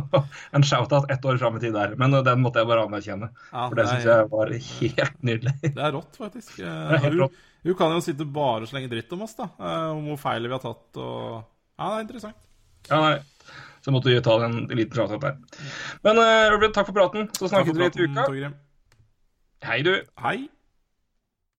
en shout-out ett år fram i tid der. Men den måtte jeg bare anerkjenne. Ja, For det syns jeg var helt nydelig. Det er rått, faktisk. Eh, er helt hun, rått. hun kan jo sitte bare og slenge dritt om oss, da. eh, Om hvor feil vi har tatt og Ja, det er interessant. Ja, nei. Så måtte vi ta en liten shout-out der. Men uh, takk for praten. Så snakkes vi litt i uka. Hei, du. Hei.